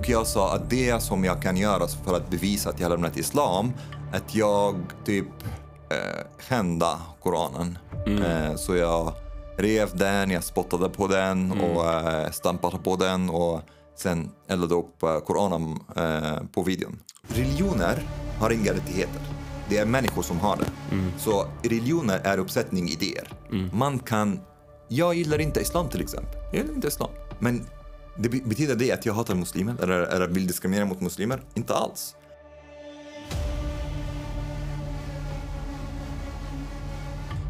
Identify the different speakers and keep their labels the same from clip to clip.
Speaker 1: Och jag sa att det som jag kan göra för att bevisa att jag har lämnat islam, att jag typ eh, skända Koranen. Eh, så jag rev den, jag spottade på den och eh, stampade på den och sen eldade upp eh, Koranen eh, på videon. Religioner har inga rättigheter. Det är människor som har det. Så religioner är uppsättning idéer. Man kan... Jag gillar inte islam till exempel. Jag gillar inte islam. Men det be- betyder det att jag hatar muslimer eller, eller vill diskriminera mot muslimer? Inte alls.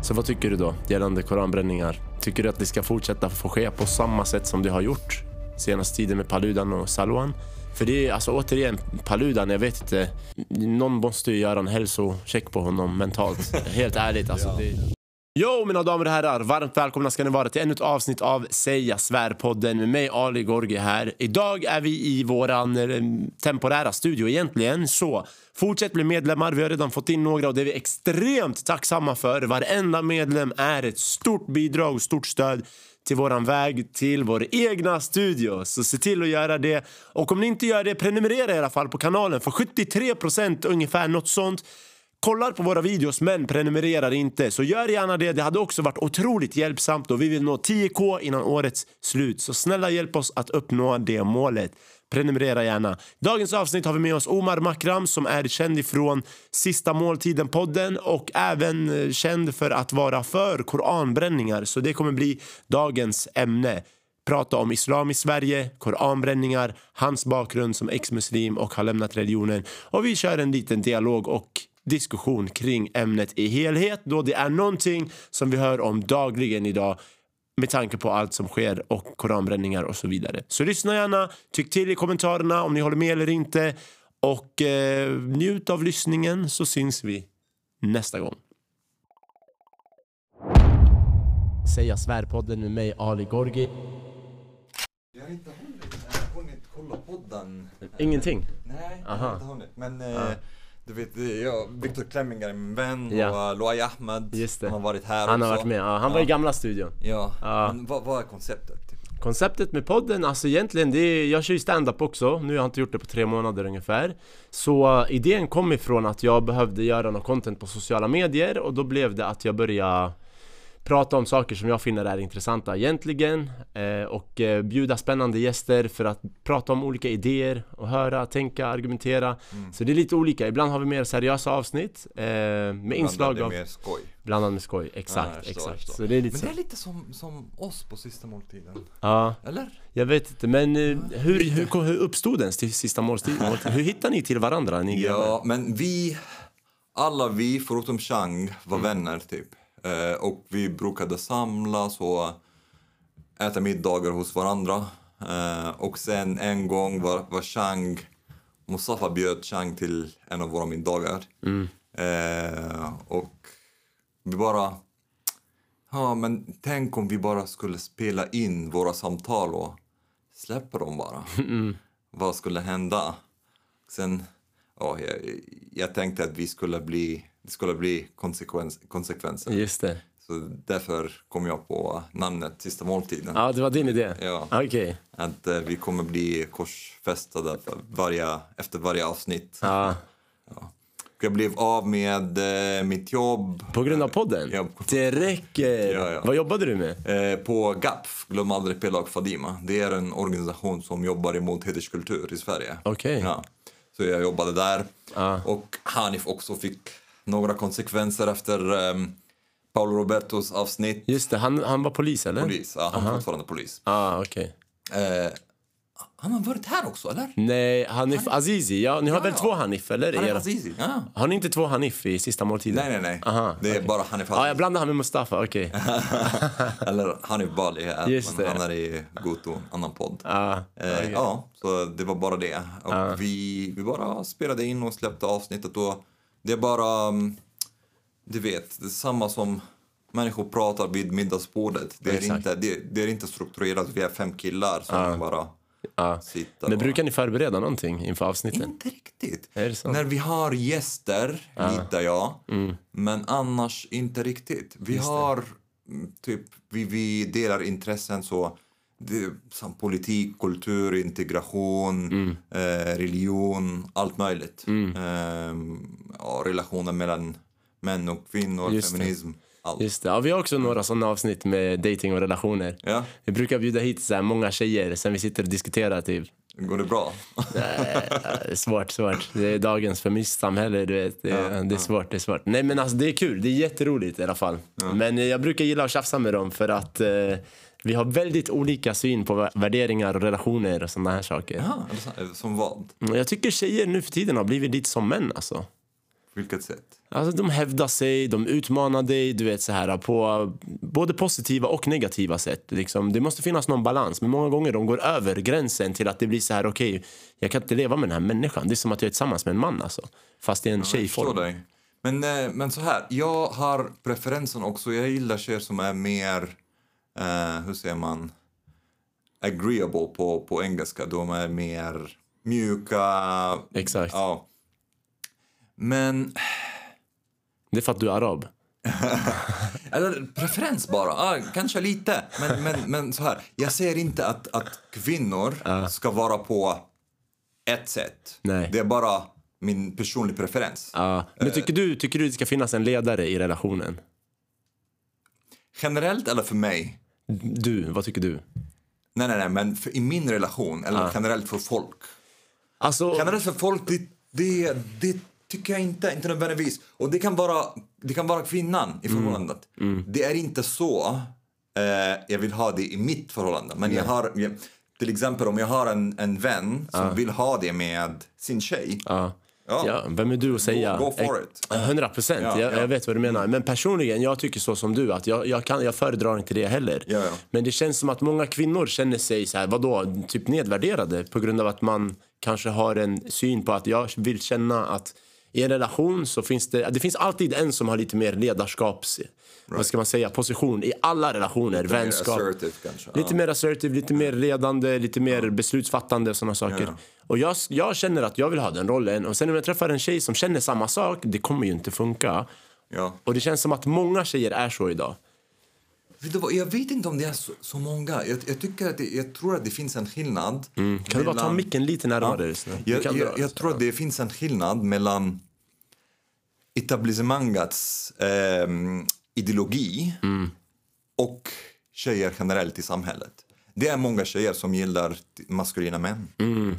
Speaker 2: Så vad tycker du då gällande koranbränningar? Tycker du att det ska fortsätta få ske på samma sätt som det har gjort senaste tiden med Paludan och Salwan? För det är alltså återigen Paludan, jag vet inte. Någon måste ju göra en hälsocheck på honom mentalt. Helt ärligt alltså. Det... Jo mina damer och herrar, varmt välkomna ska ni vara till ännu ett avsnitt av Säga svärpodden med mig Ali Gorgi här. Idag är vi i våran eh, temporära studio egentligen, så fortsätt bli medlemmar. Vi har redan fått in några och det är vi extremt tacksamma för. Varenda medlem är ett stort bidrag och stort stöd till våran väg till vår egna studio. Så se till att göra det. Och om ni inte gör det, prenumerera i alla fall på kanalen för 73 procent ungefär, något sånt kollar på våra videos men prenumererar inte så gör gärna det. Det hade också varit otroligt hjälpsamt och vi vill nå 10k innan årets slut. Så snälla hjälp oss att uppnå det målet. Prenumerera gärna. Dagens avsnitt har vi med oss Omar Makram som är känd ifrån Sista måltiden-podden och även eh, känd för att vara för koranbränningar. Så det kommer bli dagens ämne prata om islam i Sverige, koranbränningar, hans bakgrund som ex-muslim och har lämnat religionen. Och vi kör en liten dialog och diskussion kring ämnet i helhet då det är någonting som vi hör om dagligen idag med tanke på allt som sker och koranbränningar och så vidare. Så lyssna gärna, tyck till i kommentarerna om ni håller med eller inte och eh, njut av lyssningen så syns vi nästa gång. Säga svärpodden med mig Ali Gorgi.
Speaker 1: Jag har inte hunnit, jag har hunnit kolla podden.
Speaker 2: Ingenting.
Speaker 1: Nej, jag har inte hunnit. Men eh, du vet, eh, ja, Viktor Klemming är min vän
Speaker 2: Ja.
Speaker 1: och Luai Ahmed,
Speaker 2: Just det.
Speaker 1: han har varit här
Speaker 2: Han har
Speaker 1: också.
Speaker 2: varit med. Ja, han var i gamla studion.
Speaker 1: Ja, men vad, vad är konceptet? Typ?
Speaker 2: Konceptet med podden, alltså egentligen, det är, jag kör ju stand-up också, nu har jag inte gjort det på tre månader ungefär Så uh, idén kom ifrån att jag behövde göra något content på sociala medier och då blev det att jag började prata om saker som jag finner är intressanta egentligen eh, och eh, bjuda spännande gäster för att prata om olika idéer och höra, tänka, argumentera Så det är lite olika, ibland har vi mer seriösa avsnitt eh, med inslag av
Speaker 1: mer skoj.
Speaker 2: blandad med skoj, exakt,
Speaker 1: jag förstår,
Speaker 2: exakt
Speaker 1: förstår.
Speaker 2: Så det är lite
Speaker 1: Men det är lite som, som oss på sista måltiden.
Speaker 2: ja
Speaker 1: Eller?
Speaker 2: Jag vet inte, men hur, hur, hur uppstod den till sista måltid? måltid? Hur hittar ni till varandra? Ni grabbar?
Speaker 1: Ja, men vi, alla vi förutom Chang var
Speaker 2: Mm.
Speaker 1: vänner typ. Eh, och vi brukade samlas och äta middagar hos varandra. Eh, och sen en gång var, var Chang, Mustafa bjöd Chang till en av våra middagar.
Speaker 2: Mm.
Speaker 1: Eh, och vi bara, ja men tänk om vi bara skulle spela in våra samtal och släppa dem bara.
Speaker 2: Mm.
Speaker 1: Vad skulle hända? Sen, ja, jag, jag tänkte att vi skulle bli, det skulle bli konsekvens, konsekvenser.
Speaker 2: Just det.
Speaker 1: Så därför kom jag på namnet Sista måltiden.
Speaker 2: Ja, det var din idé?
Speaker 1: Ja.
Speaker 2: Okej.
Speaker 1: Att eh, vi kommer bli korsfästade varje, efter varje avsnitt.
Speaker 2: Ja.
Speaker 1: Och Jag blev av med eh, mitt jobb.
Speaker 2: På grund av podden?
Speaker 1: Ja.
Speaker 2: Det räcker!
Speaker 1: Ja, ja.
Speaker 2: Vad jobbade du med?
Speaker 1: Eh, på GAPF, Glöm aldrig Pela och Fadima. Det är en organisation som jobbar emot hederskultur i Sverige.
Speaker 2: Okej.
Speaker 1: Ja. Så jag jobbade där.
Speaker 2: Ja.
Speaker 1: Och Hanif också fick några konsekvenser efter um, Paolo Robertos avsnitt.
Speaker 2: Just det, han, han var polis eller?
Speaker 1: Polis, ja, han är fortfarande polis.
Speaker 2: Ah, okej.
Speaker 1: Eh, han har varit här också, eller?
Speaker 2: Nej, Hanif Azizi. Ja, ni har
Speaker 1: Ja,
Speaker 2: väl
Speaker 1: ja.
Speaker 2: två Hanif, eller?
Speaker 1: Han
Speaker 2: Era-
Speaker 1: Azizi. Ja.
Speaker 2: Har ni inte två Hanif i sista måltiden?
Speaker 1: Nej, nej, nej.
Speaker 2: Aha,
Speaker 1: det är bara Hanif
Speaker 2: Ja, jag
Speaker 1: Azizi.
Speaker 2: blandade han med Mustafa, okej.
Speaker 1: Eller Hanif Bali,
Speaker 2: Just
Speaker 1: han är i Goto, annan podd.
Speaker 2: Ah,
Speaker 1: Eh, Ja, så det var bara det. Och vi, vi bara spelade in och släppte avsnittet och det är bara, mm, du vet, det är samma som människor pratar vid middagsbordet. Det är,
Speaker 2: Exakt.
Speaker 1: inte, det, det är inte strukturerat, vi är fem killar som bara
Speaker 2: ja.
Speaker 1: sitter
Speaker 2: Men brukar ni förbereda någonting inför avsnitten?
Speaker 1: Inte riktigt.
Speaker 2: Det?
Speaker 1: När vi har gäster litar jag,
Speaker 2: Mm.
Speaker 1: men annars inte riktigt. Vi har mm, typ, vi, vi delar intressen så det som politik, kultur, integration,
Speaker 2: Mm.
Speaker 1: eh, religion, allt möjligt. Eh, ja, relationer mellan män och kvinnor,
Speaker 2: Just det.
Speaker 1: feminism, allt.
Speaker 2: Just det. Ja, vi har också några sådana avsnitt med dating och relationer.
Speaker 1: Ja,
Speaker 2: Vi brukar bjuda hit så många tjejer sen vi sitter och diskuterar typ.
Speaker 1: går det bra?
Speaker 2: Eh, svårt, svårt. Det är dagens feministsamhälle, du vet. Det, är-
Speaker 1: Ja,
Speaker 2: det är svårt, det är svårt. Nej men alltså det är kul, det är jätteroligt i alla fall. Men eh, jag brukar gilla att tjafsa med dem för att eh, vi har väldigt olika syn på vä- värderingar och relationer och sådana här saker.
Speaker 1: Så- som vad?
Speaker 2: Mm, Jag tycker tjejer nu för tiden har blivit lite som män alltså.
Speaker 1: På vilket sätt?
Speaker 2: Alltså de hävdar sig, de utmanar dig, du vet så här på både positiva och negativa sätt. Liksom, det måste finnas någon balans, men många gånger de går över gränsen till att det blir så här, okej, jag kan inte leva med den här människan. Det är som att jag är tillsammans med en man alltså. Fast i en
Speaker 1: förstår
Speaker 2: tjejform.
Speaker 1: dig. Men, eh, men så här, jag har preferensen också. Jag gillar tjejer som är mer, eh, hur säger man, agreeable på, på engelska. De är mer mjuka.
Speaker 2: Exakt.
Speaker 1: Ja. Men,
Speaker 2: Det är för att du är arab.
Speaker 1: eller preferens bara, ah, kanske lite. Men, men, men så här, jag säger inte att, att kvinnor ska vara på ett sätt.
Speaker 2: Nej.
Speaker 1: Det är bara min personliga preferens.
Speaker 2: Ja. Men tycker du, tycker du det ska finnas en ledare i relationen?
Speaker 1: Generellt eller för mig?
Speaker 2: Du, vad tycker du?
Speaker 1: Nej, nej, nej, men för, i min relation, eller generellt för folk.
Speaker 2: Alltså,
Speaker 1: Generellt för folk, det, det, det tycker jag inte, inte nödvändigtvis. Och det kan vara, det kan vara kvinnan i förhållandet. Det är inte så eh, jag vill ha det i mitt förhållande. Men jag har, jag, till exempel om jag har en, en vän som vill ha det med sin tjej.
Speaker 2: ja.
Speaker 1: Ja.
Speaker 2: Ja, vem är du att säga?
Speaker 1: Go- go for it.
Speaker 2: 100 procent.
Speaker 1: Ja,
Speaker 2: jag,
Speaker 1: ja.
Speaker 2: jag vet vad du menar. Men personligen, jag tycker så som du. att Jag, jag, kan, jag föredrar inte det heller. Men det känns som att många kvinnor känner sig så här, vadå, typ nedvärderade på grund av att man kanske har en syn på att jag vill känna att i en relation så finns det, det finns alltid en som har lite mer ledarskaps, vad ska man säga, position i alla relationer,
Speaker 1: Lite mer
Speaker 2: vänskap.
Speaker 1: assertive kanske.
Speaker 2: Lite
Speaker 1: Ja.
Speaker 2: mer assertive, lite mer ledande, lite mer beslutsfattande och sådana saker.
Speaker 1: Ja.
Speaker 2: Och jag, jag känner att jag vill ha den rollen. Och sen när jag träffar en tjej som känner samma sak, det kommer ju inte funka.
Speaker 1: Ja.
Speaker 2: Och det känns som att många tjejer är så idag.
Speaker 1: Jag vet inte om det är så, så många. Jag, jag, tycker att det, jag tror att det finns en skillnad.
Speaker 2: Kan du bara ta
Speaker 1: mellan-
Speaker 2: micken lite närmare? Du
Speaker 1: Jag, jag,
Speaker 2: dra.
Speaker 1: jag tror att det finns en skillnad mellan etablissemangets ehm, ideologi
Speaker 2: Mm.
Speaker 1: och tjejer generellt i samhället. Det är många tjejer som gillar maskulina män.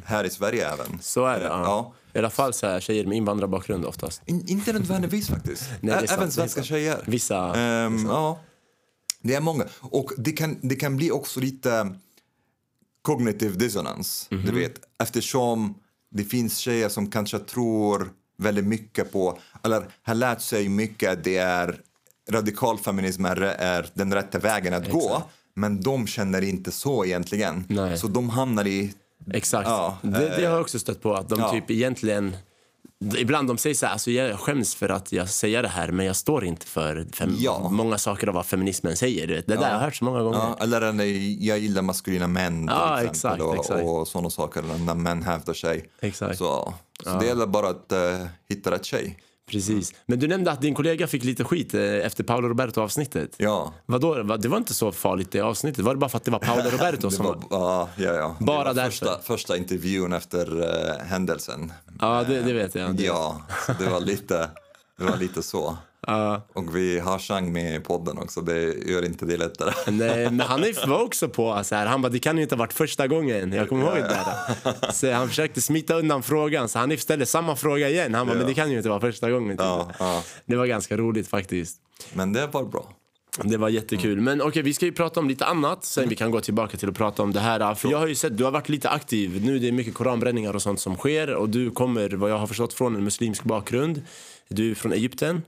Speaker 1: Här i Sverige även.
Speaker 2: Mm. Så är det. Ja.
Speaker 1: ja.
Speaker 2: I alla fall så här, tjejer med invandrarbakgrund oftast.
Speaker 1: In, inte nödvändigtvis faktiskt.
Speaker 2: Nej, sant,
Speaker 1: även svenska tjejer.
Speaker 2: Vissa-
Speaker 1: Ehm, Ja. Det är många. Och det kan, det kan bli också lite cognitive dissonance.
Speaker 2: Mhm.
Speaker 1: Du vet, eftersom det finns tjejer som kanske tror väldigt mycket på, eller har lärt sig mycket att det är radikal feminism är, är den rätta vägen att gå. Men de känner inte så egentligen.
Speaker 2: Nej.
Speaker 1: Så de hamnar i
Speaker 2: Exakt.
Speaker 1: Ja,
Speaker 2: det, det
Speaker 1: eh,
Speaker 2: har jag också stött på. Att de
Speaker 1: ja.
Speaker 2: typ egentligen... Ibland de säger så här, alltså jag skäms för att jag säger det här men jag står inte för fem,
Speaker 1: Ja.
Speaker 2: många saker av vad feminismen säger. du vet. Det där har jag hört så många gånger.
Speaker 1: Ja, eller jag gillar maskulina män till
Speaker 2: Ja,
Speaker 1: exempel
Speaker 2: exakt,
Speaker 1: och,
Speaker 2: exakt.
Speaker 1: och sådana saker när män hävdar sig.
Speaker 2: Exakt.
Speaker 1: Så, så det gäller bara att eh, hitta rätt tjej.
Speaker 2: Precis. Men du nämnde att din kollega fick lite skit eh, efter Paolo Roberto-avsnittet.
Speaker 1: Ja.
Speaker 2: Vadå? Va- Det var inte så farligt det avsnittet? Var det bara för att det var Paolo Roberto som
Speaker 1: var, ja, ja, ja.
Speaker 2: Bara
Speaker 1: det var. Första, första intervjun efter eh, händelsen.
Speaker 2: Ja, det, det vet jag. Det-
Speaker 1: Ja, så det var lite, det var lite så.
Speaker 2: Ja.
Speaker 1: Och vi har Chang med i podden också, det gör inte det lättare.
Speaker 2: Nej, men Hanif var också på så här. Han bara, det kan ju inte ha varit första gången. Jag kommer ihåg det där. Så han försökte smita undan frågan. Så Hanif ställde samma fråga igen. Han bara, men det kan ju inte vara första gången.
Speaker 1: Ja, ja.
Speaker 2: Det var ganska roligt faktiskt.
Speaker 1: Men det var bra.
Speaker 2: Det var jättekul. Men okej, vi ska ju prata om lite annat. Sen vi kan gå tillbaka till att prata om det här. För jag har ju sett, du har varit lite aktiv. Nu är det mycket koranbränningar och sånt som sker. Och du kommer, vad jag har förstått, från en muslimsk bakgrund. Du är från Egypten.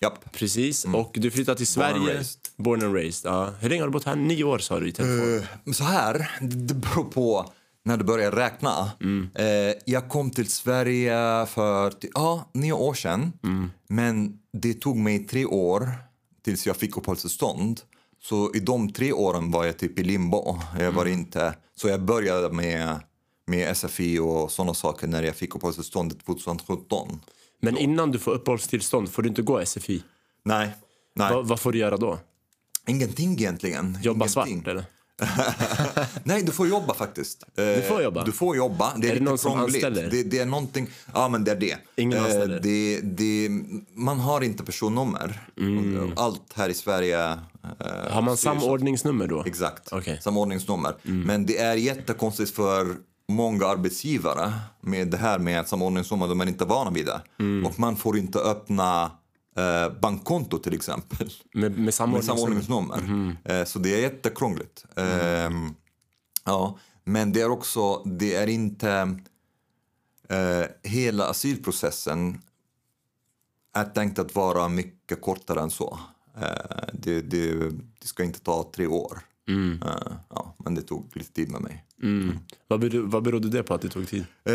Speaker 1: Japp.
Speaker 2: Precis. Och du flyttade till
Speaker 1: Born and
Speaker 2: Sverige.
Speaker 1: raised.
Speaker 2: Born and raised. Ja. Hur länge har du bott här? Nio år sa du i telefon.
Speaker 1: Men så här, det beror på när du börjar räkna. Eh, jag kom till Sverige för ja, nio år sedan. Men det tog mig tre år tills jag fick uppehållstillstånd. Så i de tre åren var jag typ i limbo. Jag var inte... Så jag började med, med SFI och sådana saker när jag fick uppehållstillstånd 2017.
Speaker 2: Men innan du får uppehållstillstånd får du inte gå SFI.
Speaker 1: Nej, nej.
Speaker 2: Va, vad får du göra då?
Speaker 1: Ingenting egentligen.
Speaker 2: Jobba
Speaker 1: Ingenting.
Speaker 2: svart eller?
Speaker 1: Nej, du får jobba faktiskt. Du
Speaker 2: får jobba?
Speaker 1: Du får jobba. Det är,
Speaker 2: Är det någon som anställer?
Speaker 1: Det, det är någonting, ja men det är det.
Speaker 2: Ingen
Speaker 1: Eh,
Speaker 2: anställer?
Speaker 1: det, det. Man har inte personnummer. Allt här i Sverige eh,
Speaker 2: Mm. Har man samordningsnummer då?
Speaker 1: Exakt.
Speaker 2: Mm.
Speaker 1: samordningsnummer. Men det är jättekonstigt för många arbetsgivare med det här med samordningsnummer, de är inte vana vid det.
Speaker 2: Mm.
Speaker 1: Och man får inte öppna eh, bankkonto till exempel
Speaker 2: Med, med samordningsnummer?
Speaker 1: samordningsnummer. Eh, så det är jättekrångligt. Ehm, ja, men det är också, det är inte eh, hela asylprocessen är tänkt att vara mycket kortare än så. Eh, det, det, det ska inte ta tre år. Eh, ja, men det tog lite tid med mig.
Speaker 2: Mm. Vad, berodde, vad berodde det på att det tog tid?
Speaker 1: Eh,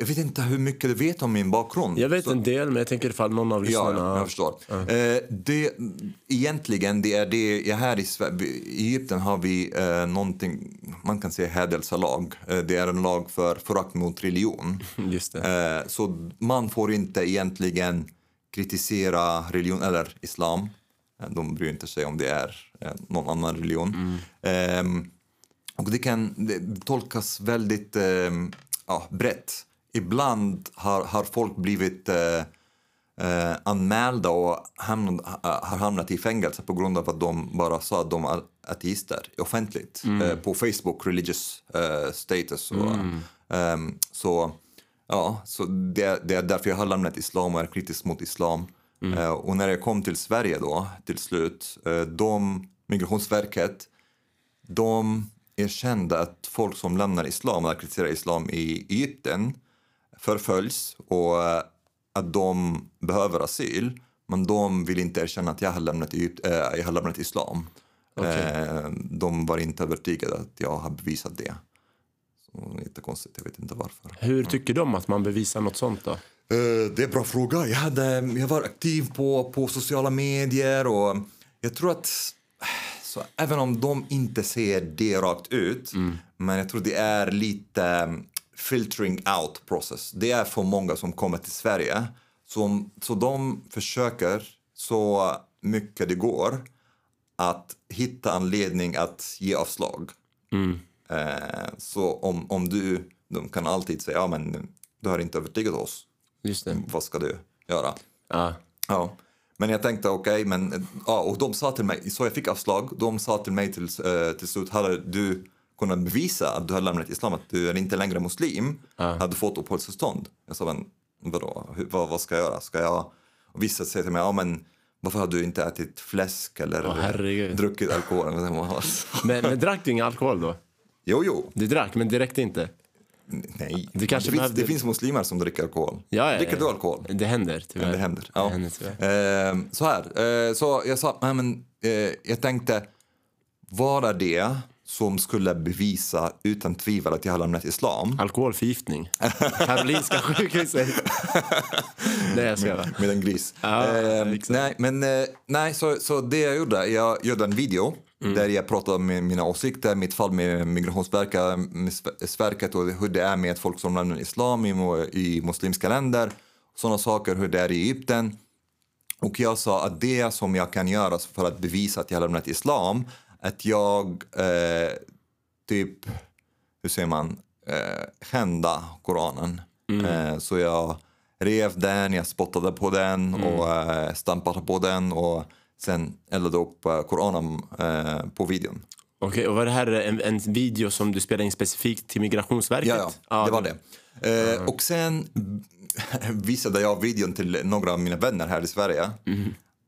Speaker 1: jag vet inte hur mycket du vet om min bakgrund.
Speaker 2: Jag vet
Speaker 1: Så-
Speaker 2: en del, men jag tänker ifall någon av lyssnarna...
Speaker 1: ja, jag förstår. Eh, det, egentligen, det är det, här i, Sver- i Egypten har vi eh, någonting, man kan säga hädelselag. Eh, det är en lag för förakt mot religion.
Speaker 2: Just det.
Speaker 1: Eh, så man får inte egentligen kritisera religion, eller islam. Eh, De bryr inte sig om det är eh, någon annan religion. Ehm, och det kan det tolkas väldigt ehm, ja, brett. Ibland har, har folk blivit eh, eh, anmälda och hamnat, har hamnat i fängelse på grund av att de bara sa att de är ateister offentligt eh, på Facebook, religious eh, status. Och, ehm, så ja, så det, det är därför jag har lämnat islam och är kritisk mot islam. Eh, och när jag kom till Sverige då, till slut, eh, de, Migrationsverket, de erkände att folk som lämnar islam eller kritiserar islam i Egypten förföljs och eh, att de behöver asyl. Men de vill inte erkänna att jag har lämnat, Egypt, eh, jag har lämnat islam. Eh, de var inte övertygade att jag har bevisat det. Så, jättekonstigt, jag vet inte varför.
Speaker 2: Hur tycker de att man bevisar något sånt då?
Speaker 1: Eh, det är en bra fråga. Jag, hade, jag var aktiv på, på sociala medier och jag tror att så även om de inte ser det rakt ut, men jag tror det är lite um, filtering out process. Det är för många som kommer till Sverige. Så, så de försöker så mycket det går att hitta anledning att ge avslag. Eh, så om, om du, de kan alltid säga, ja men du har inte övertygat oss vad ska du göra?
Speaker 2: Ja.
Speaker 1: Ja. Men jag tänkte okej, men ja, och de sa till mig, så jag fick avslag, de sa till mig till, eh, till slut, hade du kunnat bevisa att du har lämnat islam, att du är inte längre muslim, hade du fått uppehållstillstånd? Jag sa, men vadå, Hur, vad, vad ska jag göra? Ska jag, och vissa säger till mig, ja men varför har du inte ätit fläsk eller
Speaker 2: herregud.
Speaker 1: druckit alkohol?
Speaker 2: Men, men drack du ingen alkohol då?
Speaker 1: jo, jo,
Speaker 2: Du drack, men räckte inte?
Speaker 1: Nej.
Speaker 2: Du kanske
Speaker 1: det, finns, det finns muslimer som dricker alkohol.
Speaker 2: Ja, ja,
Speaker 1: Dricker du alkohol?
Speaker 2: Det händer tyvärr.
Speaker 1: Det händer. Ja.
Speaker 2: Det händer.
Speaker 1: Eh, så här, eh, så jag sa, nej, men, eh, jag tänkte, vad är det som skulle bevisa utan tvivel att jag har lämnat islam?
Speaker 2: Alkoholförgiftning. Karolinska sjukhuset. Nej, jag skojar.
Speaker 1: Med en gris.
Speaker 2: Ja, exakt.
Speaker 1: nej, men eh, nej, så, så det jag gjorde, jag gjorde en video
Speaker 2: Mm.
Speaker 1: där jag pratade om mina åsikter, mitt fall med Migrationsverket och hur det är med folk som lämnar islam i, muslimska länder. Sådana saker, hur det är i Egypten. Och jag sa att det som jag kan göra för att bevisa att jag har lämnat islam, att jag eh, typ, hur säger man, eh, skända Koranen. Eh, så jag rev den, jag spottade på den och eh, stampade på den och sen eldade upp Koranen eh, på videon.
Speaker 2: Okej, och var det här en, en video som du spelade in specifikt till Migrationsverket?
Speaker 1: Ja, ja, det var det. Eh, och sen visade jag videon till några av mina vänner här i Sverige.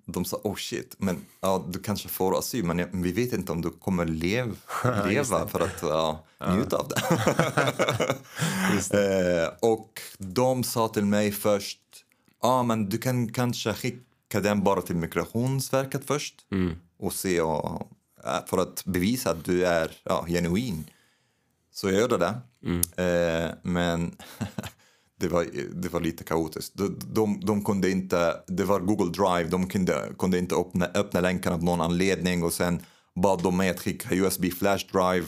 Speaker 1: De sa oh shit, men ja, du kanske får asyl men vi vet inte om du kommer lev, leva för att ja, njuta av det. eh, och de sa till mig först, ja ah, men du kan kanske skicka den bara till Migrationsverket först och se och, eh, för att bevisa att du är ja, genuin. Så jag gjorde det. Eh, men det, var, det var lite kaotiskt. De, de, de kunde inte, det var Google Drive, de kunde, kunde inte öppna, öppna länken av någon anledning och sen bad de mig att skicka USB flash drive.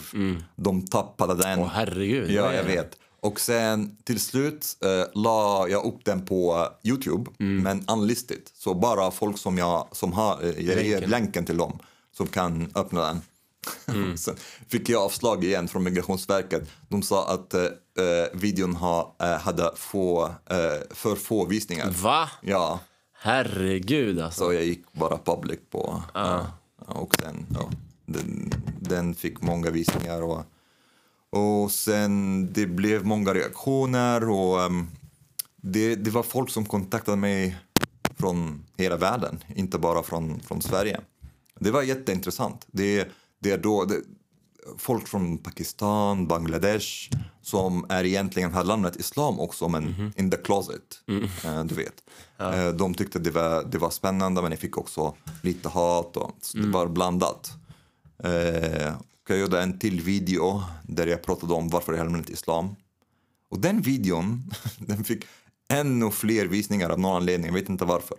Speaker 1: De tappade den.
Speaker 2: Åh, herregud.
Speaker 1: Ja, jag vet. Och sen till slut eh, la jag upp den på eh, Youtube, men unlisted. Så bara folk som, jag, som har, eh, jag ger
Speaker 2: Länken.
Speaker 1: till dem som kan öppna den. Sen fick jag avslag igen från Migrationsverket. De sa att eh, eh, videon ha, eh, hade få, eh, för få visningar.
Speaker 2: Va?
Speaker 1: Ja,
Speaker 2: Herregud alltså.
Speaker 1: så jag gick bara public på. Ja. och sen, ja, den, den fick många visningar. Och, och sen det blev många reaktioner. Och ehm, det, det var folk som kontaktade mig från hela världen, inte bara från, från Sverige. Det var jätteintressant. Det, det är då, det, folk från Pakistan, Bangladesh som är egentligen har lämnat islam också men in the closet. Eh, du vet. Eh, de tyckte det var, det var spännande men jag fick också lite hat och så det var blandat. Eh, jag gjorde en till video där jag pratade om varför jag har lämnat islam. Och den videon den fick ännu fler visningar av någon anledning, jag vet inte varför.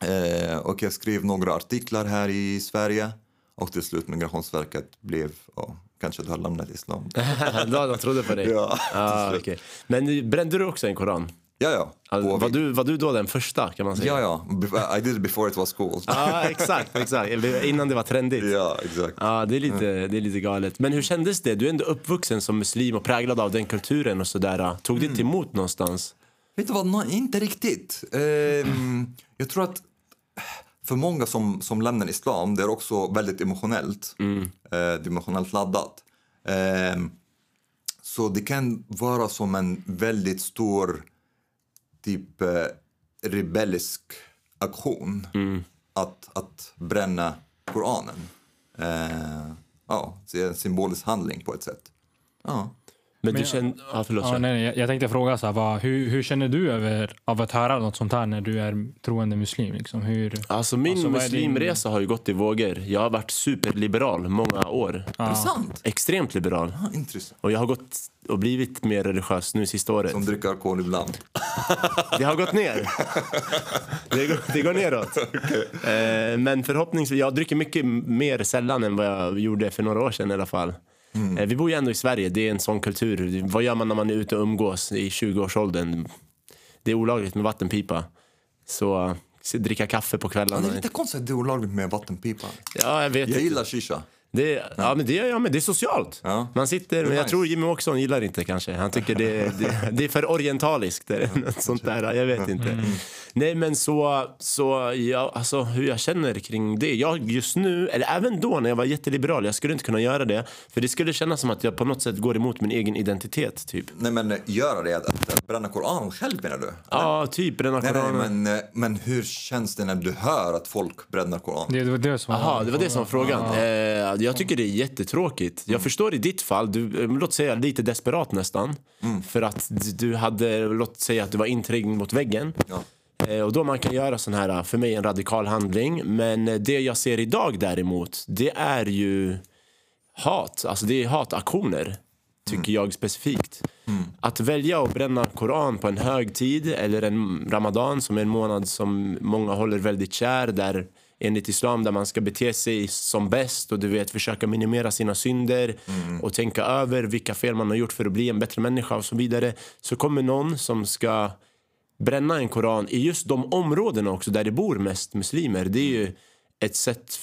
Speaker 1: Eh, och jag skrev några artiklar här i Sverige och till slut Migrationsverket blev, ja, kanske du har lämnat islam.
Speaker 2: De trodde på dig.
Speaker 1: Ja,
Speaker 2: ah, okej. Men brände du också en koran?
Speaker 1: Ja, ja.
Speaker 2: Alltså, var, du, var du då den första kan man säga?
Speaker 1: Ja, ja. I did it before it was cool.
Speaker 2: Ja, exakt, exakt. Innan det var trendigt.
Speaker 1: Ja, exakt.
Speaker 2: Ja, det är, lite, det är lite galet. Men hur kändes det? Du är ändå uppvuxen som muslim och präglad av den kulturen och sådär. Tog det inte emot någonstans?
Speaker 1: Vet du vad, Nå- inte riktigt. Ehm, jag tror att för många som, som lämnar islam, det är också väldigt emotionellt. Eh, det är emotionellt laddat. Ehm, så det kan vara som en väldigt stor typ eh, rebellisk aktion att, att bränna Koranen. Eh, ja, det är en symbolisk handling på ett sätt. Ja.
Speaker 2: Men, du
Speaker 3: Men-
Speaker 2: kände... Ja, förlåt.
Speaker 3: Ja, nej, nej, jag, jag tänkte fråga så här, vad, hur, hur känner du över av att höra något sånt här när du är troende muslim? Liksom? Hur,
Speaker 2: Alltså min
Speaker 3: Alltså, är din-
Speaker 2: muslimresa har ju gått i vågor. Jag har varit superliberal många år.
Speaker 1: Sant?
Speaker 2: Extremt liberal.
Speaker 1: Ah, intressant.
Speaker 2: Och jag har gått och blivit mer religiös nu sista året.
Speaker 1: Som dricker alkohol ibland.
Speaker 2: Det har gått ner. Det går, det går neråt. Eh, Men förhoppningsvis, jag dricker mycket mer sällan än vad jag gjorde för några år sedan i alla fall. Eh, Vi bor ju ändå i Sverige, det är en sån kultur. Vad gör man när man är ute och umgås i 20-årsåldern? Det är olagligt med vattenpipa. Så eh, dricka kaffe på
Speaker 1: Ja,
Speaker 2: kvällarna.
Speaker 1: det är lite konstigt att det är olagligt med vattenpipa.
Speaker 2: Ja, jag vet
Speaker 1: Jag
Speaker 2: inte.
Speaker 1: gillar shisha.
Speaker 2: Det, ja, men det gör jag med. Det är socialt.
Speaker 1: Ja.
Speaker 2: Man sitter,
Speaker 1: Det är
Speaker 2: men jag
Speaker 1: nice.
Speaker 2: tror Jimmy Åkesson gillar inte kanske. Han tycker det, det, det är för orientaliskt. Det är något sånt där. Jag vet inte. Nej, men så, så ja, alltså, hur jag känner kring det. Jag just nu, eller även då när jag var jätteliberal, jag skulle inte kunna göra det. För det skulle kännas som att jag på något sätt går emot min egen identitet, typ.
Speaker 1: Nej men göra det, att, att, bränna Koranen själv menar du?
Speaker 2: Ja, typ bränna
Speaker 1: Nej, nej,
Speaker 2: koranen.
Speaker 1: men, eh, men hur känns det när du hör att folk bränner Koranen?
Speaker 3: det, det var det som
Speaker 2: Jaha, det var det som var frågan. Eh, jag tycker det är jättetråkigt. Jag förstår i ditt fall, du, eh, låt säga lite desperat nästan. För att du hade, låt säga att du var inträngd mot väggen.
Speaker 1: Ja.
Speaker 2: Eh, och då man kan göra sån här, för mig en radikal handling. Men eh, det jag ser idag däremot, det är ju hat. Alltså det är hataktioner, tycker jag specifikt. Att välja att bränna Koran på en högtid eller en Ramadan som är en månad som många håller väldigt kär där enligt islam där man ska bete sig som bäst och du vet försöka minimera sina synder och tänka över vilka fel man har gjort för att bli en bättre människa och så vidare. Så kommer någon som ska bränna en koran i just de områdena också där det bor mest muslimer. Det är ju ett sätt,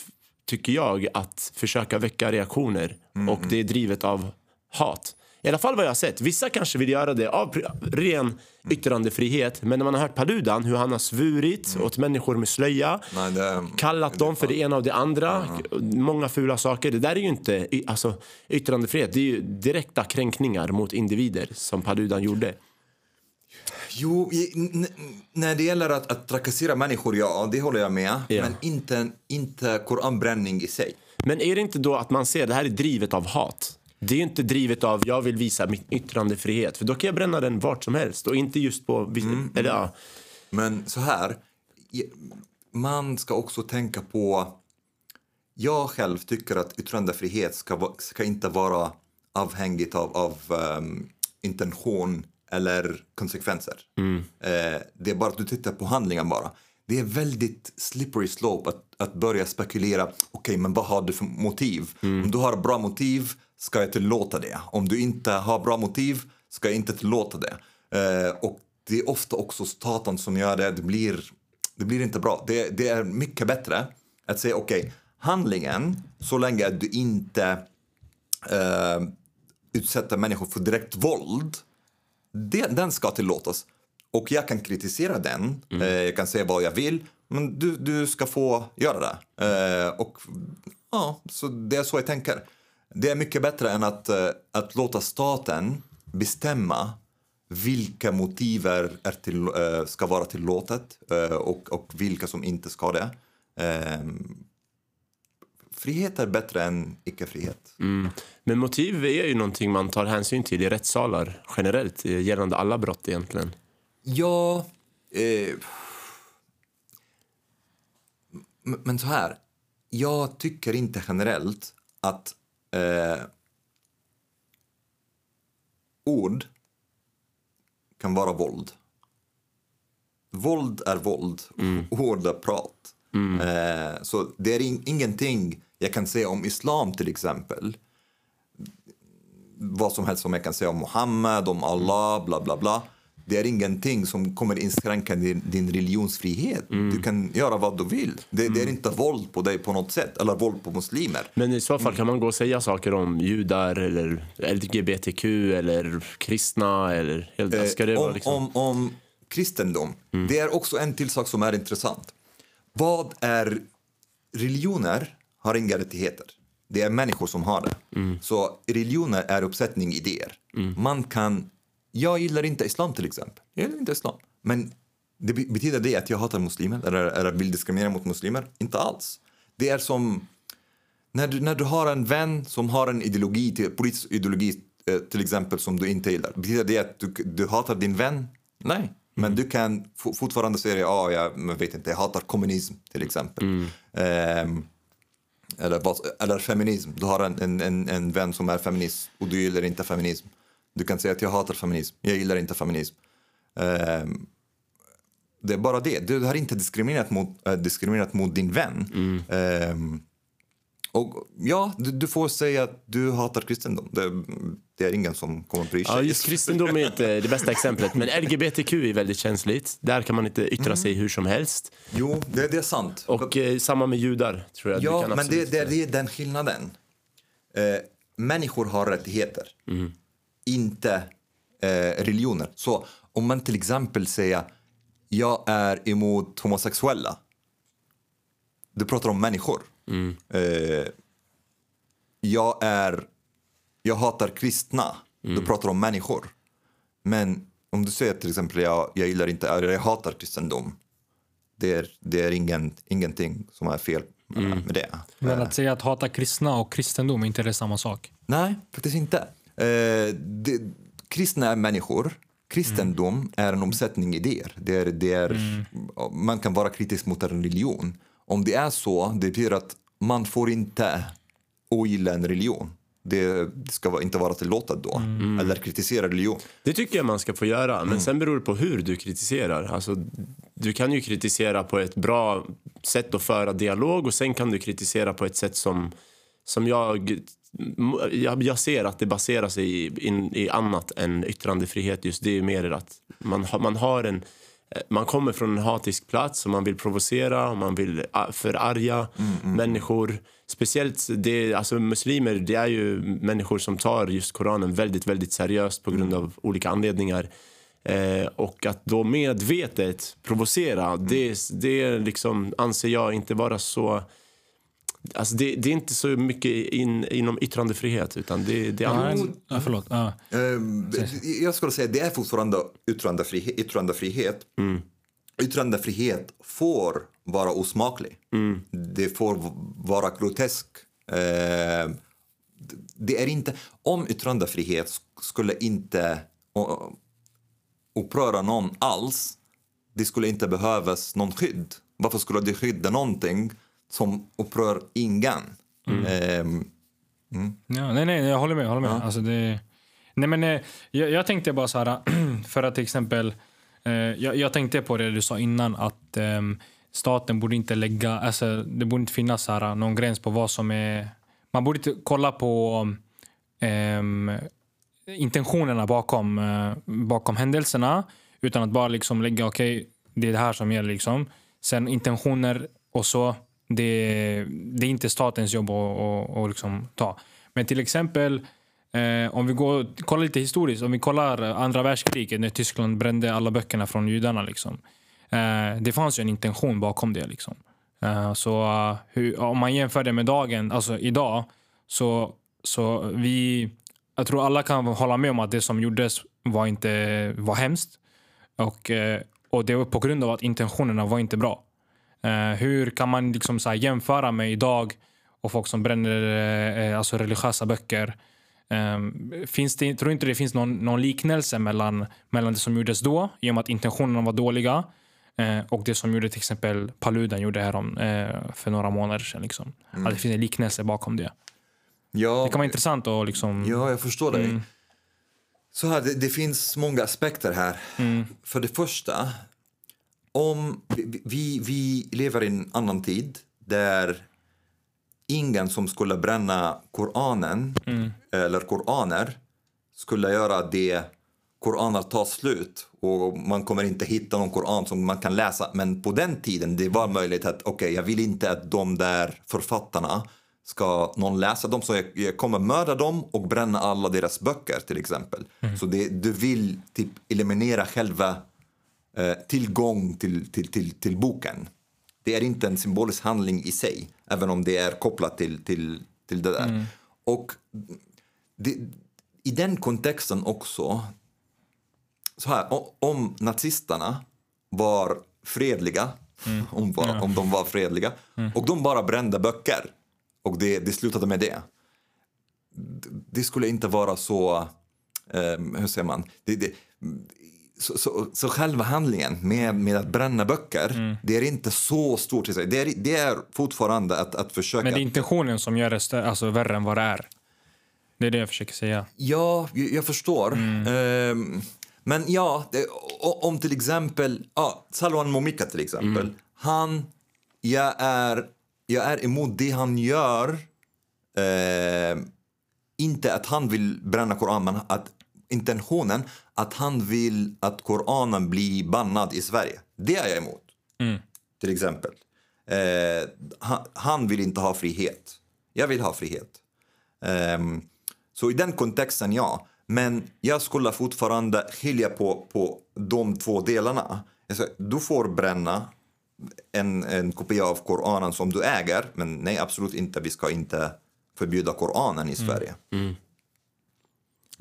Speaker 2: tycker jag, att försöka väcka reaktioner. Och det är drivet av hat. I alla fall vad jag har sett. Vissa kanske vill göra det av ren yttrandefrihet. Men när man har hört Paludan, hur han har svurit åt människor med slöja.
Speaker 1: Nej, det,
Speaker 2: Kallat dem för det ena och det andra. Många fula saker. Det där är ju inte alltså, yttrandefrihet. Det är ju direkta kränkningar mot individer som Paludan gjorde.
Speaker 1: Jo, när det gäller att, att trakassera människor, ja, det håller jag med.
Speaker 2: Ja.
Speaker 1: Men inte, inte koranbränning i sig.
Speaker 2: Men är det inte då att man ser det här är drivet av hat? Det är ju inte drivet av jag vill visa min yttrandefrihet. För då kan jag bränna den vart som helst och inte just på... vis- Eller, ja.
Speaker 1: Men så här, man ska också tänka på... Jag själv tycker att yttrandefrihet ska, ska inte vara avhängigt av, av ehm, intention eller konsekvenser. Eh, det är bara att du tittar på handlingen bara. Det är väldigt slippery slope att, att börja spekulera. Okej, men vad har du för motiv? Om du har bra motiv ska jag tillåta det. Om du inte har bra motiv ska jag inte tillåta det. Eh, och det är ofta också staten som gör det. Det blir, det blir inte bra. Det, det är mycket bättre att säga okej, handlingen, så länge att du inte eh, utsätter människor för direkt våld, det, den ska tillåtas. Och jag kan kritisera den, eh, jag kan säga vad jag vill, men du, du ska få göra det. Eh, och ja, så det är så jag tänker. Det är mycket bättre än att, eh, att låta staten bestämma vilka motiv är, till, eh, ska vara tillåtet eh, och, och vilka som inte ska det. Eh, frihet är bättre än icke-frihet.
Speaker 2: Mm. Men motiv är ju någonting man tar hänsyn till i rättssalar generellt gällande alla brott egentligen.
Speaker 1: Ja... Eh, men så här. Jag tycker inte generellt att eh, ord kan vara våld. Våld är våld, ord är prat. Eh, så det är in, ingenting jag kan säga om islam till exempel. Vad som helst som jag kan säga om Muhammed, om Allah, bla bla bla. Det är ingenting som kommer inskränka din, din religionsfrihet. Du kan göra vad du vill. Det, det är inte våld på dig på något sätt, eller våld på muslimer.
Speaker 2: Men i så fall kan man gå och säga saker om judar eller LGBTQ eller kristna eller... Helt, ska det
Speaker 1: om,
Speaker 2: liksom...
Speaker 1: om, om kristendom. Det är också en till sak som är intressant. Vad är religioner har inga rättigheter. Det är människor som har det. Så religioner är uppsättning idéer. Man kan... Jag gillar inte islam till exempel. Jag gillar inte islam. Men det be- betyder det att jag hatar muslimer eller, eller vill diskriminera mot muslimer? Inte alls. Det är som när du, när du har en vän som har en ideologi, politisk ideologi eh, till exempel som du inte gillar. Betyder det att du, du hatar din vän? Nej. Men du kan fortfarande säga ja, jag men vet inte, jag hatar kommunism till exempel. Ehm, eller, vad, eller feminism. Du har en, en, en, en vän som är feminist och du gillar inte feminism. Du kan säga att jag hatar feminism, jag gillar inte feminism. Ehm, det är bara det. Du har inte diskriminerat mot, äh, diskriminerat mot din vän. Ehm, och ja, du, du får säga att du hatar kristendom. Det, det är ingen som kommer att bry sig.
Speaker 2: Ja, just kristendom är inte det bästa exemplet, men LGBTQ är väldigt känsligt. Där kan man inte yttra sig hur som helst.
Speaker 1: Jo, det, det är sant.
Speaker 2: Och eh, samma med judar, tror jag.
Speaker 1: Ja, men det, det, är den skillnaden. Eh, människor har rättigheter, inte eh, religioner. Så om man till exempel säger jag är emot homosexuella. Du pratar om människor. Eh, jag är... Jag hatar kristna. Du pratar om människor. Men om du säger till exempel jag, jag gillar inte, jag hatar kristendom. Det är, det är ingen, ingenting som är fel med med det.
Speaker 3: Men att säga att hata kristna och kristendom, är inte det samma sak?
Speaker 1: Nej, faktiskt inte. Eh, det, kristna är människor. Kristendom är en omsättning idéer. Det är, det är, Man kan vara kritisk mot en religion. Om det är så, det betyder att man får inte ogilla en religion. Det, det ska inte vara tillåtet då. Eller kritisera religion.
Speaker 2: Det tycker jag man ska få göra, men sen beror det på hur du kritiserar. Alltså, du kan ju kritisera på ett bra sätt att föra dialog och sen kan du kritisera på ett sätt som, som jag, jag, jag ser att det baserar sig i, in, i annat än yttrandefrihet. Just det är mer att man, har- man har en man kommer från en hatisk plats och man vill provocera man vill ah, förarga människor. Speciellt det, alltså muslimer, det är ju människor som tar just Koranen väldigt, väldigt seriöst på grund av olika anledningar. Eh, och att då medvetet provocera, det, det liksom, anser jag inte vara så... Alltså det, det är inte så mycket in, inom yttrandefrihet, utan det, det är.
Speaker 3: Nej, ja, förlåt. Ja.
Speaker 1: Ehm, jag skulle säga att det är fortfarande yttrandefrihet. yttrandefrihet. Yttrandefrihet får vara osmaklig. Det får vara grotesk. Ehm, det är inte... Om yttrandefrihet sk- skulle inte uppröra någon alls det skulle inte behövas någon skydd. Varför skulle det skydda någonting som upprör ingen? Ehm,
Speaker 3: Ja, nej, nej, jag håller med. Jag håller med. Alltså det, nej, men, eh, jag, jag tänkte bara så här, för att till exempel, eh, jag, jag tänkte på det du sa innan att ehm, staten borde inte lägga, alltså, det borde inte finnas så här, någon gräns på vad som är, man borde inte kolla på ehm, intentionerna bakom, eh, bakom händelserna utan att bara liksom lägga, okej, det är det här som gäller liksom. Sen intentioner och så, det, det är inte statens jobb att, att, att liksom ta. Men till exempel, eh, om vi går, kollar lite historiskt, om vi kollar andra världskriget när Tyskland brände alla böckerna från judarna. Liksom. Eh, det fanns ju en intention bakom det. Liksom. Eh, så eh, hur, om man jämför det med dagen, alltså idag, så, så vi, jag tror alla kan hålla med om att det som gjordes var inte var hemskt. Och, eh, och det var på grund av att intentionerna var inte bra. Uh, hur kan man liksom så jämföra med idag och folk som bränner uh, alltså religiösa böcker? Um, finns det, tror inte det finns någon, någon, liknelse mellan, mellan det som gjordes då, i och med att intentionerna var dåliga, uh, och det som gjorde till exempel Paludan gjorde här om, för några månader sedan? Liksom. Mm. Att det finns en liknelse bakom det. Ja, det kan vara intressant att liksom...
Speaker 1: Ja, jag förstår dig. Mm. Så här, det, det, finns många aspekter här. Mm. För det första, om vi, vi, lever i en annan tid där ingen som skulle bränna Koranen mm. eller Koraner skulle göra det Koraner tar slut och man kommer inte hitta någon Koran som man kan läsa. Men på den tiden det var möjligt att okej, okay, jag vill inte att de där författarna ska någon läsa dem så jag, jag kommer mörda dem och bränna alla deras böcker till exempel. Mm. Så det, du vill typ eliminera själva tillgång till, till, till, till boken. Det är inte en symbolisk handling i sig, även om det är kopplat till, till, till det där. Mm. Och det, i den kontexten också, så här, om nazisterna var fredliga, mm. om, var, ja. om de var fredliga, mm. och de bara brände böcker, och det, det slutade med det. Det skulle inte vara så, eh, hur säger man, det, det, så, så, så, själva handlingen med, med att bränna böcker, mm. det är inte så stort. Det är, det är fortfarande att, att försöka...
Speaker 3: Men det är intentionen som gör det alltså, värre än vad det är. Det är det jag försöker säga.
Speaker 1: Ja, jag, jag förstår. Mm. Um, men ja, det, om till exempel ja, Salwan Momika till exempel. Mm. Han, jag är, jag är emot det han gör. Uh, inte att han vill bränna Koranen, men att intentionen att han vill att Koranen blir bannad i Sverige. Det är jag emot. Mm. Till exempel. Eh, han, han, vill inte ha frihet. Jag vill ha frihet. Eh, så i den kontexten, ja. Men jag skulle fortfarande skilja på, på de två delarna. Alltså, du får bränna en, en kopia av Koranen som du äger, men nej, absolut inte. Vi ska inte förbjuda Koranen i mm. Sverige. Mm. Mm.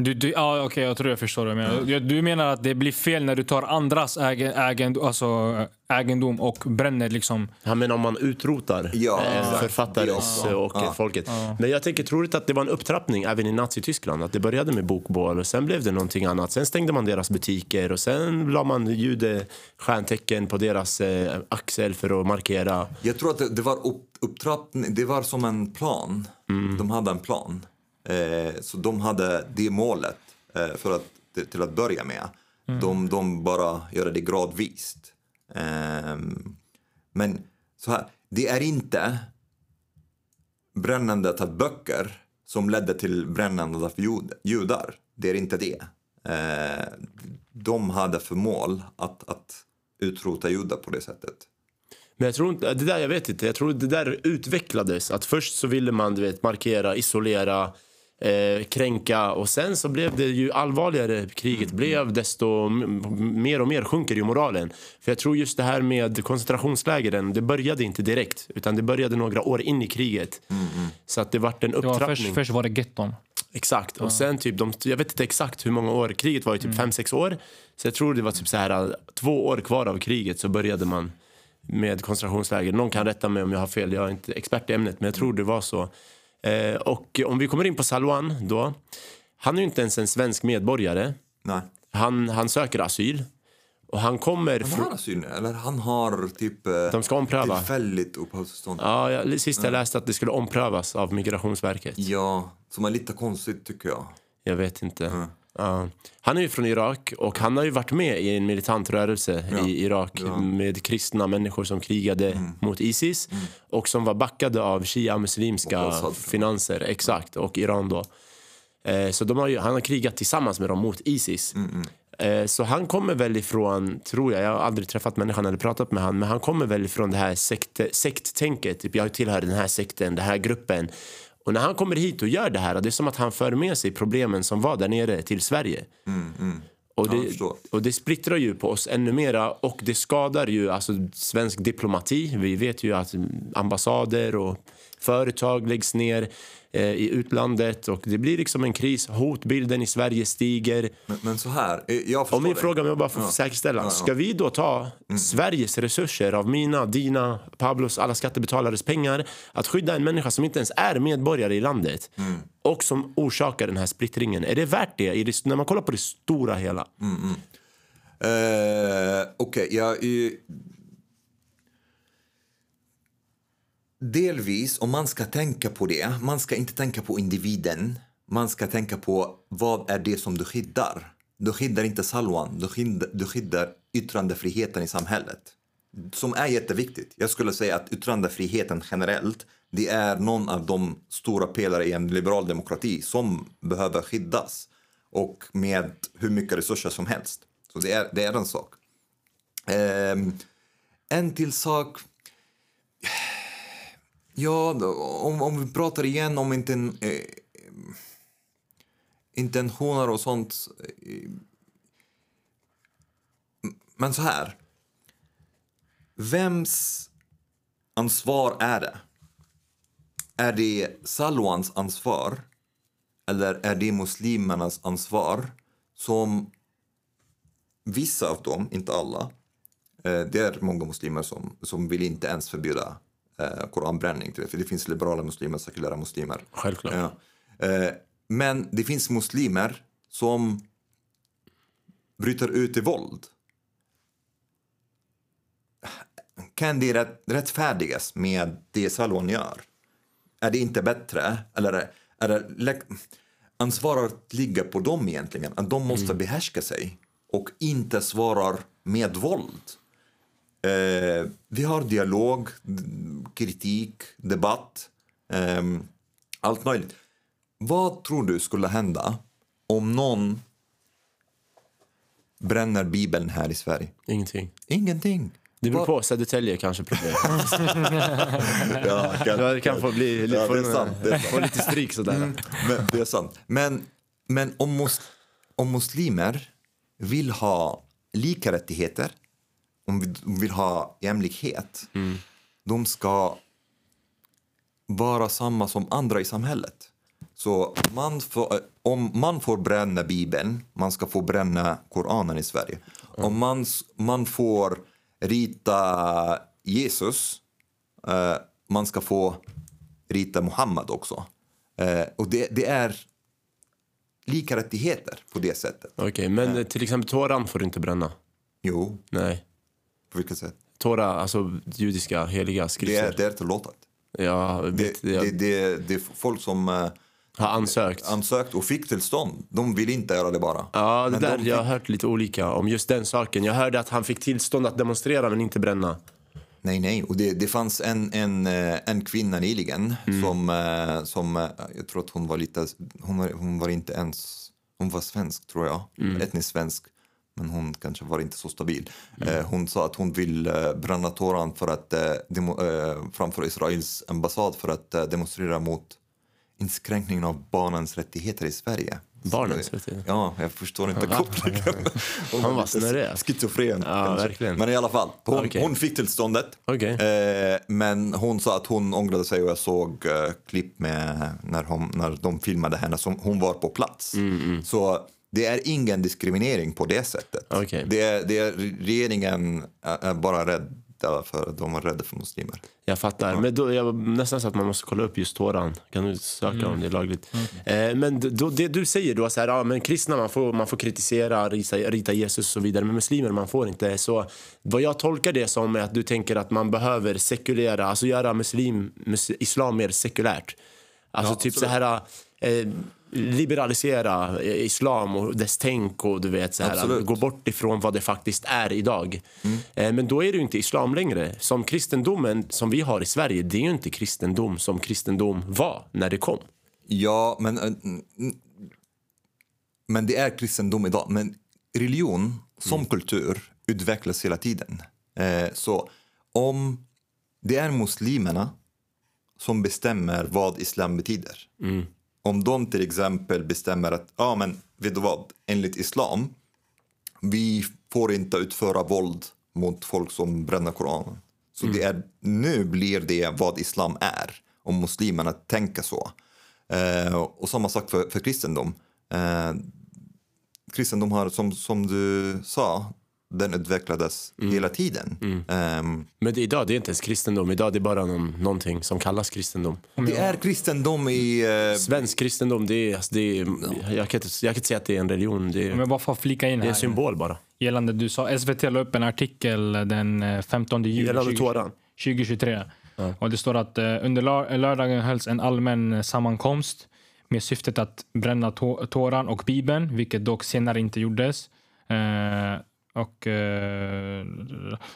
Speaker 3: Du, du, ja, okej, okay, jag tror jag förstår du menar. Mm. Du menar att det blir fel när du tar andras ägen, ägen, alltså, egendom och bränner liksom...
Speaker 2: Han menar om man utrotar ja, eh, författares ja. och ja. folket. Ja. Men jag tänker troligt att det var en upptrappning även i Nazityskland. Att det började med bokbål och sen blev det någonting annat. Sen stängde man deras butiker och sen la man judestjärntecken på deras eh, axel för att markera.
Speaker 1: Jag tror att det, det var upp, upptrappning, det var som en plan. Mm. De hade en plan. Eh, så de hade det målet eh, för att, till att börja med. Mm. De, de bara gör det gradvis. Eh, men så här, det är inte brännandet av böcker som ledde till brännandet av jud, judar. Det är inte det. Eh, de hade för mål att, att utrota judar på det sättet.
Speaker 2: Men jag tror inte, det där jag vet inte, jag tror det där utvecklades. Att först så ville man du vet, markera, isolera, eh, kränka och sen så blev det ju allvarligare kriget blev desto mer och mer sjunker ju moralen. För jag tror just det här med koncentrationslägren, det började inte direkt utan det började några år in i kriget. Mm. Så att det vart en upptrappning.
Speaker 3: Först, först var det getton.
Speaker 2: Exakt. Och sen typ, de, jag vet inte exakt hur många år, kriget var ju typ 5-6 mm. år. Så jag tror det var typ så här två år kvar av kriget så började man med koncentrationsläger. Någon kan rätta mig om jag har fel, jag är inte expert i ämnet men jag tror det var så. Eh, och om vi kommer in på Salwan då. Han är ju inte ens en svensk medborgare.
Speaker 1: Nej.
Speaker 2: Han, han söker asyl. Och han kommer...
Speaker 1: Han har asyl eller han har typ eh,
Speaker 2: De ska ompröva.
Speaker 1: tillfälligt uppehållstillstånd.
Speaker 2: Ja, jag, sist jag läste att det skulle omprövas av Migrationsverket.
Speaker 1: Ja, som är lite konstigt tycker jag.
Speaker 2: Jag vet inte. Mm. Uh, han är ju från Irak och han har ju varit med i en militant rörelse ja. i Irak ja. med kristna människor som krigade mm. mot Isis mm. och som var backade av shia-muslimska finanser. Exakt, och Iran då. Uh, så de har ju, han har krigat tillsammans med dem mot Isis. Mm. Eh, Så han kommer väl ifrån, tror jag, jag har aldrig träffat människan eller pratat med han, men han kommer väl ifrån det här sekt, sekttänket. Typ, jag tillhör den här sekten, den här gruppen. Och när han kommer hit och gör det här, det är som att han för med sig problemen som var där nere till Sverige. Och
Speaker 1: Ja, jag
Speaker 2: det, och det splittrar ju på oss ännu mera och det skadar ju alltså, svensk diplomati. Vi vet ju att ambassader och företag läggs ner eh, i utlandet och det blir liksom en kris. Hotbilden i Sverige stiger.
Speaker 1: Men, men så här, eh, jag förstår
Speaker 2: Och min fråga, om jag bara får
Speaker 1: Ja.
Speaker 2: säkerställa.
Speaker 1: Ja, ja.
Speaker 2: Ska vi då ta Sveriges resurser av mina, dina, Pablos, alla skattebetalares pengar att skydda en människa som inte ens är medborgare i landet och som orsakar den här splittringen? Är det värt det när man kollar på det stora hela?
Speaker 1: Eh, Okej, jag... eh, delvis, om man ska tänka på det, man ska inte tänka på individen. Man ska tänka på vad är det som du skyddar. Du skyddar inte Salwan, du skyddar, du skyddar yttrandefriheten i samhället. Som är jätteviktigt. Jag skulle säga att yttrandefriheten generellt, det är någon av de stora pelare i en liberal demokrati som behöver skyddas. Och med hur mycket resurser som helst. Så det är, det är en sak. Eh, en till sak. Ja, om, om vi pratar igen om inten, eh, intentioner och sånt. Eh, men så här. Vems ansvar är det? Är det Salwans ansvar? Eller är det muslimernas ansvar som vissa av dem, inte alla, eh, det är många muslimer som, som vill inte ens förbjuda eh, koranbränning. För det finns liberala muslimer, sekulära muslimer.
Speaker 2: Självklart.
Speaker 1: Ja. Eh, men det finns muslimer som bryter ut i våld. Kan det rätt, rättfärdigas med det Salwan gör? Är det inte bättre? Eller är, det, ansvaret ligger på dem egentligen? Att de måste behärska sig och inte svarar med våld. Eh, vi har dialog, kritik, debatt, ehm, allt möjligt. Vad tror du skulle hända om någon bränner Bibeln här i Sverige?
Speaker 2: Ingenting.
Speaker 1: Ingenting.
Speaker 2: Det beror på. Södertälje kanske problem.
Speaker 1: Ja, kan,
Speaker 2: det kan få bli
Speaker 1: Ja,
Speaker 2: få,
Speaker 1: det är sant, det är sant.
Speaker 2: få lite stryk sådär.
Speaker 1: Men, det är sant. Men, men om, mus, om muslimer vill ha lika rättigheter, om vi vill ha jämlikhet, de ska vara samma som andra i samhället. Så man får, om man får bränna Bibeln, man ska få bränna Koranen i Sverige. Om man, man får rita Jesus, eh, man ska få rita Muhammed också. Eh, och det, det är lika rättigheter på det sättet.
Speaker 2: Okej, men eh, till exempel Toran får du inte bränna.
Speaker 1: Jo,
Speaker 2: Nej.
Speaker 1: På vilket sätt?
Speaker 2: Tora, alltså judiska heliga
Speaker 1: Det är,
Speaker 2: skrifter.
Speaker 1: det är tillåtet.
Speaker 2: Jag
Speaker 1: Det,
Speaker 2: jag
Speaker 1: det, det, det är folk som eh,
Speaker 2: har ansökt.
Speaker 1: ansökt och fick tillstånd. De vill inte göra det bara.
Speaker 2: Ja, det
Speaker 1: Men
Speaker 2: där,
Speaker 1: de
Speaker 2: jag har hört lite olika om just den saken. Jag hörde att han fick tillstånd att demonstrera men inte bränna.
Speaker 1: Nej, nej. Och det, det fanns en, en, eh, en kvinna nyligen
Speaker 2: Mm.
Speaker 1: som, eh, som jag tror att hon var lite, hon var, hon var inte ens, hon var svensk tror jag,
Speaker 2: Mm.
Speaker 1: etnisk svensk. Men hon kanske var inte så stabil.
Speaker 2: Mm.
Speaker 1: Eh, hon sa att hon vill eh, bränna Toran för att, eh, framför Israels ambassad för att demonstrera mot inskränkningen av barnens rättigheter i Sverige.
Speaker 2: Barnens rättigheter?
Speaker 1: Ja, jag förstår inte kopplingen. Hon
Speaker 2: Han var
Speaker 1: lite
Speaker 2: snurrig.
Speaker 1: Schizofren.
Speaker 2: Ja, verkligen.
Speaker 1: Men i alla fall, hon,
Speaker 2: Okej.
Speaker 1: hon fick tillståndet. Eh, men hon sa att hon ångrade sig och jag såg eh, klipp med när, hon, när de filmade henne hon var på plats.
Speaker 2: Mm,
Speaker 1: Så det är ingen diskriminering på det sättet.
Speaker 2: Okej.
Speaker 1: Det, är, det är, regeringen är, bara rädda för de var rädda för muslimer.
Speaker 2: Jag fattar. Men då, jag nästan så att man måste kolla upp just Toran. Kan du söka om det är lagligt? Eh, men då, det du säger då, så här, ja, men kristna man får, man får kritisera, rita, rita Jesus och så vidare. Men muslimer man får inte. Så vad jag tolkar det som är att du tänker att man behöver sekulera, alltså göra muslim, mus, islam mer sekulärt. Alltså
Speaker 1: Ja,
Speaker 2: typ så här... Eh, liberalisera eh, islam och dess tänk och du vet så här,
Speaker 1: Absolut.
Speaker 2: gå bort ifrån vad det faktiskt är idag. Eh, Men då är det inte islam längre. Som kristendomen som vi har i Sverige, det är ju inte kristendom som kristendom var när det kom.
Speaker 1: Ja, men, mm, men det är kristendom idag. Men religion som kultur utvecklas hela tiden. Eh, så om det är muslimerna som bestämmer vad islam betyder. Om de till exempel bestämmer att, ja men vet du vad, enligt islam, vi får inte utföra våld mot folk som bränner Koranen. Så det är, nu blir det vad islam är, om muslimerna tänker så. Eh, och samma sak för, för kristendom. Eh, kristendom har, som, som du sa, den utvecklades hela tiden. Ehm,
Speaker 2: Men det, idag det är inte ens kristendom. Idag det är bara någon, någonting som kallas kristendom.
Speaker 1: det är kristendom i... Eh,
Speaker 2: Svensk kristendom, det är, alltså, det är, jag, kan inte, jag kan inte säga att det är en religion. Det är,
Speaker 3: bara får flika in
Speaker 2: det är en
Speaker 3: här.
Speaker 2: symbol bara.
Speaker 3: Gällande, du sa SVT la upp en artikel den eh, 15 juli
Speaker 2: Gällande
Speaker 3: 20-
Speaker 2: Toran.
Speaker 3: 2023. Och det står att eh, under lör- lördagen hölls en allmän eh, sammankomst med syftet att bränna to- Toran och Bibeln, vilket dock senare inte gjordes. Eh, och eh,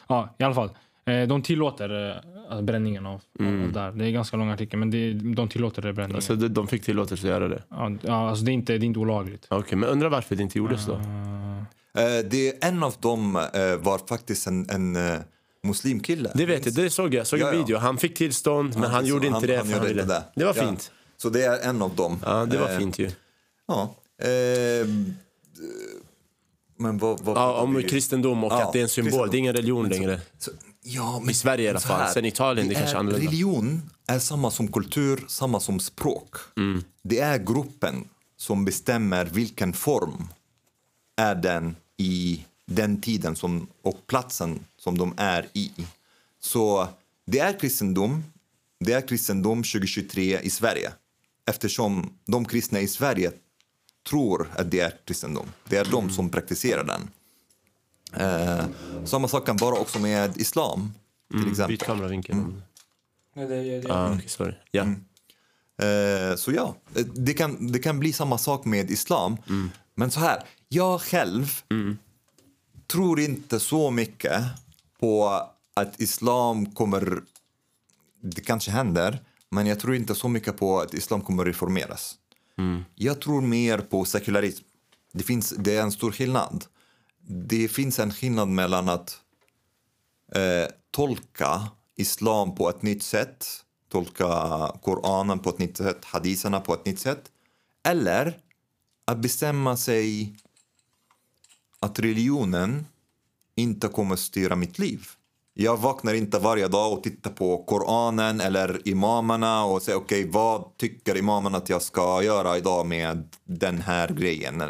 Speaker 3: ja, i alla fall. Eh, de tillåter eh, bränningen av, av där. Det är en ganska lång artikel, men det, de tillåter det bränningen.
Speaker 2: Så de, de fick tillåtelse att göra det.
Speaker 3: ja, ja, alltså det, är inte, det är inte olagligt.
Speaker 2: Okej, men undrar varför det inte gjordes då?
Speaker 1: Eh, det, en av dem eh, var faktiskt en, en eh, muslimkille.
Speaker 2: Det vet jag, det såg jag. såg en
Speaker 1: Ja, ja.
Speaker 2: video. Han fick tillstånd, men han, gjorde inte det.
Speaker 1: Han
Speaker 2: för
Speaker 1: gjorde
Speaker 2: han ville.
Speaker 1: inte det.
Speaker 2: det var
Speaker 1: Ja.
Speaker 2: fint.
Speaker 1: Så det är en av dem.
Speaker 2: Ja, det var
Speaker 1: Eh,
Speaker 2: fint ju.
Speaker 1: Ja. Men vad... vad
Speaker 2: Ja, om kristendom och
Speaker 1: Ja,
Speaker 2: att det är en symbol.
Speaker 1: kristendom.
Speaker 2: Det är ingen religion längre.
Speaker 1: Så, ja, men,
Speaker 2: I Sverige i alla fall.
Speaker 1: här,
Speaker 2: Sen Italien, det kanske är
Speaker 1: är,
Speaker 2: annorlunda.
Speaker 1: Religion är samma som kultur, samma som språk.
Speaker 2: Mm.
Speaker 1: Det är gruppen som bestämmer vilken form är den i den tiden som, och platsen som de är i. Så det är kristendom. Det är kristendom 2023 i Sverige eftersom de kristna i Sverige tror att det är kristendom. Det är de som praktiserar den. Eh, samma sak kan vara också med islam, till exempel.
Speaker 2: Byt kameravinkel.
Speaker 3: Mm.
Speaker 2: Ah, okej, sorry. Ja.
Speaker 1: Eh, så ja, eh, det kan, det kan bli samma sak med islam. Men så här, jag själv tror inte så mycket på att islam kommer... Det kanske händer, men jag tror inte så mycket på att islam kommer reformeras. Mm. Jag tror mer på sekularism. Det, finns, det är en stor skillnad. Det finns en skillnad mellan att eh, tolka islam på ett nytt sätt, tolka Koranen på ett nytt sätt, hadiserna på ett nytt sätt, eller att bestämma sig att religionen inte kommer styra mitt liv. Jag vaknar inte varje dag och tittar på Koranen eller imamerna och säger okej, vad tycker imamen att jag ska göra idag med den här grejen?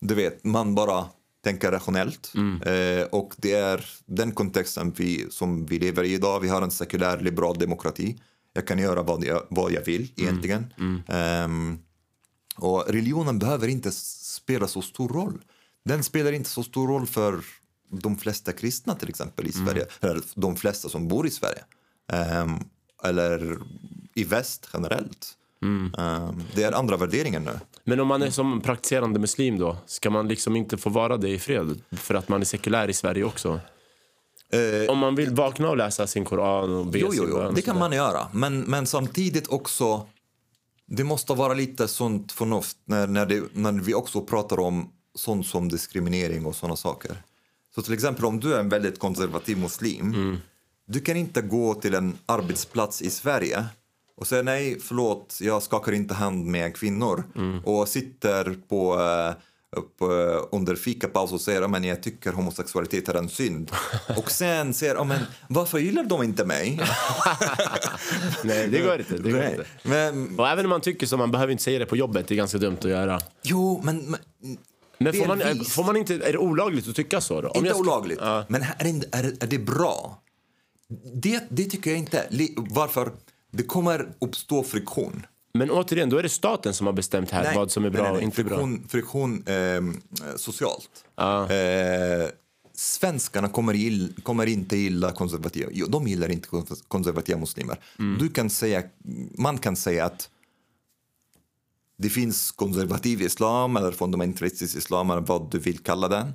Speaker 1: Du vet, man bara tänker rationellt. Eh, och det är den kontexten vi, som vi lever i idag. Vi har en sekulär liberal demokrati. Jag kan göra vad jag, vad jag vill egentligen. Ehm, och religionen behöver inte spela så stor roll. Den spelar inte så stor roll för de flesta kristna till exempel i Sverige. Eller de flesta som bor i Sverige. Ehm, eller i väst generellt. Ehm, det är andra värderingar nu.
Speaker 2: Men om man är som praktiserande muslim då, ska man liksom inte få vara det i fred? För att man är sekulär i Sverige också?
Speaker 1: Eh,
Speaker 2: Om man vill vakna och läsa sin koran och be
Speaker 1: Jo, jo,
Speaker 2: sin
Speaker 1: jo.
Speaker 2: och
Speaker 1: det kan man göra. Men, men samtidigt också, det måste vara lite sånt förnuft när, när, det, när vi också pratar om sånt som diskriminering och såna saker. Så till exempel om du är en väldigt konservativ muslim,
Speaker 2: Mm.
Speaker 1: du kan inte gå till en arbetsplats i Sverige och säga nej, förlåt, jag skakar inte hand med kvinnor
Speaker 2: Mm.
Speaker 1: och sitter på eh, upp, eh, under fikapaus och säger att jag tycker homosexualitet är en synd. Och sen säger "Ja, men varför gillar de inte mig?
Speaker 2: Nej, det går inte. Det går inte.
Speaker 1: Men,
Speaker 2: Och även om man tycker så, man behöver inte säga det på jobbet. Det är ganska dumt att göra.
Speaker 1: jo, men, men
Speaker 2: Men får man, får man inte, är det olagligt att tycka så då? Om
Speaker 1: inte
Speaker 2: jag ska-
Speaker 1: olagligt.
Speaker 2: Ja.
Speaker 1: Men är det, är, är det bra? Det, det tycker jag inte. Varför? Det kommer uppstå friktion.
Speaker 2: Men återigen, då är det staten som har bestämt här vad som är bra
Speaker 1: nej, nej,
Speaker 2: och inte bra.
Speaker 1: friktion, Friktion ehm, socialt.
Speaker 2: Ja.
Speaker 1: Eh, svenskarna kommer, gill, kommer inte gilla konservativa. De gillar inte kons- konservativa muslimer.
Speaker 2: Mm.
Speaker 1: Du kan säga, man kan säga att det finns konservativ islam eller fundamentalistisk islam eller vad du vill kalla den.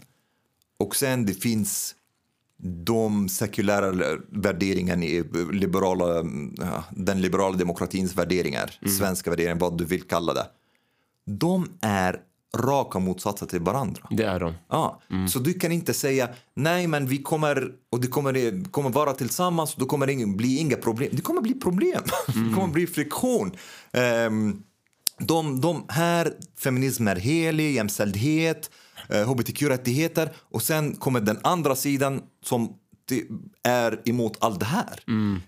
Speaker 1: Och sen det finns de sekulära värderingarna i liberala, den liberala demokratins värderingar, svenska värderingar, vad du vill kalla det. De är raka motsatser till varandra.
Speaker 2: Det är de.
Speaker 1: Ja, Så du kan inte säga nej men vi kommer och det kommer, kommer vara tillsammans och då kommer det bli inga problem. Det kommer bli problem. det kommer bli friktion. Um, de, de här, feminism är helig, jämställdhet, eh, hbtq-rättigheter och sen kommer den andra sidan som är emot allt det här.
Speaker 2: Mm.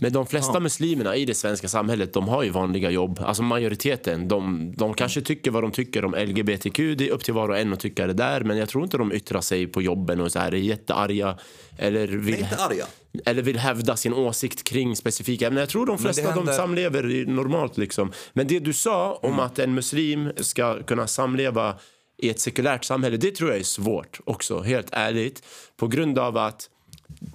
Speaker 2: Men de flesta ja. muslimerna i det svenska samhället de har ju vanliga jobb. Alltså majoriteten. De, de kanske tycker vad de tycker om LGBTQ. Det är upp till var och en att tycka det där. Men jag tror inte de yttrar sig på jobben och så här, är jättearga. Eller vill,
Speaker 1: inte arga.
Speaker 2: eller vill hävda sin åsikt kring specifika ämnen. Jag tror de flesta händer... de samlever normalt. Liksom. Men det du sa om mm. att en muslim ska kunna samleva i ett sekulärt samhälle, det tror jag är svårt också, helt ärligt. På grund av att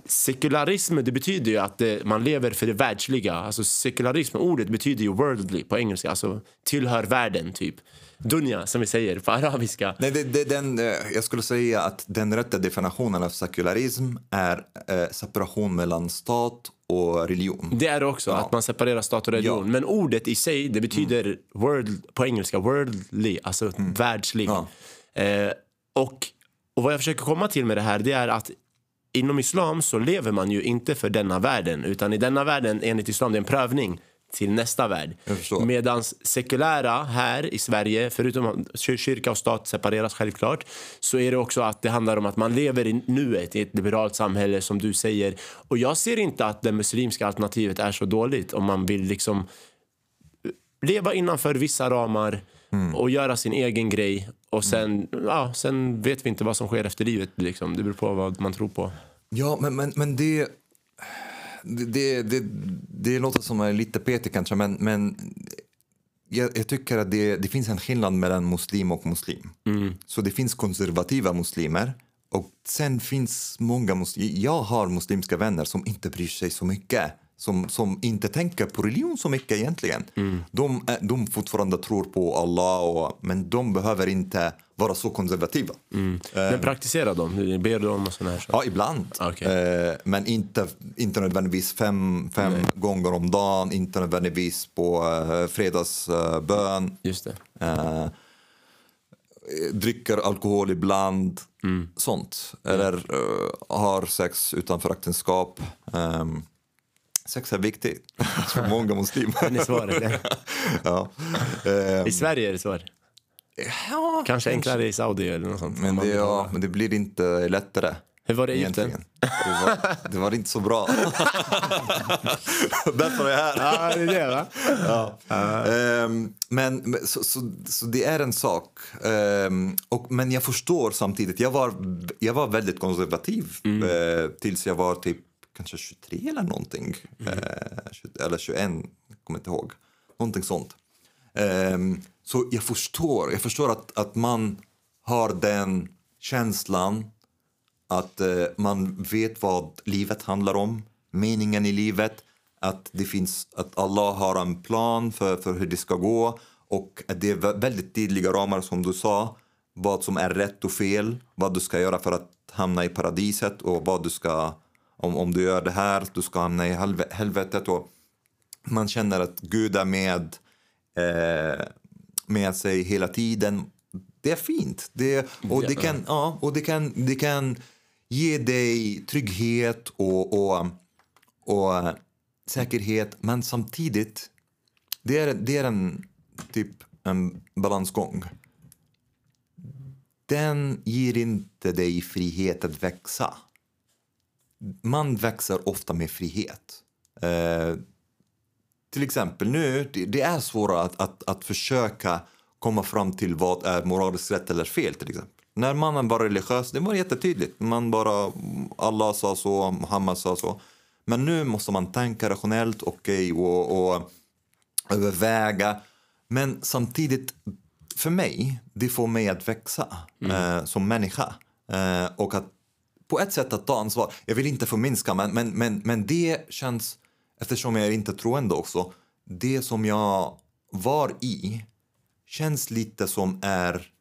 Speaker 2: sekularism det betyder ju att det, man lever för det världsliga. Alltså sekularism, ordet betyder ju worldly på engelska, alltså tillhör världen typ. Dunja som vi säger på arabiska.
Speaker 1: Nej, det, det, den, eh, jag skulle säga att den rätta definitionen av sekularism är eh, separation mellan stat och religion.
Speaker 2: Det är det också, ja. att man separerar stat och religion. Ja. Men ordet i sig, det betyder mm. world, på engelska worldly, alltså mm. världslig. Ja. Eh, och, och vad jag försöker komma till med det här, det är att inom islam så lever man ju inte för denna världen utan i denna världen enligt islam det är en prövning till nästa värld. Medan sekulära här i Sverige, förutom att kyrka och stat separeras självklart, så är det också att det handlar om att man lever i nuet i ett liberalt samhälle som du säger. Och jag ser inte att det muslimska alternativet är så dåligt om man vill liksom leva innanför vissa ramar mm. och göra sin egen grej. Och sen, mm. ja, sen vet vi inte vad som sker efter livet. Liksom. Det beror på vad man tror på.
Speaker 1: Ja, men, men, men det, det, det, det låter som en lite petig kanske, men, men jag, jag, tycker att det, det finns en skillnad mellan muslim och muslim. Mm. Så det finns konservativa muslimer och sen finns många muslimer. Jag har muslimska vänner som inte bryr sig så mycket som, som inte tänker på religion så mycket egentligen. Mm. De, de fortfarande tror på Allah, och, men de behöver inte vara så konservativa.
Speaker 2: Mm. Men eh, praktiserar de? Ber de? Och såna här
Speaker 1: Ja, ibland.
Speaker 2: Okay.
Speaker 1: Eh, men inte, inte nödvändigtvis fem, fem gånger om dagen, inte nödvändigtvis på eh, fredagsbön.
Speaker 2: Just det.
Speaker 1: dricker alkohol ibland, mm. sånt. Eller har sex utanför äktenskap. Um, Sex är viktigt för många muslimer.
Speaker 2: Den är svår. ja. I Sverige är det svårt. Ja, kanske enklare i Saudi eller något sånt.
Speaker 1: Men det, ja, men det blir inte lättare.
Speaker 2: Hur var det i Egypten?
Speaker 1: Det var, det var inte så bra. Därför är jag här.
Speaker 2: Ja, det är det va?
Speaker 1: Ja. Um, men så, så, så, det är en sak. Um, och, men jag förstår samtidigt. Jag var, jag var väldigt konservativ mm. uh, tills jag var typ kanske 23 eller någonting. Mm. Eh, eller 21, kommer inte ihåg. Någonting sånt. Eh, så jag förstår, jag förstår att, att man har den känslan att eh, man vet vad livet handlar om, meningen i livet, att det finns, att Allah har en plan för, för hur det ska gå och att det är väldigt tydliga ramar som du sa, vad som är rätt och fel, vad du ska göra för att hamna i paradiset och vad du ska om, om du gör det här, du ska hamna i helv helvetet. Och man känner att Gud är med, eh, med sig hela tiden. Det är fint. Det, och, det kan, ja, och det, kan, det kan ge dig trygghet och, och, och säkerhet, men samtidigt det är, det är en typ en balansgång. Den ger inte dig frihet att växa man växer ofta med frihet. Eh, till exempel nu, det, det är svårare att, att, att försöka komma fram till vad är moraliskt rätt eller fel till exempel. När mannen var religiös, det var jättetydligt. Man bara, Allah sa så, Muhammed sa så. Men nu måste man tänka rationellt okay, och, och överväga. Men samtidigt, för mig, det får mig att växa mm. eh, som människa. Eh, och att på ett sätt att ta ansvar. Jag vill inte förminska, men, men, men, men det känns, eftersom jag är inte troende också, det som jag var i känns lite som är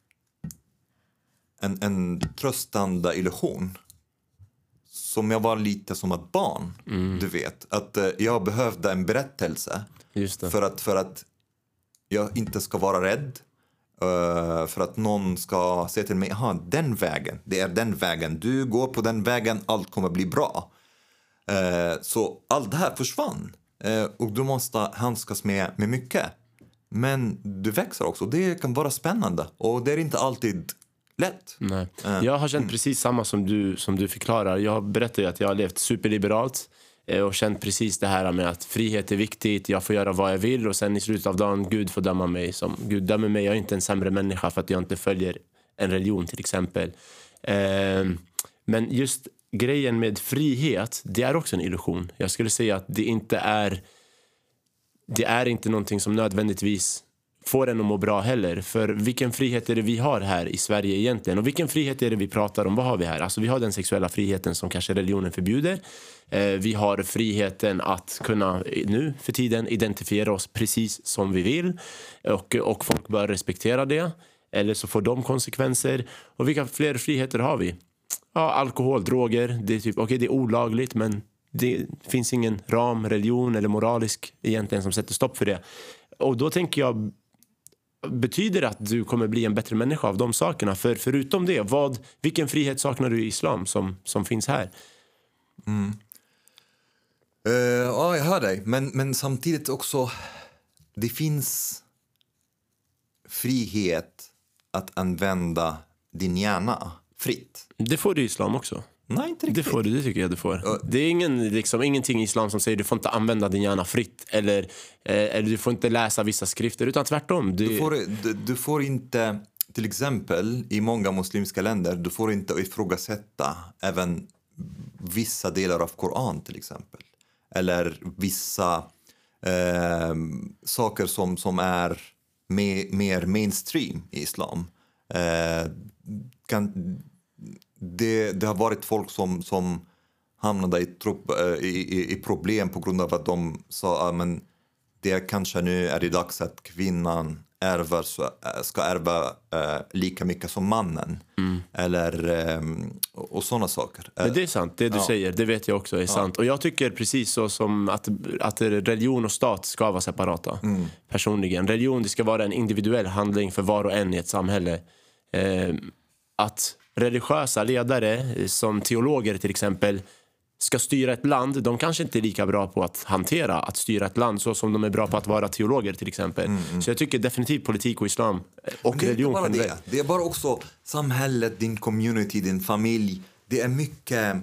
Speaker 1: en, en tröstande illusion. Som jag var lite som ett barn, mm. du vet. Att uh, jag behövde en berättelse för, att, för att jag inte ska vara rädd. Eh, för att någon ska säga till mig, aha, den vägen, det är den vägen, du går på den vägen, allt kommer bli bra. Eh, så allt det här försvann eh, och du måste handskas med, med mycket. Men du växer också, det kan vara spännande och det är inte alltid lätt.
Speaker 2: Nej. Jag har känt precis samma som du, som du förklarar. Jag berättade att jag har levt superliberalt Eh, och känt precis det här med att frihet är viktigt, jag får göra vad jag vill och sen i slutet av dagen, Gud får döma mig. Som, Gud dömer mig, jag är inte en sämre människa för att jag inte följer en religion till exempel. Eh, men just grejen med frihet, det är också en illusion. Jag skulle säga att det inte är det är inte någonting som nödvändigtvis får en att må bra heller. För vilken frihet är det vi har här i Sverige egentligen? Och vilken frihet är det vi pratar om? Vad har vi här? Alltså vi har den sexuella friheten som kanske religionen förbjuder. Eh, vi har friheten att kunna nu för tiden identifiera oss precis som vi vill. Och, och folk bör respektera det. Eller så får de konsekvenser. Och vilka fler friheter har vi? Ja, alkohol, droger. Det är, typ, okay, det är olagligt men det finns ingen ram, religion eller moralisk egentligen som sätter stopp för det. Och då tänker jag Betyder att du kommer bli en bättre människa av de sakerna? För förutom det, vad, vilken frihet saknar du i islam som, som finns här?
Speaker 1: Eh, ja, jag hör dig. Men, men samtidigt också, det finns frihet att använda din hjärna fritt.
Speaker 2: Det får du i islam också.
Speaker 1: Nej, inte
Speaker 2: Det
Speaker 1: riktigt.
Speaker 2: får du, det tycker jag du får. Det är ingen, liksom, ingenting i islam som säger du får inte använda din hjärna fritt eller, eh, eller du får inte läsa vissa skrifter, utan tvärtom. Du,
Speaker 1: Du får, du, du får inte, till exempel i många muslimska länder, du får inte ifrågasätta även vissa delar av Koran till exempel. Eller vissa eh, saker som, som är mer, mer mainstream i islam. Eh, kan, det, det har varit folk som, som hamnade i, trupp, eh, i, i, i problem på grund av att de sa att men det kanske nu är det dags att kvinnan ärver, äh, ska ärva eh, lika mycket som mannen. Eller, ehm, och, sådana saker.
Speaker 2: Men det är sant, det du
Speaker 1: Ja.
Speaker 2: säger, det vet jag också är sant. Och jag tycker precis så som att, att religion och stat ska vara separata. Personligen. Religion det ska vara en individuell handling för var och en i ett samhälle. Eh, att religiösa ledare, eh, som teologer till exempel, ska styra ett land, de kanske inte är lika bra på att hantera att styra ett land så som de är bra på att vara teologer till exempel. Så jag tycker definitivt politik och islam och
Speaker 1: det är
Speaker 2: religion generellt.
Speaker 1: det. Det är bara också samhället, din community, din familj. Det är mycket,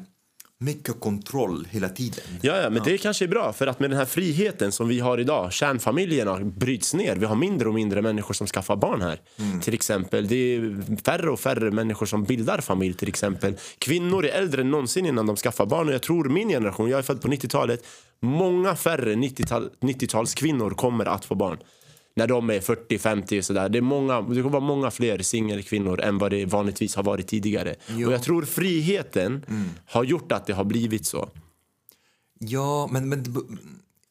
Speaker 1: mycket kontroll hela tiden.
Speaker 2: Ja, ja, men det kanske är bra för att med den här friheten som vi har idag, kärnfamiljerna bryts ner. Vi har mindre och mindre människor som skaffar barn här. Till exempel, det är färre och färre människor som bildar familj till exempel. Kvinnor är äldre än någonsin innan de skaffar barn och jag tror min generation, jag är född på 90-talet, många färre 90-tal 90-talskvinnor kommer att få barn. När de är 40-50 och sådär. Det, är många, det kommer vara många fler singelkvinnor än vad det vanligtvis har varit tidigare. Och jag tror friheten har gjort att det har blivit så.
Speaker 1: Ja, men, men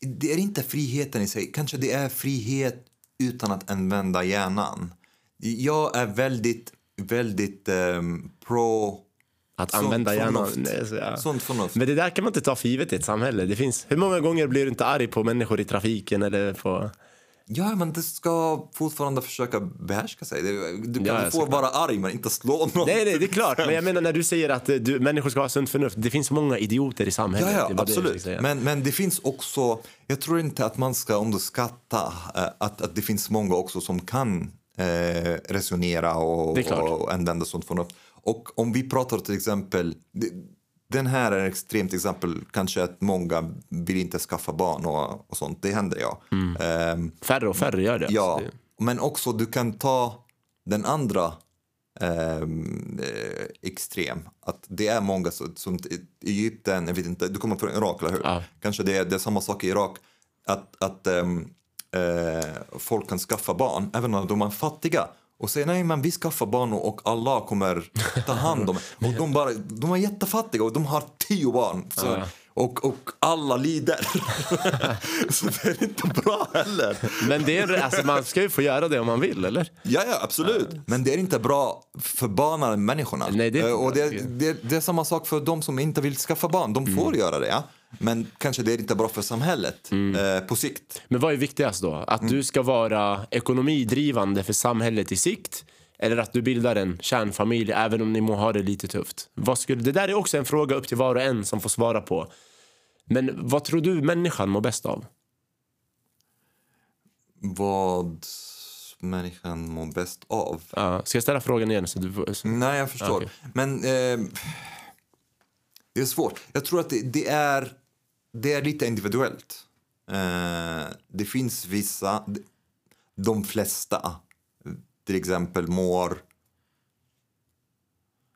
Speaker 1: det- är inte friheten i sig. Kanske det är frihet utan att använda hjärnan. Jag är väldigt, väldigt ehm, pro...
Speaker 2: Att använda hjärnan.
Speaker 1: förnuft.
Speaker 2: Nej, så, ja.
Speaker 1: Sunt förnuft.
Speaker 2: Men det där kan man inte ta för givet i ett samhälle. Det finns, hur många gånger blir du inte arg på människor i trafiken eller på...
Speaker 1: Ja, men det ska fortfarande försöka behärska sig. Du kan
Speaker 2: Ja,
Speaker 1: få vara arg men inte slå någon.
Speaker 2: Nej, nej, det är klart. Men jag menar när du säger att eh, du, människor ska ha sunt förnuft. Det finns många idioter i samhället.
Speaker 1: Ja, ja absolut.
Speaker 2: säga.
Speaker 1: Men, men det finns också, jag tror inte att man ska underskatta eh, att, att det finns många också som kan eh, resonera och, och använda sånt förnuft. Och om vi pratar till exempel, den här är ett extremt exempel, kanske att många vill inte skaffa barn och, och sånt, det händer ja. Ehm,
Speaker 2: Färre och färre gör det.
Speaker 1: Ja,
Speaker 2: alltså.
Speaker 1: Men också du kan ta den andra eh, extrem. Att det är många som, som Egypten, jag vet inte, du kommer från Irak eller hur?
Speaker 2: Ja.
Speaker 1: Kanske det är, det är samma sak i Irak. Att, att ehm, eh, folk kan skaffa barn även om de är fattiga. Och säga nej men vi skaffar barn och Allah kommer ta hand om Och de, bara, de är jättefattiga och de har tio barn. Så,
Speaker 2: Ja.
Speaker 1: och, och alla lider. så det är inte bra heller.
Speaker 2: Men det är, alltså, man ska ju få göra det om man vill, eller?
Speaker 1: Ja, ja, absolut. Men det är inte bra för barnen, människorna.
Speaker 2: Nej, det är
Speaker 1: Eh, och det, det, det är samma sak för de som inte vill skaffa barn. De
Speaker 2: Mm.
Speaker 1: får göra det. Ja? Men kanske det är inte bra för samhället
Speaker 2: Mm.
Speaker 1: eh, på sikt.
Speaker 2: Men vad är viktigast då? Att du ska vara ekonomidrivande för samhället i sikt eller att du bildar en kärnfamilj även om ni må ha det lite tufft? Vad skulle, det där är också en fråga upp till var och en som får svara på. Men vad tror du människan mår bäst av?
Speaker 1: Vad människan mår bäst av?
Speaker 2: Ja, ska jag ställa frågan igen? Så du,
Speaker 1: Nej, jag förstår.
Speaker 2: Okej.
Speaker 1: Men eh, det är svårt. Jag tror att det, det, är, det är lite individuellt. Eh, det finns vissa, de flesta till exempel mår...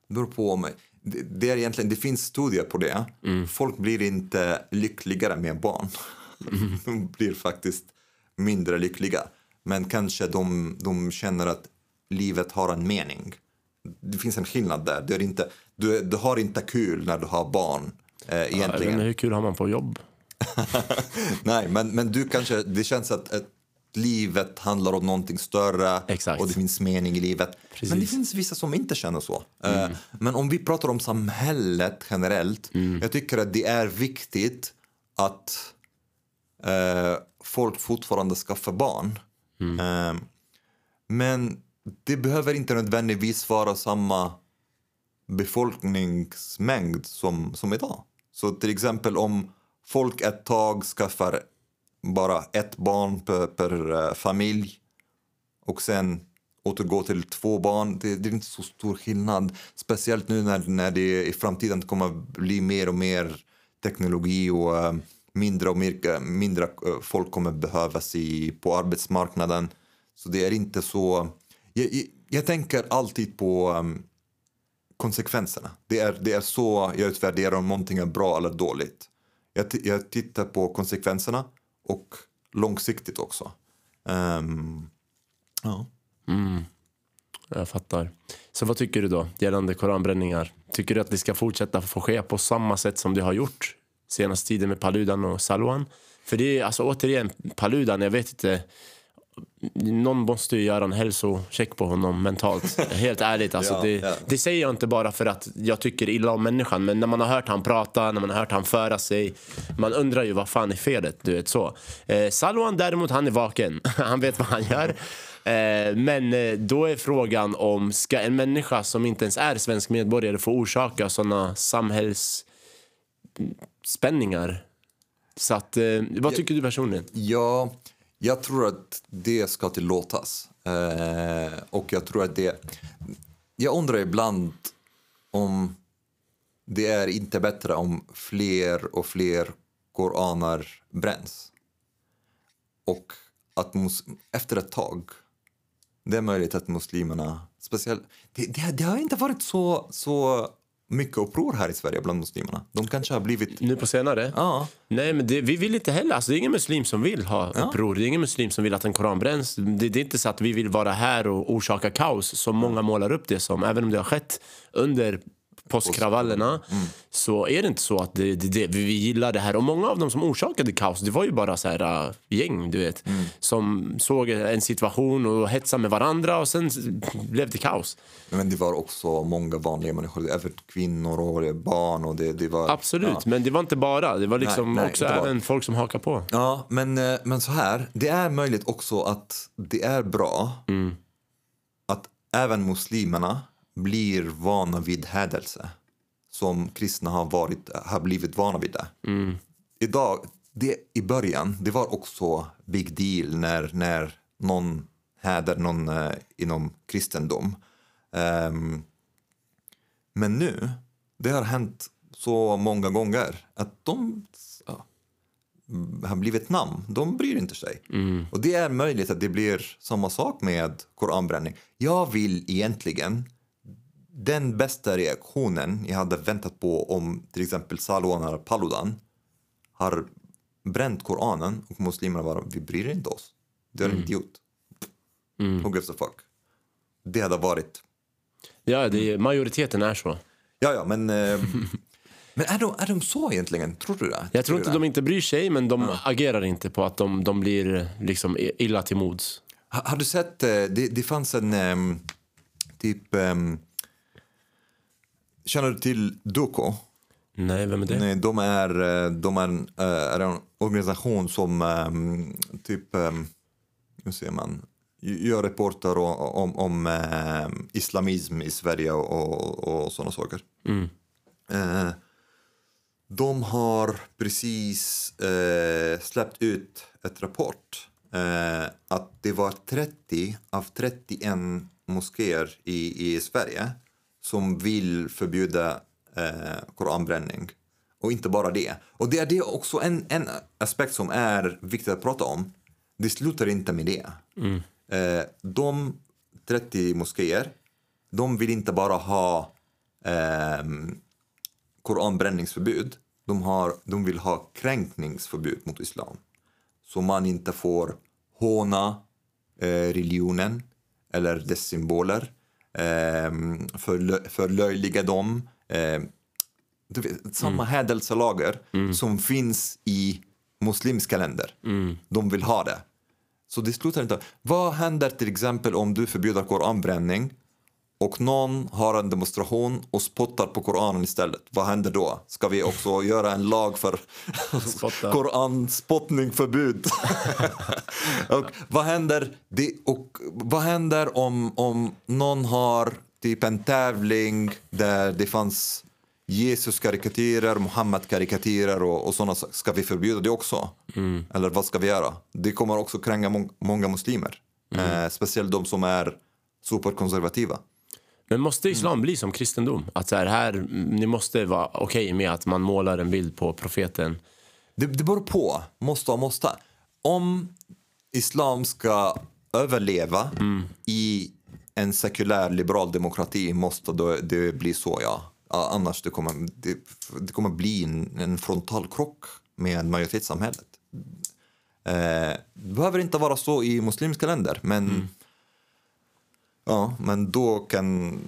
Speaker 1: Det beror på mig. Det, det, är egentligen, det finns studier på det. Folk blir inte lyckligare med barn. de blir faktiskt mindre lyckliga. Men kanske de, de känner att livet har en mening. Det finns en skillnad där. Du, är inte, du, du har inte kul när du har barn. Eh, egentligen.
Speaker 2: inte, hur kul har man på jobb?
Speaker 1: Nej, men, men du kanske, det känns att, att livet handlar om någonting större
Speaker 2: Exakt.
Speaker 1: och det finns mening i livet.
Speaker 2: Precis.
Speaker 1: Men det finns vissa som inte känner så. Eh, Men om vi pratar om samhället generellt, jag tycker att det är viktigt att eh, folk fortfarande skaffar barn. Eh, men det behöver inte nödvändigtvis vara samma befolkningsmängd som, som idag. Så till exempel om folk ett tag skaffar bara ett barn per, per eh, familj och sen återgår till två barn, det, det är inte så stor skillnad. Speciellt nu när, när det i framtiden kommer bli mer och mer teknologi och äh, mindre och mer, eh, mindre folk kommer behövas i, på arbetsmarknaden. Så det är inte så... Jag, jag, jag tänker alltid på um, konsekvenserna. Det är, det är så jag utvärderar om någonting är bra eller dåligt. Jag, jag tittar på konsekvenserna och långsiktigt också. Um, ja. Mm.
Speaker 2: Jag fattar. Så vad tycker du då gällande koranbränningar? Tycker du att det ska fortsätta få ske på samma sätt som det har gjort senaste tiden med Paludan och Salwan? För det är alltså återigen Paludan, jag vet inte. Någon måste ju göra en hälsocheck på honom mentalt. Helt ärligt. Alltså
Speaker 1: Ja,
Speaker 2: det,
Speaker 1: ja.
Speaker 2: det säger jag inte bara för att jag tycker illa om människan. Men när man har hört han prata, när man har hört han föra sig. Man undrar ju vad fan är felet. Du vet så. Eh, Salwan däremot, han är vaken. han vet vad han gör. Eh, men eh, då är frågan om ska en människa som inte ens är svensk medborgare få orsaka såna samhällsspänningar? Så att, eh, vad tycker du personligen?
Speaker 1: Ja, jag tror att det ska tillåtas. Eh, och jag tror att det... Jag undrar ibland om det är inte bättre om fler och fler koraner bränns. Och att mus- efter ett tag, det är möjligt att muslimerna... Speciellt, det, det, det har inte varit så, så mycket uppror här i Sverige bland muslimerna. De kanske har blivit...
Speaker 2: Nu på senare?
Speaker 1: Ja,
Speaker 2: Nej, men det, vi vill inte heller. Alltså, det är ingen muslim som vill ha uppror. Det är ingen muslim som vill att en koran bränns. Det, det är inte så att vi vill vara här och orsaka kaos som många målar upp det som. Även om det har skett under påskkravallerna så är det inte så att det, det, det, vi gillar det här. Och många av dem som orsakade kaos, det var ju bara så här äh, gäng, du vet. Som såg en situation och hetsade med varandra och sen blev det kaos.
Speaker 1: Men det var också många vanliga människor, även kvinnor och barn. Och det, det var,
Speaker 2: Absolut,
Speaker 1: Ja.
Speaker 2: men det var inte bara. Det var liksom
Speaker 1: Nej, nej,
Speaker 2: också även folk som hakar på.
Speaker 1: Ja, men, eh, men så här. Det är möjligt också att det är bra att även muslimerna blir vana vid hädelse som kristna har, varit, har blivit vana vid det. Idag, det, I början det var också big deal när, när någon häder någon eh, inom kristendom. Ehm, men nu, det har hänt så många gånger att de ja, har blivit namn. De bryr inte sig. Och det är möjligt att det blir samma sak med koranbränning. Jag vill egentligen den bästa reaktionen jag hade väntat på om till exempel Salwan Paludan har bränt Koranen och muslimerna bara, vi bryr inte oss. Det har inte gjort. Who gives a fuck? Det hade varit...
Speaker 2: Ja, det, majoriteten är så.
Speaker 1: Ja, ja, men... Eh, men är de, är de så egentligen? Tror du det?
Speaker 2: Jag tror
Speaker 1: du
Speaker 2: inte
Speaker 1: det?
Speaker 2: de inte bryr sig, men de agerar inte på att de, de blir liksom illa till mods.
Speaker 1: Ha- Har du sett, eh, det, det fanns en ehm, typ... ehm, känner du till Duko?
Speaker 2: Nej, vem är det?
Speaker 1: Nej, de är, eh, de är, en, eh, är en organisation som ehm, typ, um, hur säger man, gör reporter om, om, om ehm, islamism i Sverige och, och, sådana saker.
Speaker 2: Mm.
Speaker 1: Eh, de har precis eh, släppt ut ett rapport eh, att det var 30 av 31 moskéer i, i Sverige som vill förbjuda eh, koranbränning. Och inte bara det. Och det är det också en, en aspekt som är viktig att prata om. Det slutar inte med det.
Speaker 2: Mm.
Speaker 1: Eh, de 30 moskéer, de vill inte bara ha ehm, koranbränningsförbud. De, har, de vill ha kränkningsförbud mot islam. Så man inte får håna eh, religionen eller dess symboler, eh, förlö, förlöjliga dem. Eh, vet, samma mm. hädelselager mm. som finns i muslimska länder.
Speaker 2: Mm.
Speaker 1: De vill ha det. Så det slutar inte. Vad händer till exempel om du förbjuder koranbränning och någon har en demonstration och spottar på Koranen istället. Vad händer då? Ska vi också göra en lag för koranspottningförbud? och vad händer, det, och vad händer om, om någon har typ en tävling där det fanns Jesus karikatyrer, Muhammed karikatyrer och, och sådana Ska vi förbjuda det också?
Speaker 2: Mm.
Speaker 1: Eller vad ska vi göra? Det kommer också kränga må många muslimer. Mm. Eh, speciellt de som är superkonservativa.
Speaker 2: Men måste islam mm. bli som kristendom? Att så här, här ni måste vara okej okay med att man målar en bild på profeten?
Speaker 1: Det, det beror på. Måste och måste. Om islam ska överleva
Speaker 2: mm.
Speaker 1: i en sekulär liberal demokrati måste det bli så, ja. Annars det kommer det, det kommer bli en, en frontalkrock med majoritetssamhället. Eh, det behöver inte vara så i muslimska länder, men mm. Ja, men då kan...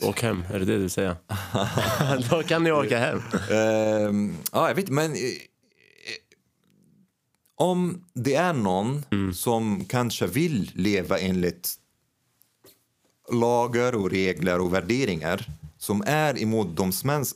Speaker 2: Åk hem, är det det du säger? då kan ni åka hem.
Speaker 1: Uh, ja, jag vet men... Uh, om det är någon mm. som kanske vill leva enligt lagar och regler och värderingar som är emot de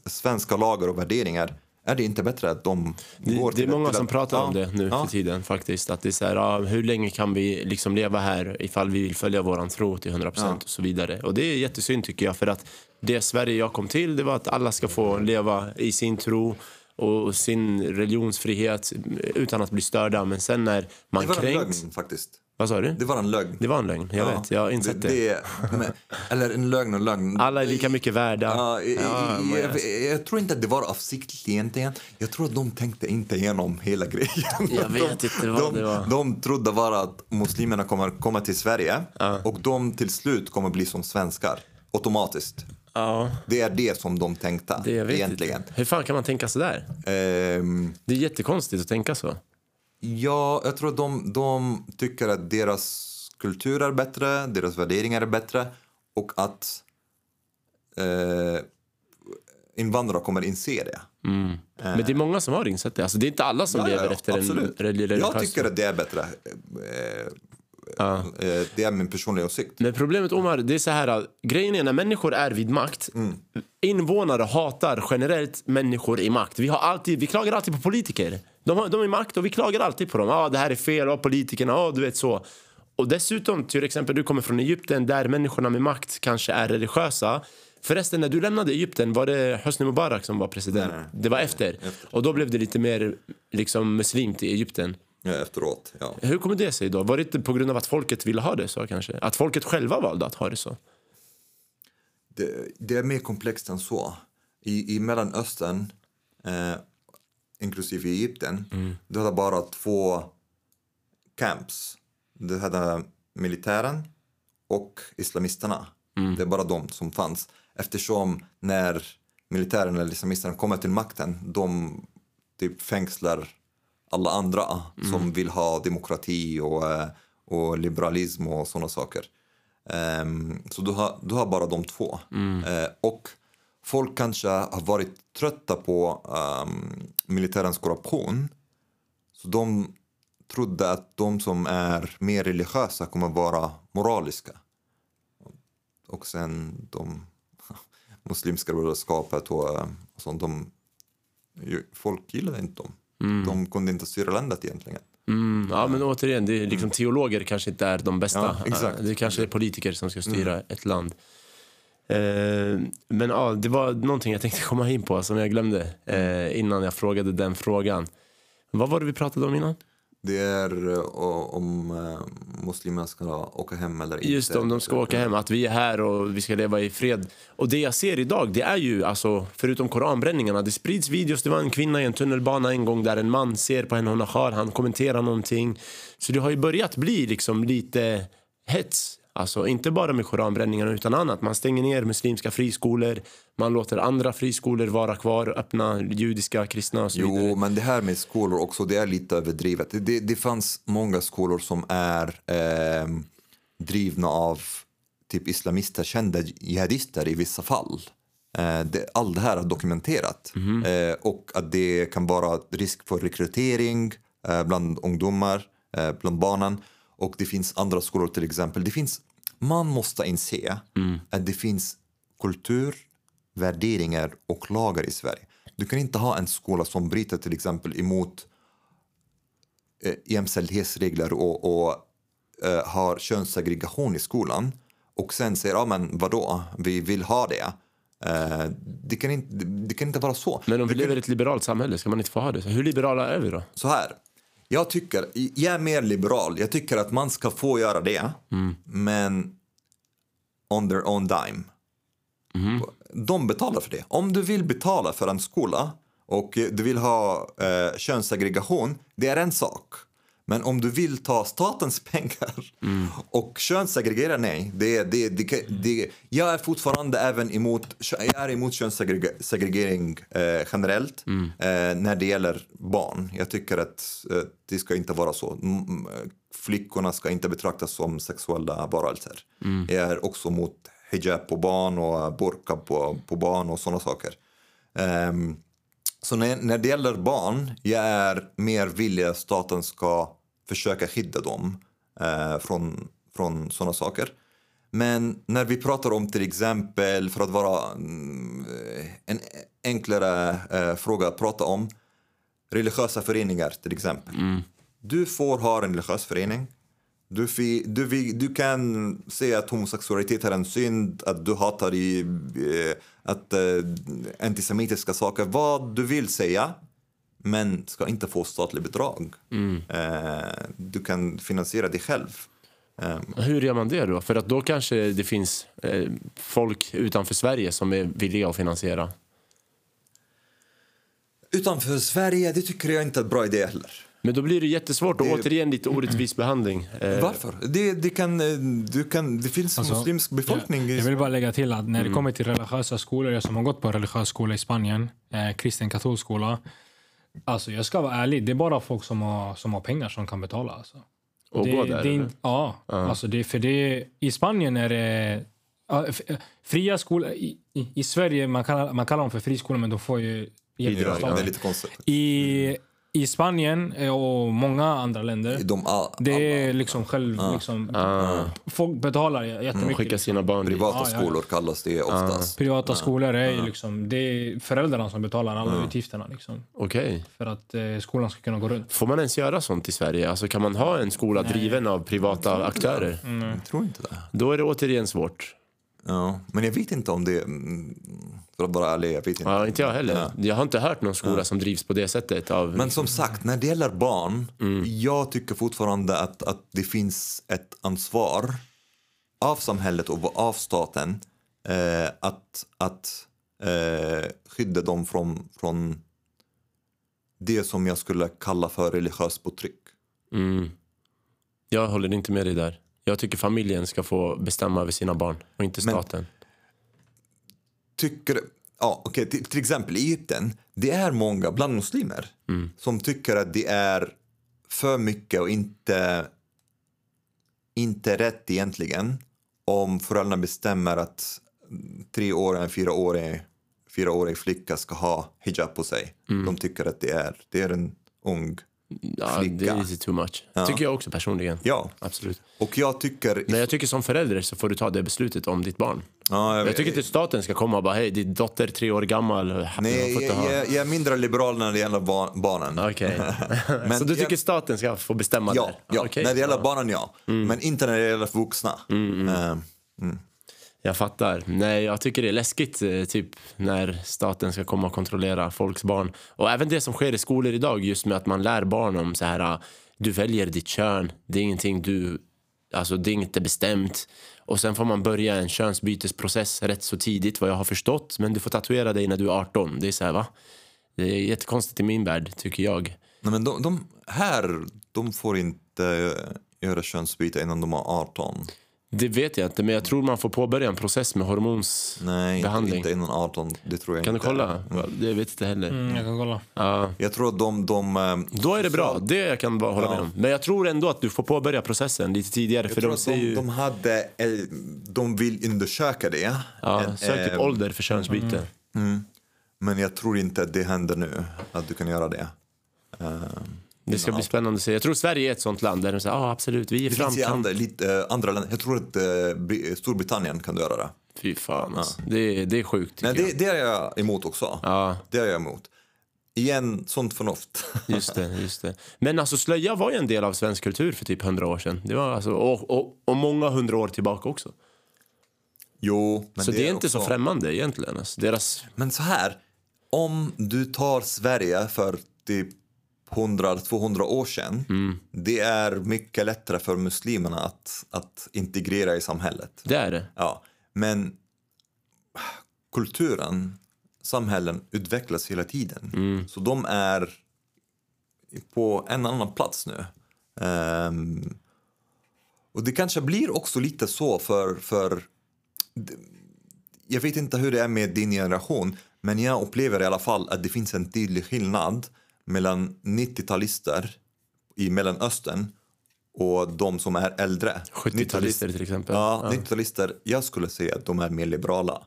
Speaker 1: svenska lagar och värderingar är det inte bättre att de går
Speaker 2: det, det är många som pratar om det nu ja. för tiden faktiskt. Att det är så här, ja, hur länge kan vi liksom leva här ifall vi vill följa våran tro till 100% ja. och så vidare. Och det är jättesynd tycker jag för att det Sverige jag kom till det var att alla ska få leva i sin tro och sin religionsfrihet utan att bli störda. Men sen när man kränks... Det var
Speaker 1: kränks... en lögn faktiskt.
Speaker 2: Vad sa du?
Speaker 1: Det var en lögn.
Speaker 2: Det var en lögn, jag ja. vet. Jag har insett det. det.
Speaker 1: Men, eller en lögn och lögn.
Speaker 2: Alla är lika mycket värda.
Speaker 1: Ja, ja, jag, jag, jag, tror inte att det var avsiktligt egentligen. Jag tror att de tänkte inte igenom hela grejen.
Speaker 2: Jag vet inte vad
Speaker 1: de,
Speaker 2: det var.
Speaker 1: De trodde bara att muslimerna kommer komma till Sverige ja. och de till slut kommer bli som svenskar. Automatiskt.
Speaker 2: Ja.
Speaker 1: Det är det som de tänkte det egentligen. Inte.
Speaker 2: Hur fan kan man tänka så där?
Speaker 1: Um,
Speaker 2: det är jättekonstigt att tänka så.
Speaker 1: Ja, jag tror att de, de tycker att deras kultur är bättre, deras värderingar är bättre och att eh, invandrare kommer inse det.
Speaker 2: Mm. Men det är många som har insett det. Alltså, det är inte alla som
Speaker 1: ja,
Speaker 2: lever
Speaker 1: ja,
Speaker 2: efter
Speaker 1: absolut.
Speaker 2: en religiös
Speaker 1: Jag tycker att det är bättre. Eh,
Speaker 2: ja.
Speaker 1: Eh, det är min personliga åsikt.
Speaker 2: Men problemet Omar, det är så här. Grejen är när människor är vid makt.
Speaker 1: Mm.
Speaker 2: Invånare hatar generellt människor i makt. Vi, har alltid, vi klagar alltid på politiker. De, har, de är i makt och vi klagar alltid på dem. Ah, det här är fel, ah, politikerna, ah, du vet så. Och dessutom, till exempel du kommer från Egypten där människorna med makt kanske är religiösa. Förresten, när du lämnade Egypten, var det Hosni Mubarak som var president?
Speaker 1: Nej.
Speaker 2: Det var efter. efter. Och då blev det lite mer liksom, muslimt i Egypten.
Speaker 1: Ja, efteråt, ja.
Speaker 2: Hur kommer det sig då? Var det inte på grund av att folket ville ha det så kanske? Att folket själva valde att ha det så?
Speaker 1: Det, det är mer komplext än så. I, i Mellanöstern eh, inklusive Egypten,
Speaker 2: mm.
Speaker 1: du hade bara två camps. Du hade militären och islamisterna.
Speaker 2: Mm.
Speaker 1: Det är bara de som fanns. Eftersom när militären eller islamisterna kommer till makten, de typ fängslar alla andra mm. som vill ha demokrati och, eh, och liberalism och sådana saker. Um, så du har, du har bara de två.
Speaker 2: Mm.
Speaker 1: Uh, och folk kanske har varit trötta på um, militärens korruption. Så de trodde att de som är mer religiösa kommer vara moraliska. Och sen de muslimska brödraskapet och, eh, och sånt. De, folk gillade inte dem. De kunde inte styra landet egentligen.
Speaker 2: Mm, ja, men återigen, det är liksom, teologer kanske inte är de bästa.
Speaker 1: Ja, exakt.
Speaker 2: Det kanske är politiker som ska styra ett land. Eh, men ja, det var någonting jag tänkte komma in på som jag glömde eh, innan jag frågade den frågan. Vad var det vi pratade om innan?
Speaker 1: Det är eh, om eh, muslimerna ska åka hem eller inte.
Speaker 2: Just det, om de ska åka hem, att vi är här och vi ska leva i fred. Och det jag ser idag, det är ju alltså, förutom koranbränningarna, det sprids videos. Det var en kvinna i en tunnelbana en gång där en man ser på henne, hon har han kommenterar någonting. Så det har ju börjat bli liksom lite hets. Alltså inte bara med koranbränningarna utan annat. Man stänger ner muslimska friskolor, man låter andra friskolor vara kvar, öppna judiska, kristna och så vidare.
Speaker 1: Jo, men det här med skolor också, det är lite överdrivet. Det, det fanns många skolor som är eh, drivna av typ islamister, kända jihadister i vissa fall. Eh, det, allt det här är dokumenterat. Eh, och att det kan vara risk för rekrytering eh, bland ungdomar, eh, bland barnen. Och det finns andra skolor till exempel. Det finns, man måste inse att det finns kultur, värderingar och lagar i Sverige. Du kan inte ha en skola som bryter till exempel emot eh, jämställdhetsregler och, och eh, har könssegregation i skolan och sen säger ja men vadå, vi vill ha det. Eh, det, kan inte, det kan inte vara så.
Speaker 2: Men om vi lever i ett liberalt samhälle, ska man inte få ha det? Hur liberala är vi då?
Speaker 1: så här, jag tycker, jag är mer liberal. Jag tycker att man ska få göra det, men on their own dime. De betalar för det. Om du vill betala för en skola och du vill ha eh, könssegregation, det är en sak. Men om du vill ta statens pengar och könssegregera, nej. Det, det, det, det, jag är fortfarande även emot, jag är emot könssegregering eh, generellt eh, när det gäller barn. Jag tycker att eh, det ska inte vara så. Mm, mm, Flickorna ska inte betraktas som sexuella varelser. Jag är också mot hijab på barn och burka på, på barn och sådana saker. Ehm, så när, när det gäller barn, jag är mer villig att staten ska försöka skydda dem eh, från, från sådana saker. Men när vi pratar om till exempel, för att vara mm, en enklare eh, fråga att prata om, religiösa föreningar till exempel. Du får ha en religiös förening. Du, fi, du, du kan säga att homosexualitet är en synd, att du hatar i, eh, att, eh, antisemitiska saker, vad du vill säga. Men ska inte få statlig bidrag. Eh, du kan finansiera dig själv. Eh,
Speaker 2: Hur gör man det då? För att då kanske det finns eh, folk utanför Sverige som är villiga att finansiera.
Speaker 1: utanför Sverige, det tycker jag inte är en bra idé heller.
Speaker 2: Men då blir det jättesvårt och
Speaker 1: Det-
Speaker 2: återigen lite orättvis behandling. Eh,
Speaker 1: Varför? Det, det, kan, du kan, det finns
Speaker 3: Alltså,
Speaker 1: muslimsk befolkning.
Speaker 3: Jag, jag vill bara lägga till att när det kommer till religiösa skolor, jag som har gått på religiös skola i Spanien, eh, kristen katolsk skola. Alltså jag ska vara ärlig, det är bara folk som har, som har pengar som kan betala. Alltså.
Speaker 2: och
Speaker 3: det,
Speaker 2: gå där?
Speaker 3: det
Speaker 2: eller?
Speaker 3: Ja, alltså det, för det, i Spanien är det... Fria skolor, i, i, i Sverige man kallar, man kallar dem för friskolor men de får ju
Speaker 2: Bidrag,
Speaker 1: Ja, det är lite konstigt.
Speaker 3: I, I Spanien eh, och många andra länder,
Speaker 1: De, all,
Speaker 3: det är liksom själv... Liksom, Folk betalar jättemycket.
Speaker 2: Skicka sina barn dit.
Speaker 1: privata skolor kallas det oftast.
Speaker 3: Privata skolor är ju liksom, det är föräldrarna som betalar alla utgifterna liksom,
Speaker 2: Okej.
Speaker 3: för att eh, skolan ska kunna gå runt.
Speaker 2: Får man ens göra sånt i Sverige? Alltså kan man ha en skola driven av privata aktörer?
Speaker 1: Jag tror inte det.
Speaker 2: Då är det återigen svårt.
Speaker 1: Ja, men jag vet inte om det... mm, För att vara ärlig, jag vet inte.
Speaker 2: Ja, inte jag heller. Jag har inte hört någon skola som drivs på det sättet. Av...
Speaker 1: Men som sagt, när det gäller barn, jag tycker fortfarande att, att det finns ett ansvar av samhället och av staten eh, att, att eh, skydda dem från, från det som jag skulle kalla för religiöst förtryck.
Speaker 2: Mm. Jag håller inte med dig där. Jag tycker familjen ska få bestämma över sina barn och inte
Speaker 1: Men-
Speaker 2: staten
Speaker 1: tycker, ja, okay, till, till exempel i Egypten, det är många bland muslimer som tycker att det är för mycket och inte, inte rätt egentligen om föräldrarna bestämmer att treårig, en fyraårig, fyraårig flicka ska ha hijab på sig. De tycker att det är, det är en ung
Speaker 2: Ja,
Speaker 1: flicka.
Speaker 2: det är lite too much. Tycker jag också personligen.
Speaker 1: Ja,
Speaker 2: Absolut.
Speaker 1: och jag tycker...
Speaker 2: Men jag tycker som förälder så får du ta det beslutet om ditt barn.
Speaker 1: ja,
Speaker 2: Jag tycker inte staten ska komma och bara hej, din dotter är tre år gammal.
Speaker 1: Nej, jag,
Speaker 2: ha-
Speaker 1: jag, jag är mindre liberal när det gäller bar- barnen.
Speaker 2: Okej.
Speaker 1: Men
Speaker 2: så du
Speaker 1: jag-
Speaker 2: tycker staten ska få bestämma
Speaker 1: Ja,
Speaker 2: där?
Speaker 1: ja.
Speaker 2: Okej.
Speaker 1: när det gäller barnen ja. Men inte när det gäller vuxna. Eh,
Speaker 2: jag fattar. Nej, jag tycker det är läskigt eh, typ när staten ska komma och kontrollera folks barn. Och även det som sker i skolor idag just med att man lär barn om så här eh, du väljer ditt kön. Det är ingenting du alltså det är inte bestämt. Och sen får man börja en könsbytesprocess rätt så tidigt vad jag har förstått, men du får tatuera dig när du är 18. Det är så här va? Det är jättekonstigt i min värld tycker jag.
Speaker 1: nej, men de, de här, de får inte eh, göra könsbyte innan de är 18.
Speaker 2: Det vet jag inte, men jag tror man får påbörja en process med hormons
Speaker 1: Nej, inte, innan 18. Det tror jag
Speaker 2: Kan du
Speaker 1: inte.
Speaker 2: kolla? Det vet jag inte heller.
Speaker 3: Mm, jag kan kolla.
Speaker 2: Ja.
Speaker 1: Jag tror att de... de eh,
Speaker 2: Då är det bra, det jag kan bara hålla
Speaker 1: Ja.
Speaker 2: med om. Men jag tror ändå att du får påbörja processen lite tidigare.
Speaker 1: jag
Speaker 2: För
Speaker 1: tror
Speaker 2: de
Speaker 1: att de,
Speaker 2: ju...
Speaker 1: de hade... eh, De vill undersöka det.
Speaker 2: Ja,
Speaker 1: Eh,
Speaker 2: sök typ ålder för könsbyte.
Speaker 1: Men jag tror inte att det händer nu, att du kan göra det. Eh,
Speaker 2: Det ska bli spännande att se. Jag tror Sverige är ett sånt land där de säger ja absolut, vi är
Speaker 1: Det finns
Speaker 2: framkant.
Speaker 1: andra, lite, eh, andra länder. Jag tror att eh, Bri- Storbritannien kan göra det.
Speaker 2: Fy fan alltså. det, är, det är sjukt
Speaker 1: Nej, det, det är jag emot också.
Speaker 2: Ja,
Speaker 1: Det är jag emot. Igen, sånt förnuft.
Speaker 2: just det, just det. Men alltså slöja var ju en del av svensk kultur för typ hundra år sedan. Det var alltså, och, och, och många hundra år tillbaka också.
Speaker 1: jo, men
Speaker 2: så det är, inte
Speaker 1: också-
Speaker 2: så främmande egentligen. Alltså, deras...
Speaker 1: Men så här, om du tar Sverige för typ 100-200 år sedan.
Speaker 2: Mm.
Speaker 1: Det är mycket lättare för muslimerna att, att integrera i samhället.
Speaker 2: Det är det.
Speaker 1: Ja, men kulturen, samhällen utvecklas hela tiden.
Speaker 2: Mm.
Speaker 1: Så de är på en annan plats nu. Ehm, och det kanske blir också lite så för, för... Jag vet inte hur det är med din generation, men jag upplever i alla fall att det finns en tydlig skillnad mellan 90-talister i Mellanöstern och de som är äldre.
Speaker 2: 70-talister till exempel.
Speaker 1: Ja, 90-talister, jag skulle säga att de är mer liberala.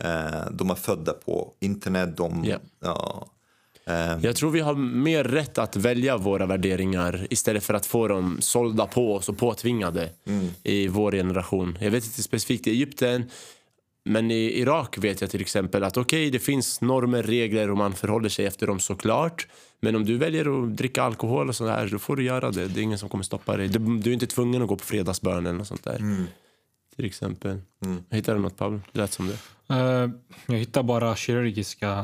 Speaker 1: Eh, de är födda på internet, de...
Speaker 2: Ja.
Speaker 1: Ja, eh,
Speaker 2: Jag tror vi har mer rätt att välja våra värderingar istället för att få dem sålda på oss och påtvingade i vår generation. Jag vet inte specifikt i Egypten, men i Irak vet jag till exempel att okej, det finns normer, regler och man förhåller sig efter dem såklart. Men om du väljer att dricka alkohol och sådär, då får du göra det. Det är ingen som kommer stoppa dig. Du, du är inte tvungen att gå på fredagsbön eller något sånt där. Till exempel. Hittar du något Pablo? Det lät som det.
Speaker 3: Eh, jag hittar bara kirurgiska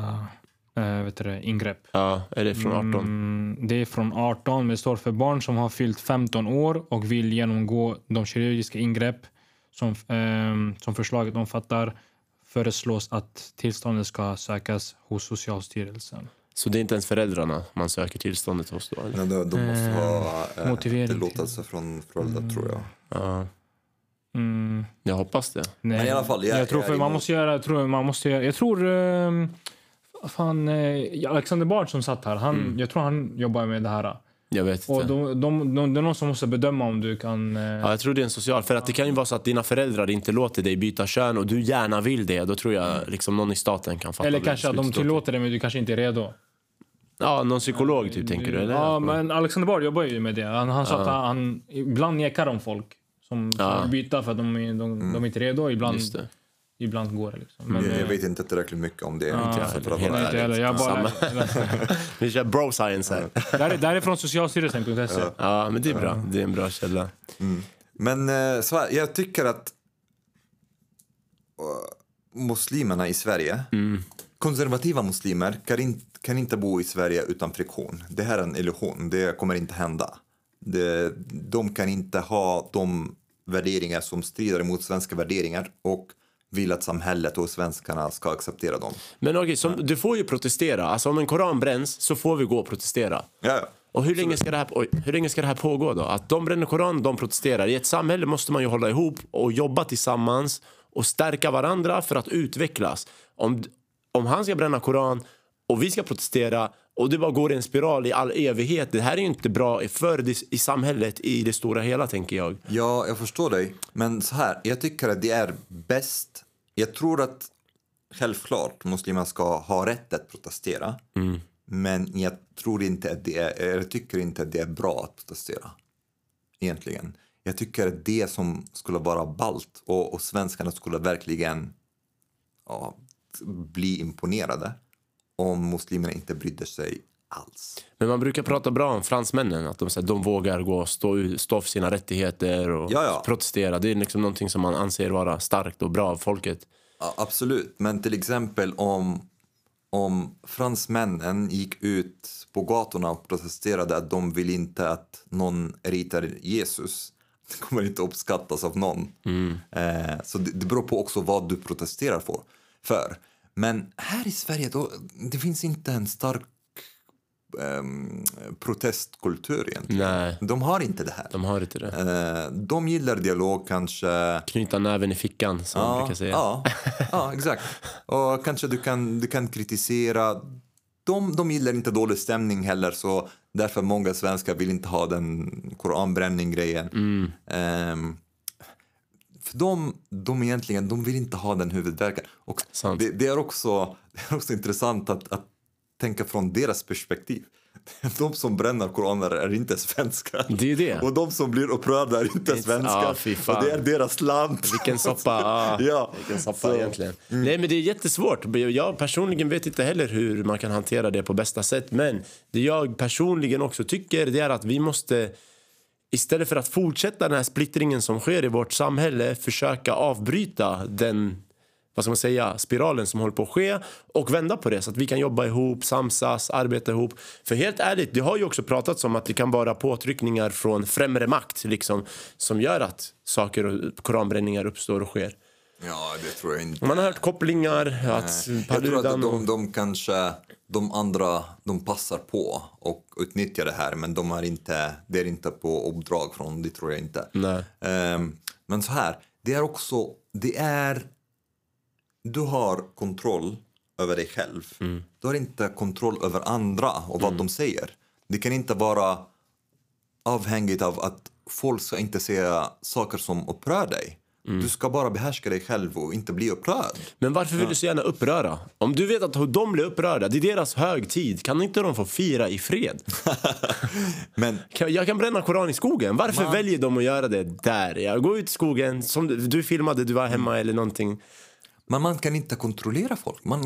Speaker 3: uh, vet du, det, ingrepp.
Speaker 2: Ja, är det från 18?
Speaker 3: Mm, det är från 18, men det står för barn som har fyllt 15 år och vill genomgå de kirurgiska ingrepp som, ehm, som förslaget omfattar föreslås att tillståndet ska sökas hos Socialstyrelsen.
Speaker 2: Så det är inte ens föräldrarna man söker tillståndet hos då? Eller?
Speaker 1: men de, de måste ha eh,
Speaker 3: motivering till-
Speaker 1: tillåtelse från föräldrar, tror jag.
Speaker 2: Ja,
Speaker 3: Mm,
Speaker 2: jag hoppas det.
Speaker 3: nej.
Speaker 1: Men i alla fall, jag-
Speaker 3: jag, tror för man måste göra, jag tror man måste göra, jag tror ehm, fan, eh, Alexander Bard som satt här, han, jag tror han jobbar med det här.
Speaker 2: Jag vet
Speaker 3: Och
Speaker 2: inte.
Speaker 3: de, de, de, det är någon som måste bedöma om du kan... eh,
Speaker 2: Ja, jag tror det är en social... För att det kan ju vara så att dina föräldrar inte låter dig byta kön och du gärna vill det. Då tror jag liksom någon i staten kan fatta
Speaker 3: eller kanske att de tillåter det men du kanske inte är redo.
Speaker 2: Ja, någon psykolog typ tänker du? Eller?
Speaker 3: Ja, men Alexander Bard jobbar ju med det. Han, han sa att han, han ibland nekar de folk som, som
Speaker 2: Ja.
Speaker 3: byta för att de, är- de, de är inte redo. Ibland,
Speaker 2: Just det.
Speaker 3: ibland går det. Liksom. Men,
Speaker 1: Jag, jag
Speaker 3: eh,
Speaker 1: vet inte tillräckligt mycket om det.
Speaker 2: Inte jag
Speaker 1: för att
Speaker 2: heller.
Speaker 1: vara
Speaker 3: inte
Speaker 1: ärlig.
Speaker 3: heller. Jag bara,
Speaker 2: Vi kör bro science här.
Speaker 3: där, där är från socialstyrelsen.se.
Speaker 2: Ja, men det är bra. Det är en bra källa.
Speaker 1: Men eh, så här, jag tycker att eh, muslimerna i Sverige, konservativa muslimer kan, in, kan inte bo i Sverige utan friktion. Det här är en illusion, det kommer inte hända. Det, de kan inte ha de värderingar som strider emot svenska värderingar och vill att samhället och svenskarna ska acceptera dem.
Speaker 2: Men okej, som, du får ju protestera. Alltså om en koran bränns så får vi gå och protestera.
Speaker 1: Ja, ja.
Speaker 2: Och hur länge, ska det här, oj, hur länge ska det här pågå då? Att de bränner koran, de protesterar. I ett samhälle måste man ju hålla ihop och jobba tillsammans och stärka varandra för att utvecklas. Om, om han ska bränna koran och vi ska protestera och det bara går i en spiral i all evighet. Det här är ju inte bra för det, i samhället i det stora hela tänker jag.
Speaker 1: Ja, jag förstår dig. Men så här, jag tycker att det är bäst. Jag tror att självklart muslimer ska ha rätt att protestera. Men jag tror inte att det är, jag tycker inte att det är bra att protestera. Egentligen. Jag tycker att det som skulle vara ballt och, och svenskarna skulle verkligen ja, bli imponerade om muslimerna inte brydde sig alls.
Speaker 2: Men man brukar prata bra om fransmännen, att de, så här, de vågar gå stå, stå för sina rättigheter och
Speaker 1: Ja, ja.
Speaker 2: protestera. Det är liksom någonting som man anser vara starkt och bra av folket.
Speaker 1: Ja, absolut, men till exempel om, om fransmännen gick ut på gatorna och protesterade att de vill inte att någon ritar Jesus. Det kommer inte uppskattas av någon. Eh, så det, det beror på också vad du protesterar för. för. Men här i Sverige, då, det finns inte en stark ehm, protestkultur egentligen.
Speaker 2: Nej,
Speaker 1: De har inte det här.
Speaker 2: de har inte det.
Speaker 1: Eh, de gillar dialog kanske.
Speaker 2: Knyta näven i fickan, som man brukar säga.
Speaker 1: Ja, ja, exakt. Och kanske du kan, du kan kritisera. De, de gillar inte dålig stämning heller så därför många svenskar vill inte ha den koranbränning-grejen.
Speaker 2: Mm.
Speaker 1: Ehm, för de, de egentligen, de vill inte ha den huvudvärken. Och det, det, är också, det är också intressant att, att tänka från deras perspektiv. De som bränner koraner är inte svenskar.
Speaker 2: Det är det.
Speaker 1: Och de som blir upprörda är inte
Speaker 2: Inte-
Speaker 1: svenskar.
Speaker 2: fan.
Speaker 1: och det är deras land.
Speaker 2: Vilken soppa. Ja,
Speaker 1: Ja,
Speaker 2: Vilken soppa
Speaker 1: så-
Speaker 2: egentligen. Nej, men det är jättesvårt. Jag personligen vet inte heller hur man kan hantera det på bästa sätt. Men det jag personligen också tycker det är att vi måste istället för att fortsätta den här splittringen som sker i vårt samhälle försöka avbryta den vad ska man säga, spiralen som håller på att ske och vända på det så att vi kan jobba ihop, samsas, arbeta ihop. För helt ärligt, det har ju också pratats om att det kan vara påtryckningar från främre makt liksom, som gör att saker och koranbränningar uppstår och sker.
Speaker 1: Ja, det tror jag inte.
Speaker 2: Man har hört kopplingar, att
Speaker 1: Jag tror att de, de kanske, de andra, de passar på och utnyttjar det här men de är inte, det är inte på uppdrag från, det tror jag inte. Ehm, men så här, det är också, det är, du har kontroll över dig själv.
Speaker 2: Mm.
Speaker 1: Du har inte kontroll över andra och vad de säger. Det kan inte vara avhängigt av att folk ska inte säga saker som upprör dig.
Speaker 2: Mm.
Speaker 1: Du ska bara behärska dig själv och inte bli upprörd.
Speaker 2: Men varför vill du så gärna uppröra? Om du vet att de blir upprörda, det är deras högtid, kan inte de få fira i fred?
Speaker 1: Men
Speaker 2: Jag kan bränna koran i skogen. Varför väljer de att göra det där? Jag går ut i skogen, som du, filmade, du var hemma eller någonting.
Speaker 1: Men man kan inte kontrollera folk. Man,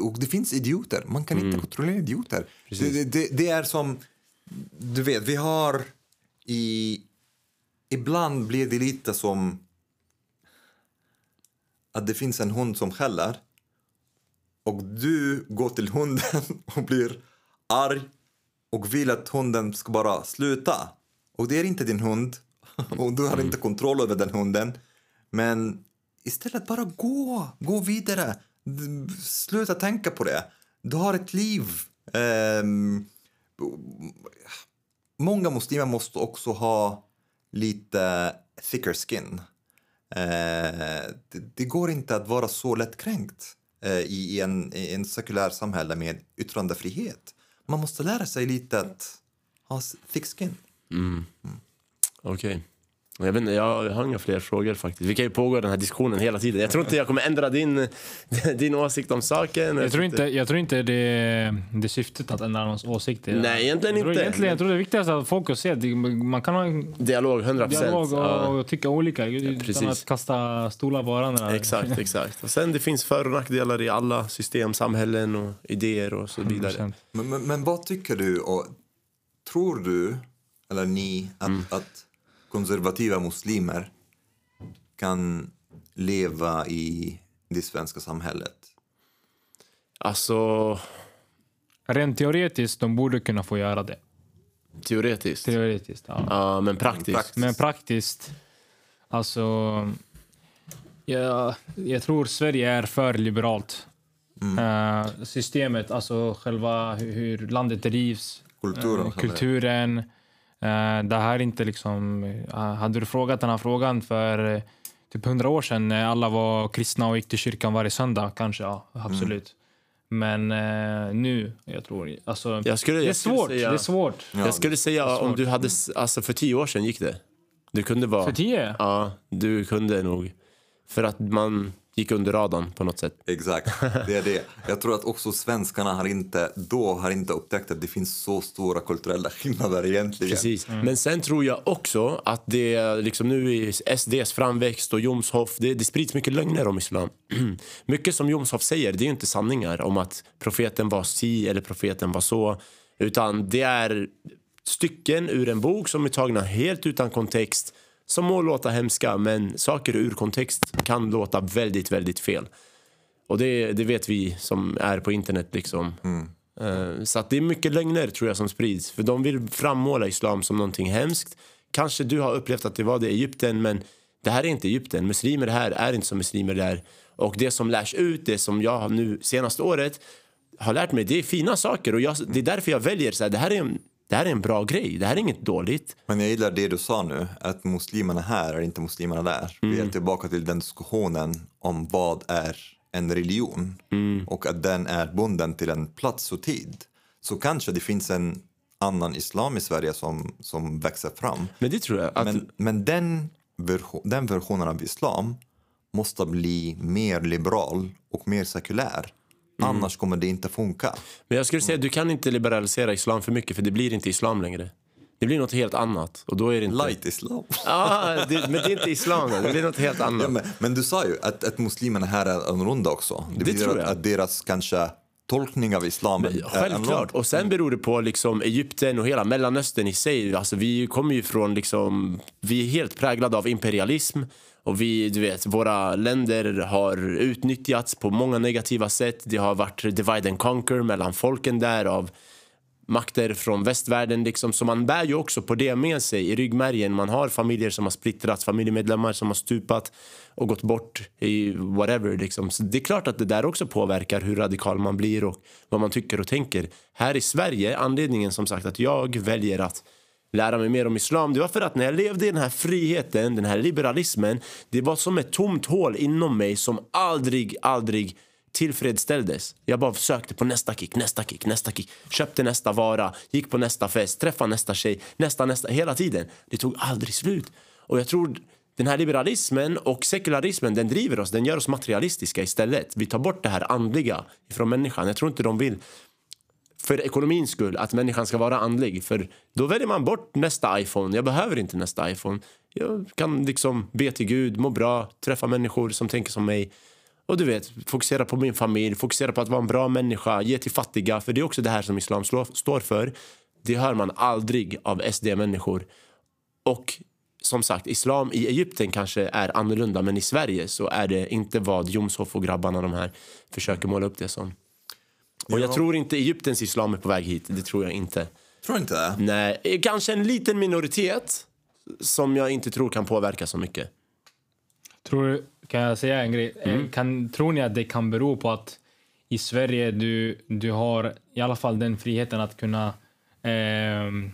Speaker 1: och det finns idioter. Man kan inte kontrollera idioter. Det, det, det är som... Du vet, vi har i... Ibland blir det lite som att det finns en hund som skäller och du går till hunden och blir arg och vill att hunden ska bara sluta. Och det är inte din hund och du har inte kontroll över den hunden. Men istället bara gå, gå vidare. Sluta tänka på det. Du har ett liv. Ehm, många muslimer måste också ha lite thicker skin. Eh, det, det går inte att vara så lättkränkt eh, i, i, en, i en sekulär samhälle med yttrandefrihet. Man måste lära sig lite att ha thick skin. Mm. Mm.
Speaker 2: Okej. Jag, vet inte, jag har inga fler frågor faktiskt. Vi kan ju pågå den här diskussionen hela tiden. Jag tror inte jag kommer ändra din, din åsikt om saken.
Speaker 3: Jag tror inte, jag tror inte det, det är syftet att ändra någons åsikter.
Speaker 2: Nej, egentligen
Speaker 3: jag tror,
Speaker 2: inte.
Speaker 3: Egentligen, jag tror det viktigaste är att folk ser att man kan ha en
Speaker 2: Dialog, 100
Speaker 3: dialog
Speaker 2: procent.
Speaker 3: och,
Speaker 2: Ja.
Speaker 3: och tycka olika utan
Speaker 2: precis.
Speaker 3: att kasta stolar på varandra.
Speaker 2: Exakt, exakt. Och sen det finns för och nackdelar i alla system, samhällen och idéer och så vidare.
Speaker 3: 100%.
Speaker 1: Men, men, men vad tycker du och tror du, eller ni, att, att konservativa muslimer kan leva i det svenska samhället?
Speaker 2: Alltså,
Speaker 3: Rent teoretiskt, de borde kunna få göra det.
Speaker 2: teoretiskt.
Speaker 3: Teoretiskt, ja.
Speaker 2: Ja, men praktiskt.
Speaker 1: Praktiskt.
Speaker 3: Men praktiskt, alltså... Jag, jag tror Sverige är för liberalt. Eh, systemet, alltså själva hur, hur landet drivs,
Speaker 1: Kulturen?
Speaker 3: eh, kulturen. Eh, det här är inte liksom... eh, hade du frågat den här frågan för eh, typ hundra år sedan när alla var kristna och gick till kyrkan varje söndag, kanske, ja, absolut. Men eh, nu, jag tror... Alltså,
Speaker 2: Jag skulle,
Speaker 3: det är
Speaker 2: jag
Speaker 3: svårt.
Speaker 2: Säga,
Speaker 3: Det är svårt.
Speaker 1: Ja,
Speaker 2: jag skulle säga om du hade, alltså för tio år sedan gick det. Du kunde vara...
Speaker 3: För tio?
Speaker 2: Ja, du kunde nog. För att man, gick under radarn på något sätt.
Speaker 1: Exakt, det är det. Jag tror att också svenskarna har inte, då har inte upptäckt att det finns så stora kulturella skillnader egentligen.
Speaker 2: Precis. Men sen tror jag också att det liksom nu i SDs framväxt och Jomshof, det, det sprids mycket lögner om islam. mycket som Jomshof säger, det är ju inte sanningar om att profeten var si eller profeten var så. Utan det är stycken ur en bok som är tagna helt utan kontext som må låta hemska, men saker ur kontext kan låta väldigt, väldigt fel. Och det, det vet vi som är på internet. liksom. Eh, Så att det är mycket lögner tror jag som sprids. För de vill frammåla islam som någonting hemskt. Kanske du har upplevt att det var det i Egypten, men det här är inte Egypten. Muslimer här är inte som muslimer där. Och det som lärs ut, det som jag nu senaste året har lärt mig, det är fina saker. Och jag, det är därför jag väljer så här, det här är en, det här är en bra grej. Det här är inget dåligt.
Speaker 1: Men jag gillar det du sa nu, att muslimerna här är inte muslimerna där. Vi är tillbaka till den diskussionen om vad är en religion och att den är bunden till en plats och tid. Så kanske det finns en annan islam i Sverige som, som växer fram.
Speaker 2: Men det tror jag. Att,
Speaker 1: Men, men den, version, den versionen av islam måste bli mer liberal och mer sekulär. Annars kommer det inte funka.
Speaker 2: Men jag skulle säga du kan inte liberalisera islam för mycket för det blir inte islam längre. Det blir något helt annat. Och då är det inte...
Speaker 1: Light islam.
Speaker 2: Ja, det, men det är inte islam. Det blir något helt annat.
Speaker 1: Ja, men, men du sa ju att, att muslimerna här är annorlunda också. Det, betyder
Speaker 2: tror
Speaker 1: att,
Speaker 2: jag.
Speaker 1: att deras kanske tolkning av islam är
Speaker 2: Självklart. Och sen beror det på liksom Egypten och hela Mellanöstern i sig. Alltså vi kommer ju från liksom, vi är helt präglade av imperialism. Och vi, du vet, våra länder har utnyttjats på många negativa sätt. Det har varit divide and conquer mellan folken där av makter från västvärlden. Liksom. Så man bär ju också på det med sig i ryggmärgen. Man har familjer som har splittrats, familjemedlemmar som har stupat och gått bort i whatever. Liksom. Så det är klart att det där också påverkar hur radikal man blir och vad man tycker och tänker. Här i Sverige, anledningen som sagt att jag väljer att lära mig mer om islam, det var för att när jag levde i den här friheten, den här liberalismen, det var som ett tomt hål inom mig som aldrig, aldrig tillfredsställdes. Jag bara sökte på nästa kick, nästa kick, nästa kick. Köpte nästa vara, gick på nästa fest, träffade nästa tjej, nästa, nästa, hela tiden. Det tog aldrig slut. Och jag tror den här liberalismen och sekularismen, den driver oss, den gör oss materialistiska istället. Vi tar bort det här andliga från människan. Jag tror inte de vill för ekonomins skull, att människan ska vara andlig. För då väljer man bort nästa iPhone. Jag behöver inte nästa iPhone. Jag kan liksom be till Gud, må bra, träffa människor som tänker som mig. Och du vet, fokusera på min familj, fokusera på att vara en bra människa, ge till fattiga. För det är också det här som islam står för. Det hör man aldrig av SD-människor. Och som sagt, islam i Egypten kanske är annorlunda, men i Sverige så är det inte vad Jomshof och grabbarna de här försöker måla upp det som. Och jag
Speaker 1: Ja.
Speaker 2: tror inte Egyptens islam är på väg hit. Det tror jag inte.
Speaker 1: Tror inte det?
Speaker 2: Nej, eh, kanske en liten minoritet som jag inte tror kan påverka så mycket.
Speaker 3: Tror du, kan jag säga en grej? Eh, Kan, tror ni att det kan bero på att i Sverige du, du har i alla fall den friheten att kunna ehm,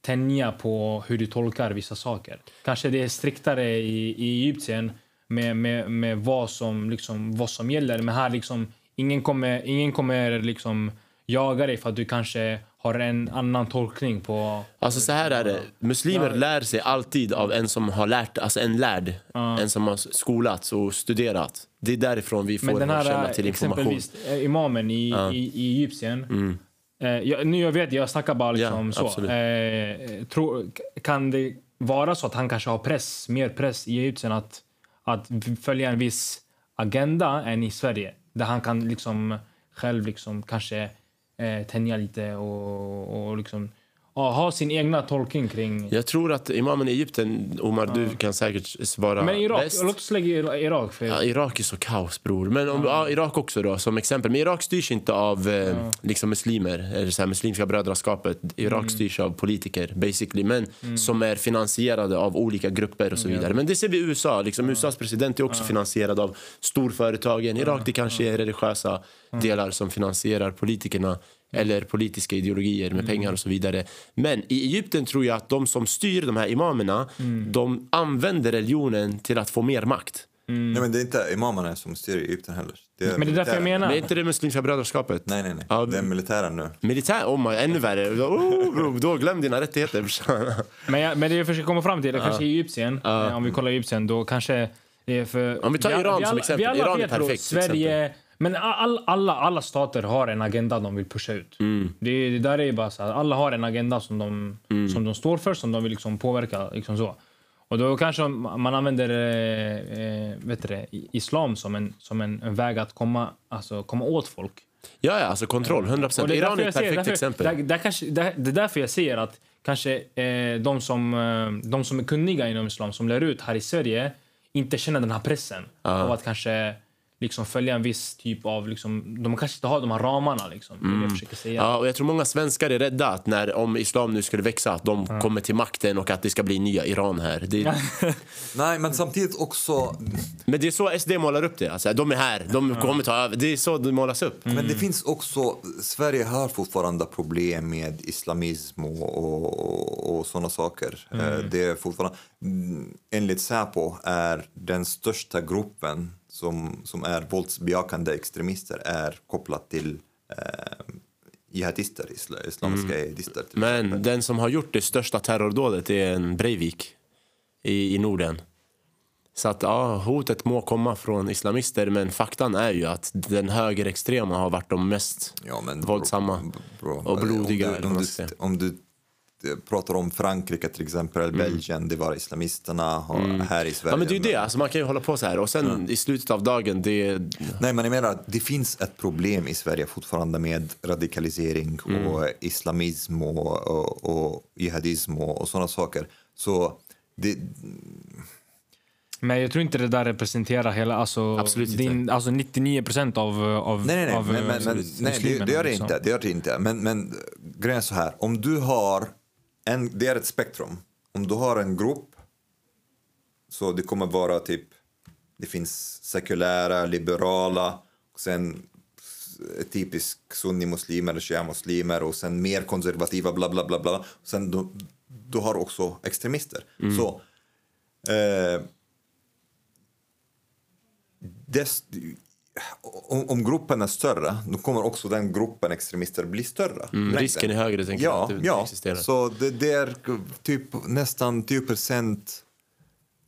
Speaker 3: tänja på hur du tolkar vissa saker? Kanske det är striktare i, i Egypten med, med, med vad, som, liksom, vad som gäller. Men här liksom, ingen kommer, ingen kommer liksom jaga dig för att du kanske har en annan tolkning på...
Speaker 2: Alltså så här är det. Muslimer lär sig alltid av en som har lärt, alltså en lärd. En som har skolats och studerat. Det är därifrån vi får
Speaker 3: Men den här
Speaker 2: källa till information.
Speaker 3: exempelvis eh, imamen i, i, i Egypten. Eh, jag, nu jag vet, jag snackar bara liksom så.
Speaker 2: absolut.
Speaker 3: Eh, tro, kan det vara så att han kanske har press, mer press i Egypten att, att följa en viss agenda än i Sverige? Där han kan liksom själv liksom kanske eh, tänja lite och, och liksom ja, ha sin egna tolkning kring...
Speaker 2: Jag tror att imamen i Egypten, Omar, du kan säkert svara
Speaker 3: Men Irak,
Speaker 2: bäst.
Speaker 3: låt oss lägga Irak. För,
Speaker 2: Ja, Irak är så kaos, bror. Men om, ja, Irak också då, som exempel. Men Irak styrs inte av eh, liksom muslimer, eller så här, muslimska brödraskapet. Irak
Speaker 3: Mm.
Speaker 2: styrs av politiker, basically. Men som är finansierade av olika grupper och så vidare. Men det ser vi i USA. Liksom, USAs president är också finansierad av storföretagen. Irak, det kanske är religiösa delar som finansierar politikerna eller politiska ideologier med pengar och så vidare. Men i Egypten tror jag att de som styr de här imamerna, de använder religionen till att få mer makt.
Speaker 1: Nej, men det är inte imamerna som styr i Egypten heller. Det
Speaker 3: men det är därför jag menar...
Speaker 2: Men är inte det Muslimska brödraskapet?
Speaker 1: Nej, nej, nej.
Speaker 2: Ja,
Speaker 1: Det är militären nu.
Speaker 2: Militär? Oh my, ännu värre. Oh, bro, då glöm dina rättigheter.
Speaker 3: Men, jag, men det jag försöker komma fram till, är kanske i Egypten, eh, om vi kollar Egypten, då kanske Det är för,
Speaker 2: Om vi tar Iran som
Speaker 3: alla,
Speaker 2: exempel.
Speaker 3: Vi alla
Speaker 2: Iran är perfekt
Speaker 3: Sverige, men all, alla, alla stater har en agenda de vill pusha ut.
Speaker 2: Mm.
Speaker 3: Det, det där är bara så här, alla har en agenda som de, som de står för, som de vill liksom påverka. Liksom så. Och då kanske man använder eh, eh, vet det, islam som en, som en, en väg att komma, alltså, komma åt folk.
Speaker 2: Ja, ja, alltså kontroll. 100 procent.
Speaker 3: Och det är
Speaker 2: Iran är ett perfekt
Speaker 3: därför,
Speaker 2: exempel.
Speaker 3: Där, där kanske, där, det är därför jag säger att kanske eh, de, som, eh, de som är kunniga inom islam, som lär ut här i Sverige, inte känner den här pressen av att kanske liksom följa en viss typ av... Liksom, de kanske inte har de här ramarna. Liksom, det jag försöker säga.
Speaker 2: Ja, och jag tror många svenskar är rädda att när, om islam nu skulle växa, att de kommer till makten och att det ska bli nya Iran här. Det,
Speaker 1: Nej, men samtidigt också...
Speaker 2: men det är så SD målar upp det. Alltså, de är här, de kommer ta över. Det är så det målas upp.
Speaker 1: Men det finns också... Sverige har fortfarande problem med islamism och, och, och såna saker. Eh, Det är fortfarande... mm, Enligt Säpo är den största gruppen som, som är våldsbejakande extremister är kopplat till eh, jihadister, isla, islamiska jihadister. till
Speaker 2: Men
Speaker 1: exempel.
Speaker 2: den som har gjort det största terrordådet är en Breivik i, i Norden. Så att ja, hotet må komma från islamister men faktan är ju att den högerextrema har varit de mest
Speaker 1: Ja,
Speaker 2: våldsamma
Speaker 1: bro,
Speaker 2: och blodiga.
Speaker 1: Om du, om, du, om du pratar om Frankrike till exempel, eller Belgien, det var islamisterna och här i Sverige.
Speaker 2: Mm. Ja men det är ju det, alltså, man kan ju hålla på så här och sen i slutet av dagen, det...
Speaker 1: Nej, men jag menar att det finns ett problem i Sverige fortfarande med radikalisering
Speaker 2: Mm.
Speaker 1: och islamism och, och, och jihadism och, och sådana saker. Så det,
Speaker 3: Men jag tror inte det där representerar hela... Alltså,
Speaker 2: Absolut inte.
Speaker 3: din, alltså 99 procent av, av,
Speaker 1: nej, nej, nej,
Speaker 3: av
Speaker 1: men, men, nej det, det gör det
Speaker 3: liksom.
Speaker 1: inte. Det gör det inte. Men, men grejen är så här, om du har en, det är ett spektrum. Om du har en grupp så det kommer vara typ, det finns sekulära, liberala, och sen typisk sunni-muslimer shia-muslimer och sen mer konservativa, bla bla bla. bla. Sen du, du har också extremister. Så eh, om, om gruppen är större, då kommer också den gruppen extremister bli större.
Speaker 2: Mm, risken är högre, tänker
Speaker 1: ja,
Speaker 2: jag, att det
Speaker 1: ja.
Speaker 2: existerar.
Speaker 1: Så det, det är typ nästan 10 procent,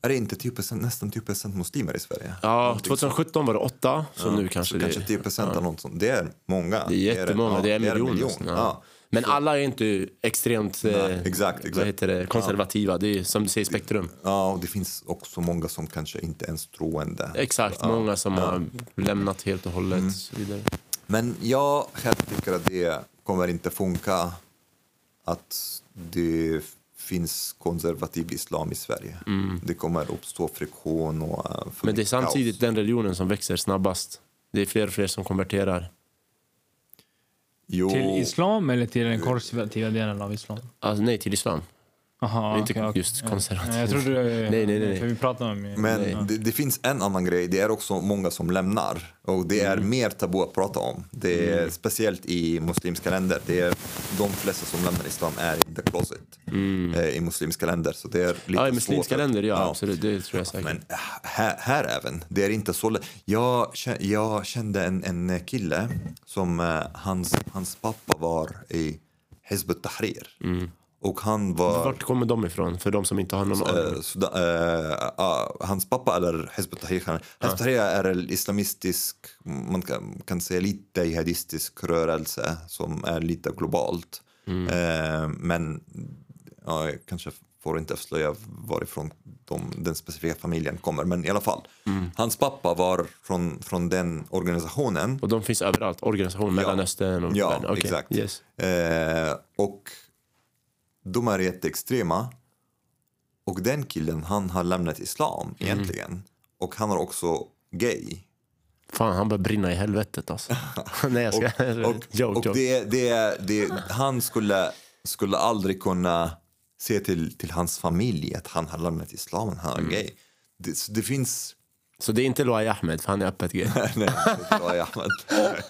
Speaker 1: är det inte 10 procent, nästan 10 procent muslimer i Sverige?
Speaker 2: Ja,
Speaker 1: Någonting
Speaker 2: 2017 var det åtta, så nu kanske
Speaker 1: så
Speaker 2: det...
Speaker 1: kanske 10 procent eller något sånt. Det är många.
Speaker 2: Det är jättemånga,
Speaker 1: ja,
Speaker 2: det är en
Speaker 1: en
Speaker 2: miljon.
Speaker 1: miljon.
Speaker 2: nästan, Ja.
Speaker 1: Ja.
Speaker 2: Men alla är inte extremt eh,
Speaker 1: exakt, exakt.
Speaker 2: heter det, konservativa. Det är som du säger spektrum.
Speaker 1: Ja, och det finns också många som kanske inte ens troende.
Speaker 2: Exakt, många som har lämnat helt och hållet.
Speaker 1: Mm.
Speaker 2: Så vidare.
Speaker 1: Men jag själv tycker att det kommer inte funka att det finns konservativ islam i Sverige. Det kommer uppstå friktion och
Speaker 2: Mm. Men det är samtidigt
Speaker 1: kaos.
Speaker 2: den religionen som växer snabbast. Det är fler och fler som konverterar.
Speaker 1: Jo,
Speaker 3: Till islam eller till den konservativa delen av islam?
Speaker 2: Alltså, nej, till islam.
Speaker 3: Aha,
Speaker 2: Det är inte
Speaker 3: okej.
Speaker 2: just konservativ.
Speaker 3: Ja, Jag trodde...
Speaker 2: Nej, nej, nej, nej.
Speaker 3: Vi pratade om...
Speaker 1: Men
Speaker 2: Nej.
Speaker 1: det, det finns en annan grej, det är också många som lämnar. Och det är
Speaker 2: Mm.
Speaker 1: mer tabu att prata om. Det är speciellt i muslimska länder. Det är, de flesta som lämnar islam är in the closet eh, i muslimska länder. Så det är lite
Speaker 2: Mm. Ja, i muslimska
Speaker 1: svårt
Speaker 2: länder, ja, absolut. Det tror jag säkert.
Speaker 1: Men äh, här, här även, det är inte så lätt. Jag, jag kände en, en kille som eh, hans, hans pappa var i Hizb ut-Tahrir. Och han var...
Speaker 2: Mm. Vart kommer de ifrån? För de som inte har någon aning.
Speaker 1: Eh, ah, hans pappa, eller Hizb ut-Tahrir, Hizb är en islamistisk, man kan, kan säga lite jihadistisk rörelse som är lite globalt. Eh, men ja, jag kanske får inte avslöja varifrån de, den specifika familjen kommer, men i alla fall. Hans pappa var från, från den organisationen
Speaker 2: Och de finns överallt. Organisation, Mellanöstern och
Speaker 1: Ja,
Speaker 2: världen. Okej,
Speaker 1: exakt.
Speaker 2: Yes.
Speaker 1: Och de är jätteextrema. Och den killen, han har lämnat islam
Speaker 2: Mm.
Speaker 1: egentligen. Och han är också gay.
Speaker 2: Fan, han börjar brinna i helvetet alltså. nej, jag ska...
Speaker 1: Och,
Speaker 2: joke,
Speaker 1: och
Speaker 2: joke.
Speaker 1: det, det, det, han skulle, skulle aldrig kunna se till, till hans familj att han har lämnat islam, han är
Speaker 2: Mm.
Speaker 1: gay. Det, det finns...
Speaker 2: Så det är inte Loai Ahmed, för han är öppet gay.
Speaker 1: Nej, men,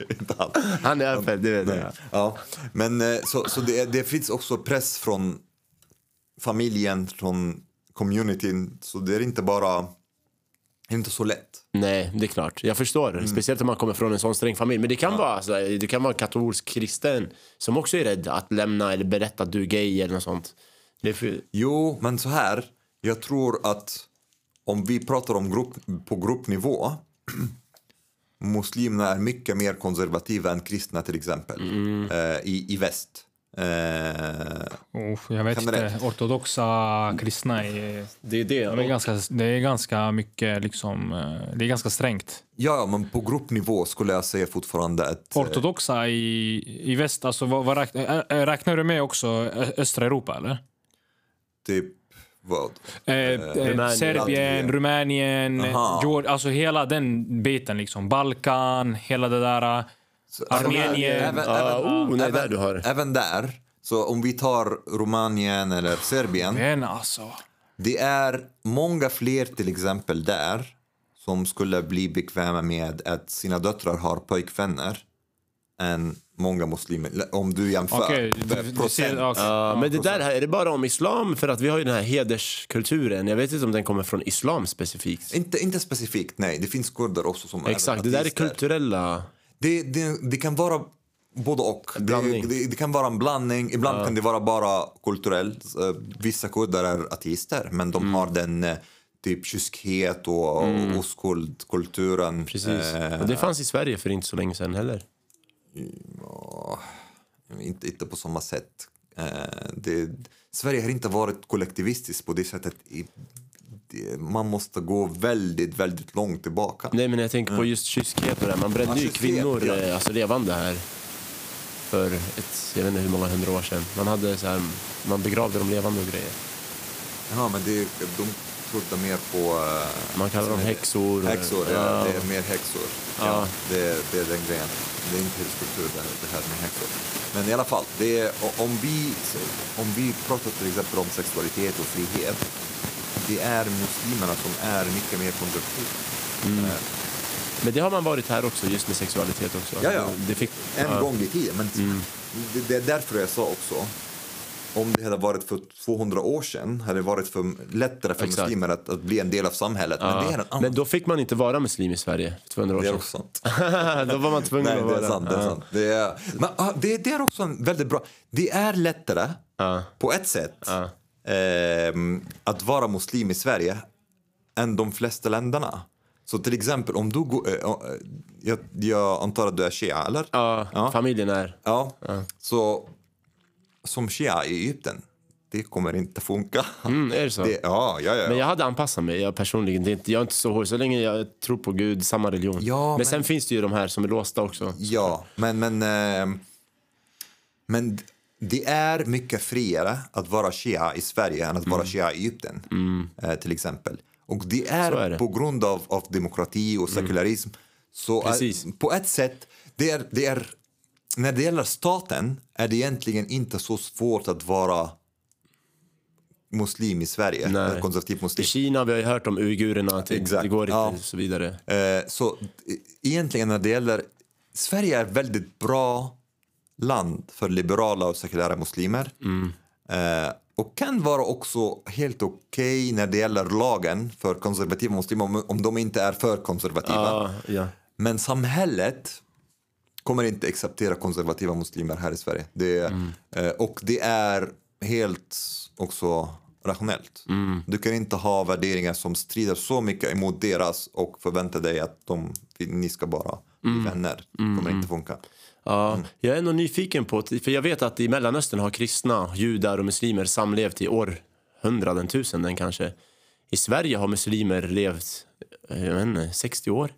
Speaker 1: inte alls.
Speaker 2: Han är öppet, det vet jag.
Speaker 1: Ja, men eh, så, så det, det finns också press från familjen, från communityn. Så det är inte bara det är inte så lätt.
Speaker 2: Nej, det är klart. Jag förstår.
Speaker 1: Mm.
Speaker 2: Speciellt om man kommer från en sån sträng familj. Men det kan, vara, alltså, det kan vara katolsk kristen som också är rädd att lämna eller berätta att du är gay eller något sånt. För...
Speaker 1: Jo, men så här. Jag tror att om vi pratar om grupp, på gruppnivå muslimerna är mycket mer konservativa än kristna till exempel
Speaker 2: Mm.
Speaker 1: eh, i, i väst. Eh,
Speaker 3: Uff, jag vet
Speaker 1: Generellt.
Speaker 3: inte. Ortodoxa kristna är,
Speaker 2: Det är det.
Speaker 3: de är ganska, det är ganska mycket liksom, eh, det är ganska strängt.
Speaker 1: ja, men på gruppnivå skulle jag säga fortfarande att... eh,
Speaker 3: Ortodoxa i, i väst, alltså vad, vad räknar, räknar du med också östra Europa eller?
Speaker 1: typ vad?
Speaker 3: Eh, eh,
Speaker 2: Rumänien.
Speaker 3: Serbien. Rumänien,
Speaker 1: Aha.
Speaker 3: Georg, alltså hela den biten liksom. Balkan, hela det där.
Speaker 1: Så-
Speaker 3: Armenien.
Speaker 1: Även, även,
Speaker 2: oh, nej,
Speaker 1: även,
Speaker 2: där du har.
Speaker 1: även där, så om vi tar Rumänien eller Serbien,
Speaker 3: Men alltså.
Speaker 1: det är många fler till exempel där som skulle bli bekväma med att sina döttrar har pojkvänner än många muslimer. Om du jämför
Speaker 3: Okej, du, du
Speaker 1: procent.
Speaker 3: ser, okej.
Speaker 2: Ja, men det där här, är det bara om islam? För att vi har ju den här hederskulturen. Jag vet inte om den kommer från islam specifikt.
Speaker 1: Inte, inte specifikt, nej. Det finns kurder också som
Speaker 2: Exakt,
Speaker 1: är
Speaker 2: det där är kulturella...
Speaker 1: Det, det, det kan vara både och. Det,
Speaker 2: Blandning.
Speaker 1: det, det kan vara en blandning. Ibland kan det vara bara kulturellt. Eh, Vissa kurder är ateister, men de har den eh, typ kyskhet och mm. oskuldkulturen.
Speaker 2: Precis.
Speaker 1: Eh,
Speaker 2: Och det fanns i Sverige för inte så länge sedan heller.
Speaker 1: Inte, inte på samma sätt. Eh, det, Sverige har inte varit kollektivistiskt på det sättet. I, man måste gå väldigt, väldigt långt tillbaka.
Speaker 2: Nej, men jag tänker på just kyskhet och det. Man brände
Speaker 1: Ja,
Speaker 2: ju kvinnor
Speaker 1: ja.
Speaker 2: eh, alltså levande här för ett, jag vet inte hur många hundra år sedan. Man, hade så här, man begravde dem levande och grejer.
Speaker 1: Ja, men det, de trodde mer på... eh,
Speaker 2: Man kallar dem häxor.
Speaker 1: Häxor, ja.
Speaker 2: Ja.
Speaker 1: Det är mer häxor. Ja.
Speaker 2: Ja.
Speaker 1: det, det är den grejen. Det är inte hederskultur det, det här med häxor. Men i alla fall, det är, om, vi, om vi pratar till exempel om sexualitet och frihet. Det är muslimerna som är mycket mer konservativa.
Speaker 2: Mm.
Speaker 1: Eh,
Speaker 2: Men det har man varit här också, just med sexualitet också.
Speaker 1: Ja, ja.
Speaker 2: Det fick,
Speaker 1: En
Speaker 2: ja.
Speaker 1: gång i tiden. Men det, det är därför jag sa också. Om det hade varit för 200 år sedan hade det varit för, lättare för
Speaker 2: Exakt.
Speaker 1: muslimer att, att bli en del av samhället. Men det är.
Speaker 2: Men då fick man inte vara muslim i Sverige för 200 år
Speaker 1: det är
Speaker 2: sedan.
Speaker 1: också sant.
Speaker 2: då var man tvungen
Speaker 1: Nej,
Speaker 2: att
Speaker 1: det
Speaker 2: vara
Speaker 1: är sant. Det är,
Speaker 2: Ja.
Speaker 1: sant. Det, är, men, ah, det, det är också en väldigt bra... Det är lättare,
Speaker 2: Ja.
Speaker 1: på ett sätt,
Speaker 2: Ja.
Speaker 1: ehm, att vara muslim i Sverige än de flesta länderna. Så till exempel om du går... eh, eh, jag, jag antar att du är shia, eller?
Speaker 2: Ja,
Speaker 1: Ja.
Speaker 2: familjen är...
Speaker 1: Ja. Så som shia i Egypten, det kommer inte funka.
Speaker 2: Mm, är det så?
Speaker 1: Det, ja, ja, ja.
Speaker 2: Men jag hade anpassat mig jag personligen. Det är inte, jag är inte så hård. Så länge jag tror på Gud, samma religion.
Speaker 1: Ja,
Speaker 2: men,
Speaker 1: men-
Speaker 2: sen finns det ju de här som är låsta också.
Speaker 1: Ja, men, men, ehm, men det är mycket friare att vara shia i Sverige än att vara shia i Egypten, eh, till exempel. Och det är,
Speaker 2: Mm. Är det.
Speaker 1: på grund av, av demokrati och sekularism. Så
Speaker 2: Precis.
Speaker 1: på ett sätt, det är, det är, när det gäller staten är det egentligen inte så svårt att vara muslim i Sverige,
Speaker 2: Nej.
Speaker 1: konservativ
Speaker 2: I
Speaker 1: muslim.
Speaker 2: Kina vi har ju hört om uigurerna, att
Speaker 1: Exakt.
Speaker 2: det går inte
Speaker 1: Ja.
Speaker 2: och så vidare.
Speaker 1: Eh, så egentligen när det gäller... Sverige är ett väldigt bra land för liberala och sekulära muslimer. Eh, och kan vara också helt okej när det gäller lagen för konservativa muslimer om, om de inte är för konservativa.
Speaker 2: Ja, ja.
Speaker 1: Men samhället kommer inte acceptera konservativa muslimer här i Sverige. Det,
Speaker 2: Mm.
Speaker 1: eh, och det är helt också rationellt.
Speaker 2: Mm.
Speaker 1: Du kan inte ha värderingar som strider så mycket emot deras och förvänta dig att de, ni ska bara bli
Speaker 2: Mm.
Speaker 1: vänner. Det kommer inte funka.
Speaker 2: Ja, jag är nog nyfiken på, för jag vet att i Mellanöstern har kristna, judar och muslimer samlevt i århundraden, tusenden kanske. I Sverige har muslimer levt, eh, jag vet inte, 60 år.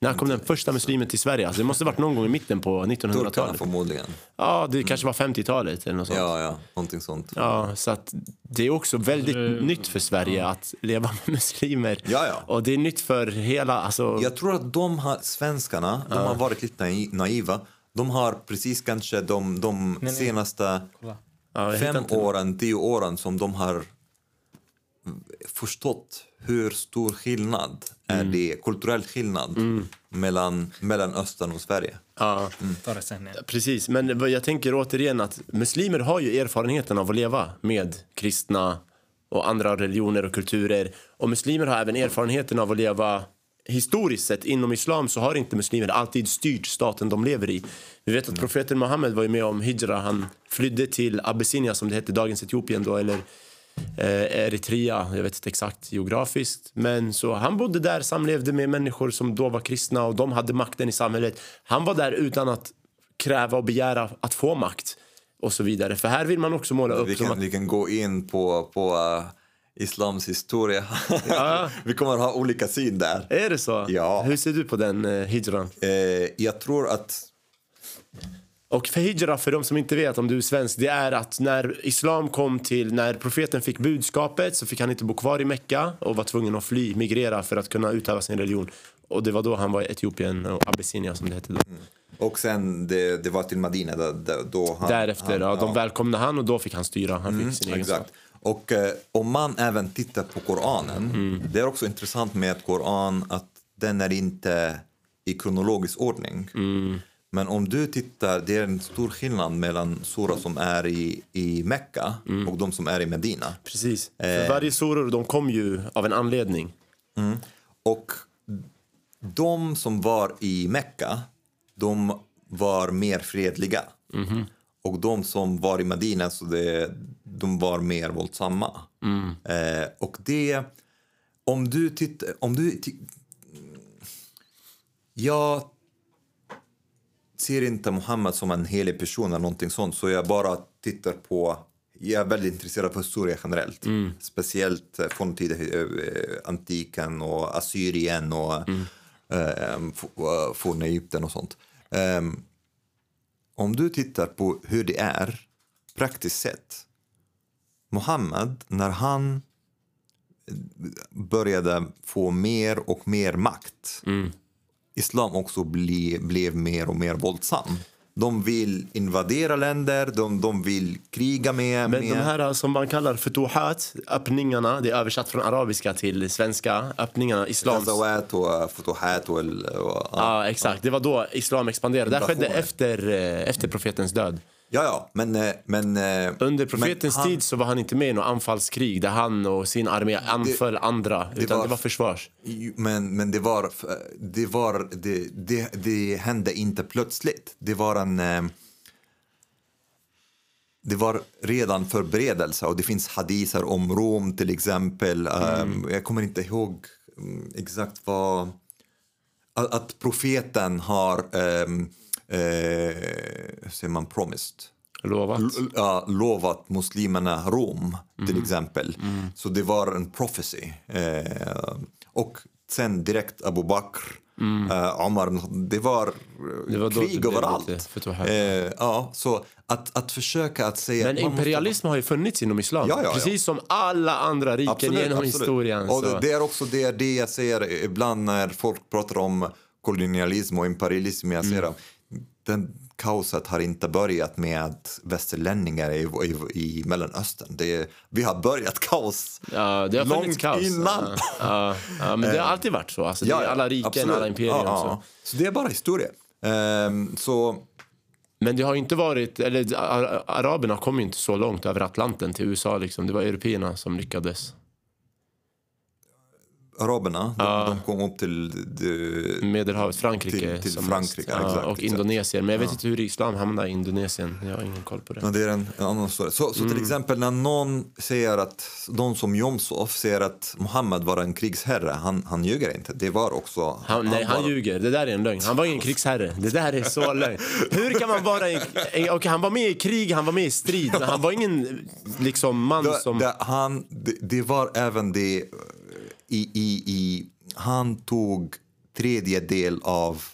Speaker 2: När kom den första muslimen till Sverige? Alltså det måste ha varit någon gång i mitten på
Speaker 1: Turkarna
Speaker 2: 1900-talet.
Speaker 1: förmodligen.
Speaker 2: Ja, det kanske var 50-talet eller något sånt.
Speaker 1: Ja, ja, någonting sånt.
Speaker 2: Ja, så att det är också väldigt nytt för Sverige att leva med muslimer.
Speaker 1: Ja, ja.
Speaker 2: Och det är nytt för hela, alltså...
Speaker 1: Jag tror att de har, svenskarna de har varit lite nai- naiva. De har precis kanske de, de senaste
Speaker 2: ja, jag hittar
Speaker 1: fem åren, tio åren som de har förstått hur stor skillnad är det, kulturell skillnad mellan Mellanöstern och Sverige.
Speaker 2: Ja.
Speaker 3: Sen. Ja.
Speaker 2: Precis, men vad jag tänker återigen att muslimer har ju erfarenheten av att leva med kristna och andra religioner och kulturer. Och muslimer har även erfarenheten av att leva historiskt sett inom islam så har inte muslimer alltid styrt staten de lever i. Vi vet att profeten Muhammed var ju med om hijra. Han flydde till Abyssinia som det hette, dagens Etiopien då, eller Eritrea, jag vet inte exakt geografiskt. Men så han bodde där, samlevde med människor som då var kristna och de hade makten i samhället. Han var där utan att kräva och begära att få makt och så vidare. För här vill man också måla upp
Speaker 1: Vi kan,
Speaker 2: att
Speaker 1: vi kan gå in på, på uh, islams historia.
Speaker 2: Ja.
Speaker 1: vi kommer ha olika syn där.
Speaker 2: Är det så?
Speaker 1: Ja.
Speaker 2: Hur ser du på den eh, hijran?
Speaker 1: Eh, jag tror att
Speaker 2: Och för hijra, för de som inte vet om du är svensk, det är att när islam kom till, när profeten fick budskapet så fick han inte bo kvar i Mekka och var tvungen att fly, migrera för att kunna utöva sin religion. Och det var då han var i Etiopien och Abyssinia som det hette då.
Speaker 1: Och sen det, det var till Madina. Där, där, då han,
Speaker 2: Därefter,
Speaker 1: han,
Speaker 2: ja, de välkomnade han och då fick han styra. Han fick sin
Speaker 1: Exakt. Och eh, om man även tittar på Koranen,
Speaker 2: Mm.
Speaker 1: det är också intressant med Koran att den är inte i kronologisk ordning.
Speaker 2: Mm.
Speaker 1: Men om du tittar, det är en stor skillnad mellan sura som är i, i Mekka
Speaker 2: Mm.
Speaker 1: och de som är i Medina.
Speaker 2: Precis.
Speaker 1: Eh.
Speaker 2: För varje suror, de kom ju av en anledning.
Speaker 1: Och de som var i Mekka, de var mer fredliga. Och de som var i Medina, så det, de var mer våldsamma. Eh, och det, om du tittar, om du... Jag ser inte Muhammed som en helig person eller någonting sånt, så jag bara tittar på jag är väldigt intresserad av historia generellt. Speciellt eh, från tiden eh, antiken och Assyrien och eh, f- eh, forna Egypten och sånt. Ehm, om du tittar på hur det är praktiskt sett. Muhammed, när han började få mer och mer makt islam också bli, blev mer och mer våldsam. De vill invadera länder, de, de vill kriga med...
Speaker 2: Men
Speaker 1: med
Speaker 2: de här som man kallar futuhat, öppningarna, det är översatt från arabiska till svenska. Öppningarna, islams...
Speaker 1: Ghazawat och futuhat och... och
Speaker 2: Ja, exakt. Det var då islam expanderade. Det här skedde efter, eh, efter profetens död.
Speaker 1: Ja, ja, men... eh, men eh,
Speaker 2: Under profetens
Speaker 1: men han-
Speaker 2: tid så var han inte med i något anfallskrig där han och sin armé anföll andra. Utan
Speaker 1: var-
Speaker 2: det var försvars.
Speaker 1: Men, men det var... Det, var det, det, det hände inte plötsligt. Det var en... eh, Det var redan förberedelse och det finns hadiser om Rom till exempel. Um, Jag kommer inte ihåg mm, exakt vad... Att, att profeten har... Eh, säger man? Promised.
Speaker 2: Lovat.
Speaker 1: L- ja, lovat muslimerna Rom, till exempel. Så det var en prophecy. Eh, och sen direkt Abu Bakr, eh, Omar, det var, eh,
Speaker 2: Det var då det
Speaker 1: krig överallt. Eh, ja, så att, att försöka att säga...
Speaker 2: Men
Speaker 1: man måste-
Speaker 2: imperialism har ju funnits inom islam.
Speaker 1: Ja, ja, ja.
Speaker 2: Precis som alla andra riken
Speaker 1: Absolut,
Speaker 2: genom
Speaker 1: absolut.
Speaker 2: historien.
Speaker 1: Och
Speaker 2: så.
Speaker 1: det är också det, det jag säger ibland när folk pratar om kolonialism och imperialism. Jag säger att den kaoset har inte börjat med västerlänningar i, i, i Mellanöstern. Det, vi har börjat kaos
Speaker 2: Ja, det har
Speaker 1: långt
Speaker 2: kaos.
Speaker 1: innan.
Speaker 2: Ja, ja, ja, men det har alltid varit så. Alltså, det är alla riken,
Speaker 1: absolut.
Speaker 2: alla imperier. Så.
Speaker 1: Så det är bara historia. Ehm, så
Speaker 2: Men det har inte varit, eller araberna kom ju inte så långt över Atlanten till USA liksom. Det var européerna som lyckades.
Speaker 1: Araberna, de, de kom upp till... Det,
Speaker 2: Medelhavet, Frankrike.
Speaker 1: Till- till Frankrike,
Speaker 2: mest.
Speaker 1: exakt,
Speaker 2: och. Indonesien. Men jag vet inte hur islam hamnade i Indonesien. Jag har ingen koll på det.
Speaker 1: Ja, det är en, en annan story. Så, så
Speaker 2: Mm.
Speaker 1: till exempel när någon säger att, någon som Jomshof säger att Muhammed var en krigsherre, han, han ljuger inte. Det var också...
Speaker 2: Han, nej, han
Speaker 1: var-
Speaker 2: ljuger. Det där är en lögn. Han var ingen krigsherre. Det där är så lögn. Hur kan man vara en... okej, han var med i krig, han var med i strid, men han var ingen liksom man
Speaker 1: Det,
Speaker 2: som...
Speaker 1: det, han, det, det var även det, i, i, i, han tog tredjedel av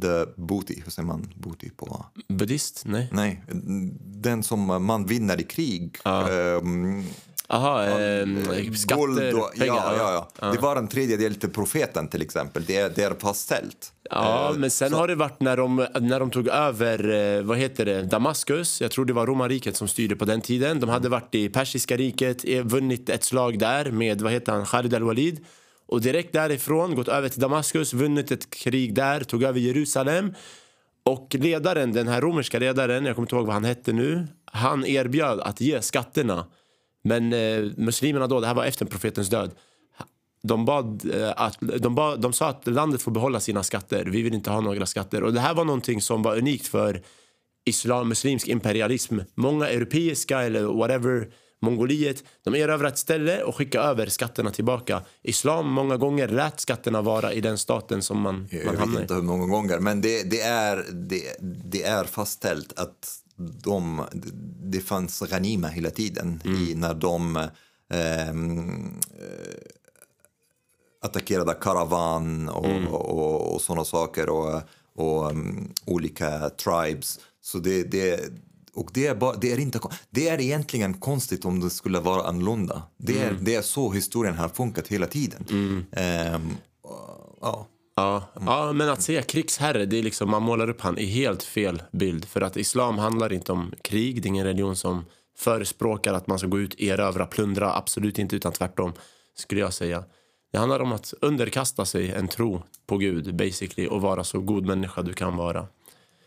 Speaker 1: the booty, hur säger man booty på?
Speaker 2: Buddhist? Nej.
Speaker 1: Nej, den som man vinner i krig. Ehm,
Speaker 2: Aha, eh, skatter,
Speaker 1: och,
Speaker 2: pengar.
Speaker 1: ja, ja, ja. Det var en tredjedel till profeten till exempel. Det är, det är fastställt.
Speaker 2: Ja,
Speaker 1: Eh,
Speaker 2: men sen har det varit när de, när de tog över eh, vad heter det, Damaskus. Jag tror det var romarriket som styrde på den tiden. De hade varit i persiska riket, eh, vunnit ett slag där med vad heter han, Khalid al-Walid. Och direkt därifrån gått över till Damaskus, vunnit ett krig där, tog över Jerusalem. Och ledaren, den här romerska ledaren, jag kommer inte ihåg vad han hette nu, han erbjöd att ge skatterna. Men eh, muslimerna då, det här var efter profetens död, de, bad, eh, att, de, bad, de sa att landet får behålla sina skatter. Vi vill inte ha några skatter. Och Det här var någonting som var unikt för islam, muslimsk imperialism. Många europeiska eller whatever Mongoliet, de erövrar ett ställe och skickar över skatterna tillbaka. Islam många gånger lät skatterna vara i den staten som man,
Speaker 1: Jag
Speaker 2: man
Speaker 1: vet
Speaker 2: hamnar i.
Speaker 1: inte hur många gånger, men det, det, är, det, det är fastställt att de, det fanns Ghanima hela tiden i, när de ehm, eh, attackerade karavan och, och, och, och sådana saker och, och um, olika tribes. Så det, det, och det är, bara, det, är inte, det är egentligen konstigt om det skulle vara annorlunda. Det är, det är så historien har funkat hela tiden. Och- ja.
Speaker 2: Ja, ja, men att säga krigsherre, det är liksom, man målar upp han i helt fel bild. För att islam handlar inte om krig, det är ingen religion som förespråkar att man ska gå ut, erövra, plundra, absolut inte, utan tvärtom, skulle jag säga. Det handlar om att underkasta sig en tro på Gud, basically, och vara så god människa du kan vara.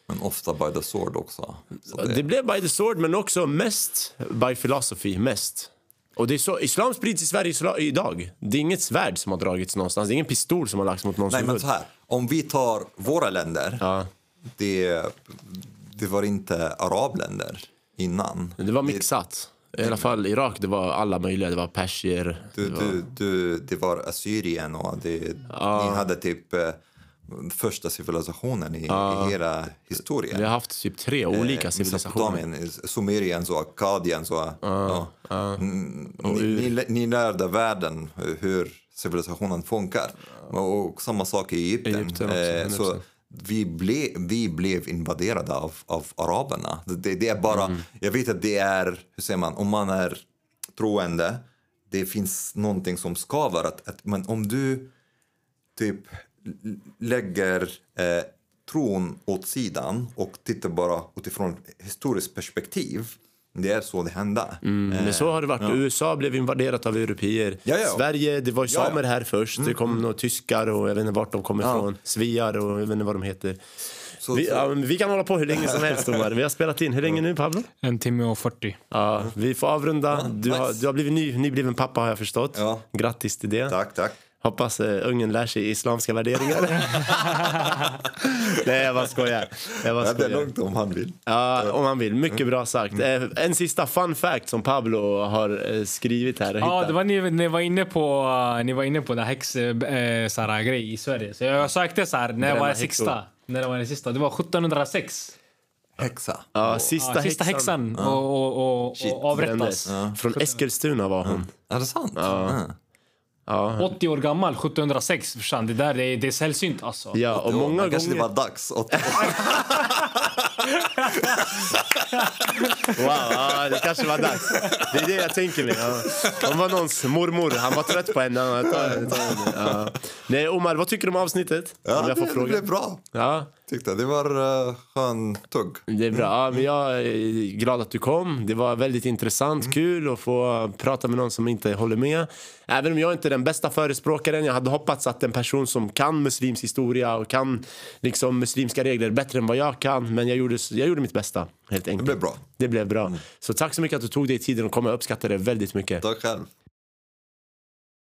Speaker 1: Men ofta by the sword också. Så det,
Speaker 2: Det blev by the sword, men också mest by philosophy, mest. Och det är så, islam sprids i Sverige idag. Det är inget svärd som har dragits någonstans, det är ingen pistol som har lagts mot någons
Speaker 1: nej, men så här. Om vi tar våra länder.
Speaker 2: Ja.
Speaker 1: Det, det var inte arabländer innan.
Speaker 2: Det var mixat. I alla fall Irak, det var alla möjliga. Det var persier.
Speaker 1: Du, du, du, det var Assyrien och det, ni hade typ eh, första civilisationen i, i hela historien.
Speaker 2: Vi har haft typ tre olika
Speaker 1: Eh,
Speaker 2: civilisationer.
Speaker 1: Mesopotamien, Sumeriens och Akkadiens. Och, ja. Mm, ni, ni, ni lärde världen hur civilisationen funkar. Och samma sak i Egypten.
Speaker 2: Egypten också,
Speaker 1: Eh, så
Speaker 2: 100%.
Speaker 1: vi, ble, vi blev invaderade av, av araberna. Det, det är bara, jag vet att det är, hur säger man, om man är troende, det finns någonting som skaver. Att, att, men om du typ lägger eh, tron åt sidan och tittar bara utifrån historiskt perspektiv. Det är så det hände.
Speaker 2: Men så har det varit. USA blev invaderat av europeer.
Speaker 1: Ja, ja.
Speaker 2: Sverige, det var ju
Speaker 1: Ja, ja.
Speaker 2: samer här först. Det kom några tyskar och jag vet inte vart de kommer ifrån. Sviar och jag vet inte vad de heter.
Speaker 1: Så,
Speaker 2: Vi,
Speaker 1: så,
Speaker 2: ja, vi kan hålla på hur länge som helst, Omar. Vi har spelat in. Hur länge nu, Pablo?
Speaker 3: En timme och 40.
Speaker 2: Ja, vi får avrunda. Du har, du har blivit ny, nybliven pappa, har jag förstått.
Speaker 1: Ja.
Speaker 2: Grattis till det.
Speaker 1: tack, tack.
Speaker 2: Hoppas uh, ungen lär sig islamska värderingar. Nej, jag bara skojar. Jag bara
Speaker 1: Ja, det är
Speaker 2: skojar.
Speaker 1: lugnt om han vill.
Speaker 2: Ja, om han vill. Mycket bra sagt. Eh, En sista fun fact som Pablo har eh, skrivit här. och
Speaker 3: Ja,
Speaker 2: hittat.
Speaker 3: det var ni, ni var inne på uh, ni var inne på det häx så här, grej i Sverige. Så jag sökte så här, när
Speaker 2: Bränna
Speaker 3: var det sista? När var det sista? Det var 1706.
Speaker 1: Häxa.
Speaker 2: Ja, sista,
Speaker 3: Ja, sista häxan och, och, och,
Speaker 1: Shit,
Speaker 3: och avrättas.
Speaker 2: brändes. Från Eskilstuna var hon.
Speaker 1: Är det sant? Ja.
Speaker 2: Ja,
Speaker 3: 80 år gammal, 1706. Förstås. Det där det är, det är sällsynt alltså.
Speaker 2: ja och många
Speaker 1: Kanske det
Speaker 2: gånger...
Speaker 1: var dags.
Speaker 2: Wow, ja, det kanske var dags. Det är det jag tänker mig. Ja. Hon var någons mormor. Han var trött på henne. Han var- ta- ta- Ja. Nej, Omar, vad tycker du om avsnittet?
Speaker 1: ja,
Speaker 2: Om jag får
Speaker 1: det, det
Speaker 2: fråga.
Speaker 1: blev bra.
Speaker 2: Ja,
Speaker 1: Tyckte. Det var uh, skön tugg.
Speaker 2: det är bra. Ja, men jag är glad att du kom. Det var väldigt intressant, kul att få prata med någon som inte håller med. Även om jag inte är den bästa förespråkaren. Jag hade hoppats att en person som kan muslims historia och kan liksom, muslimska regler bättre än vad jag kan. Men jag gjorde, jag gjorde mitt bästa, helt enkelt.
Speaker 1: Det blev bra.
Speaker 2: Det blev bra. Så tack så mycket att du tog dig tiden att komma. Jag uppskattar det väldigt mycket.
Speaker 1: Tack själv.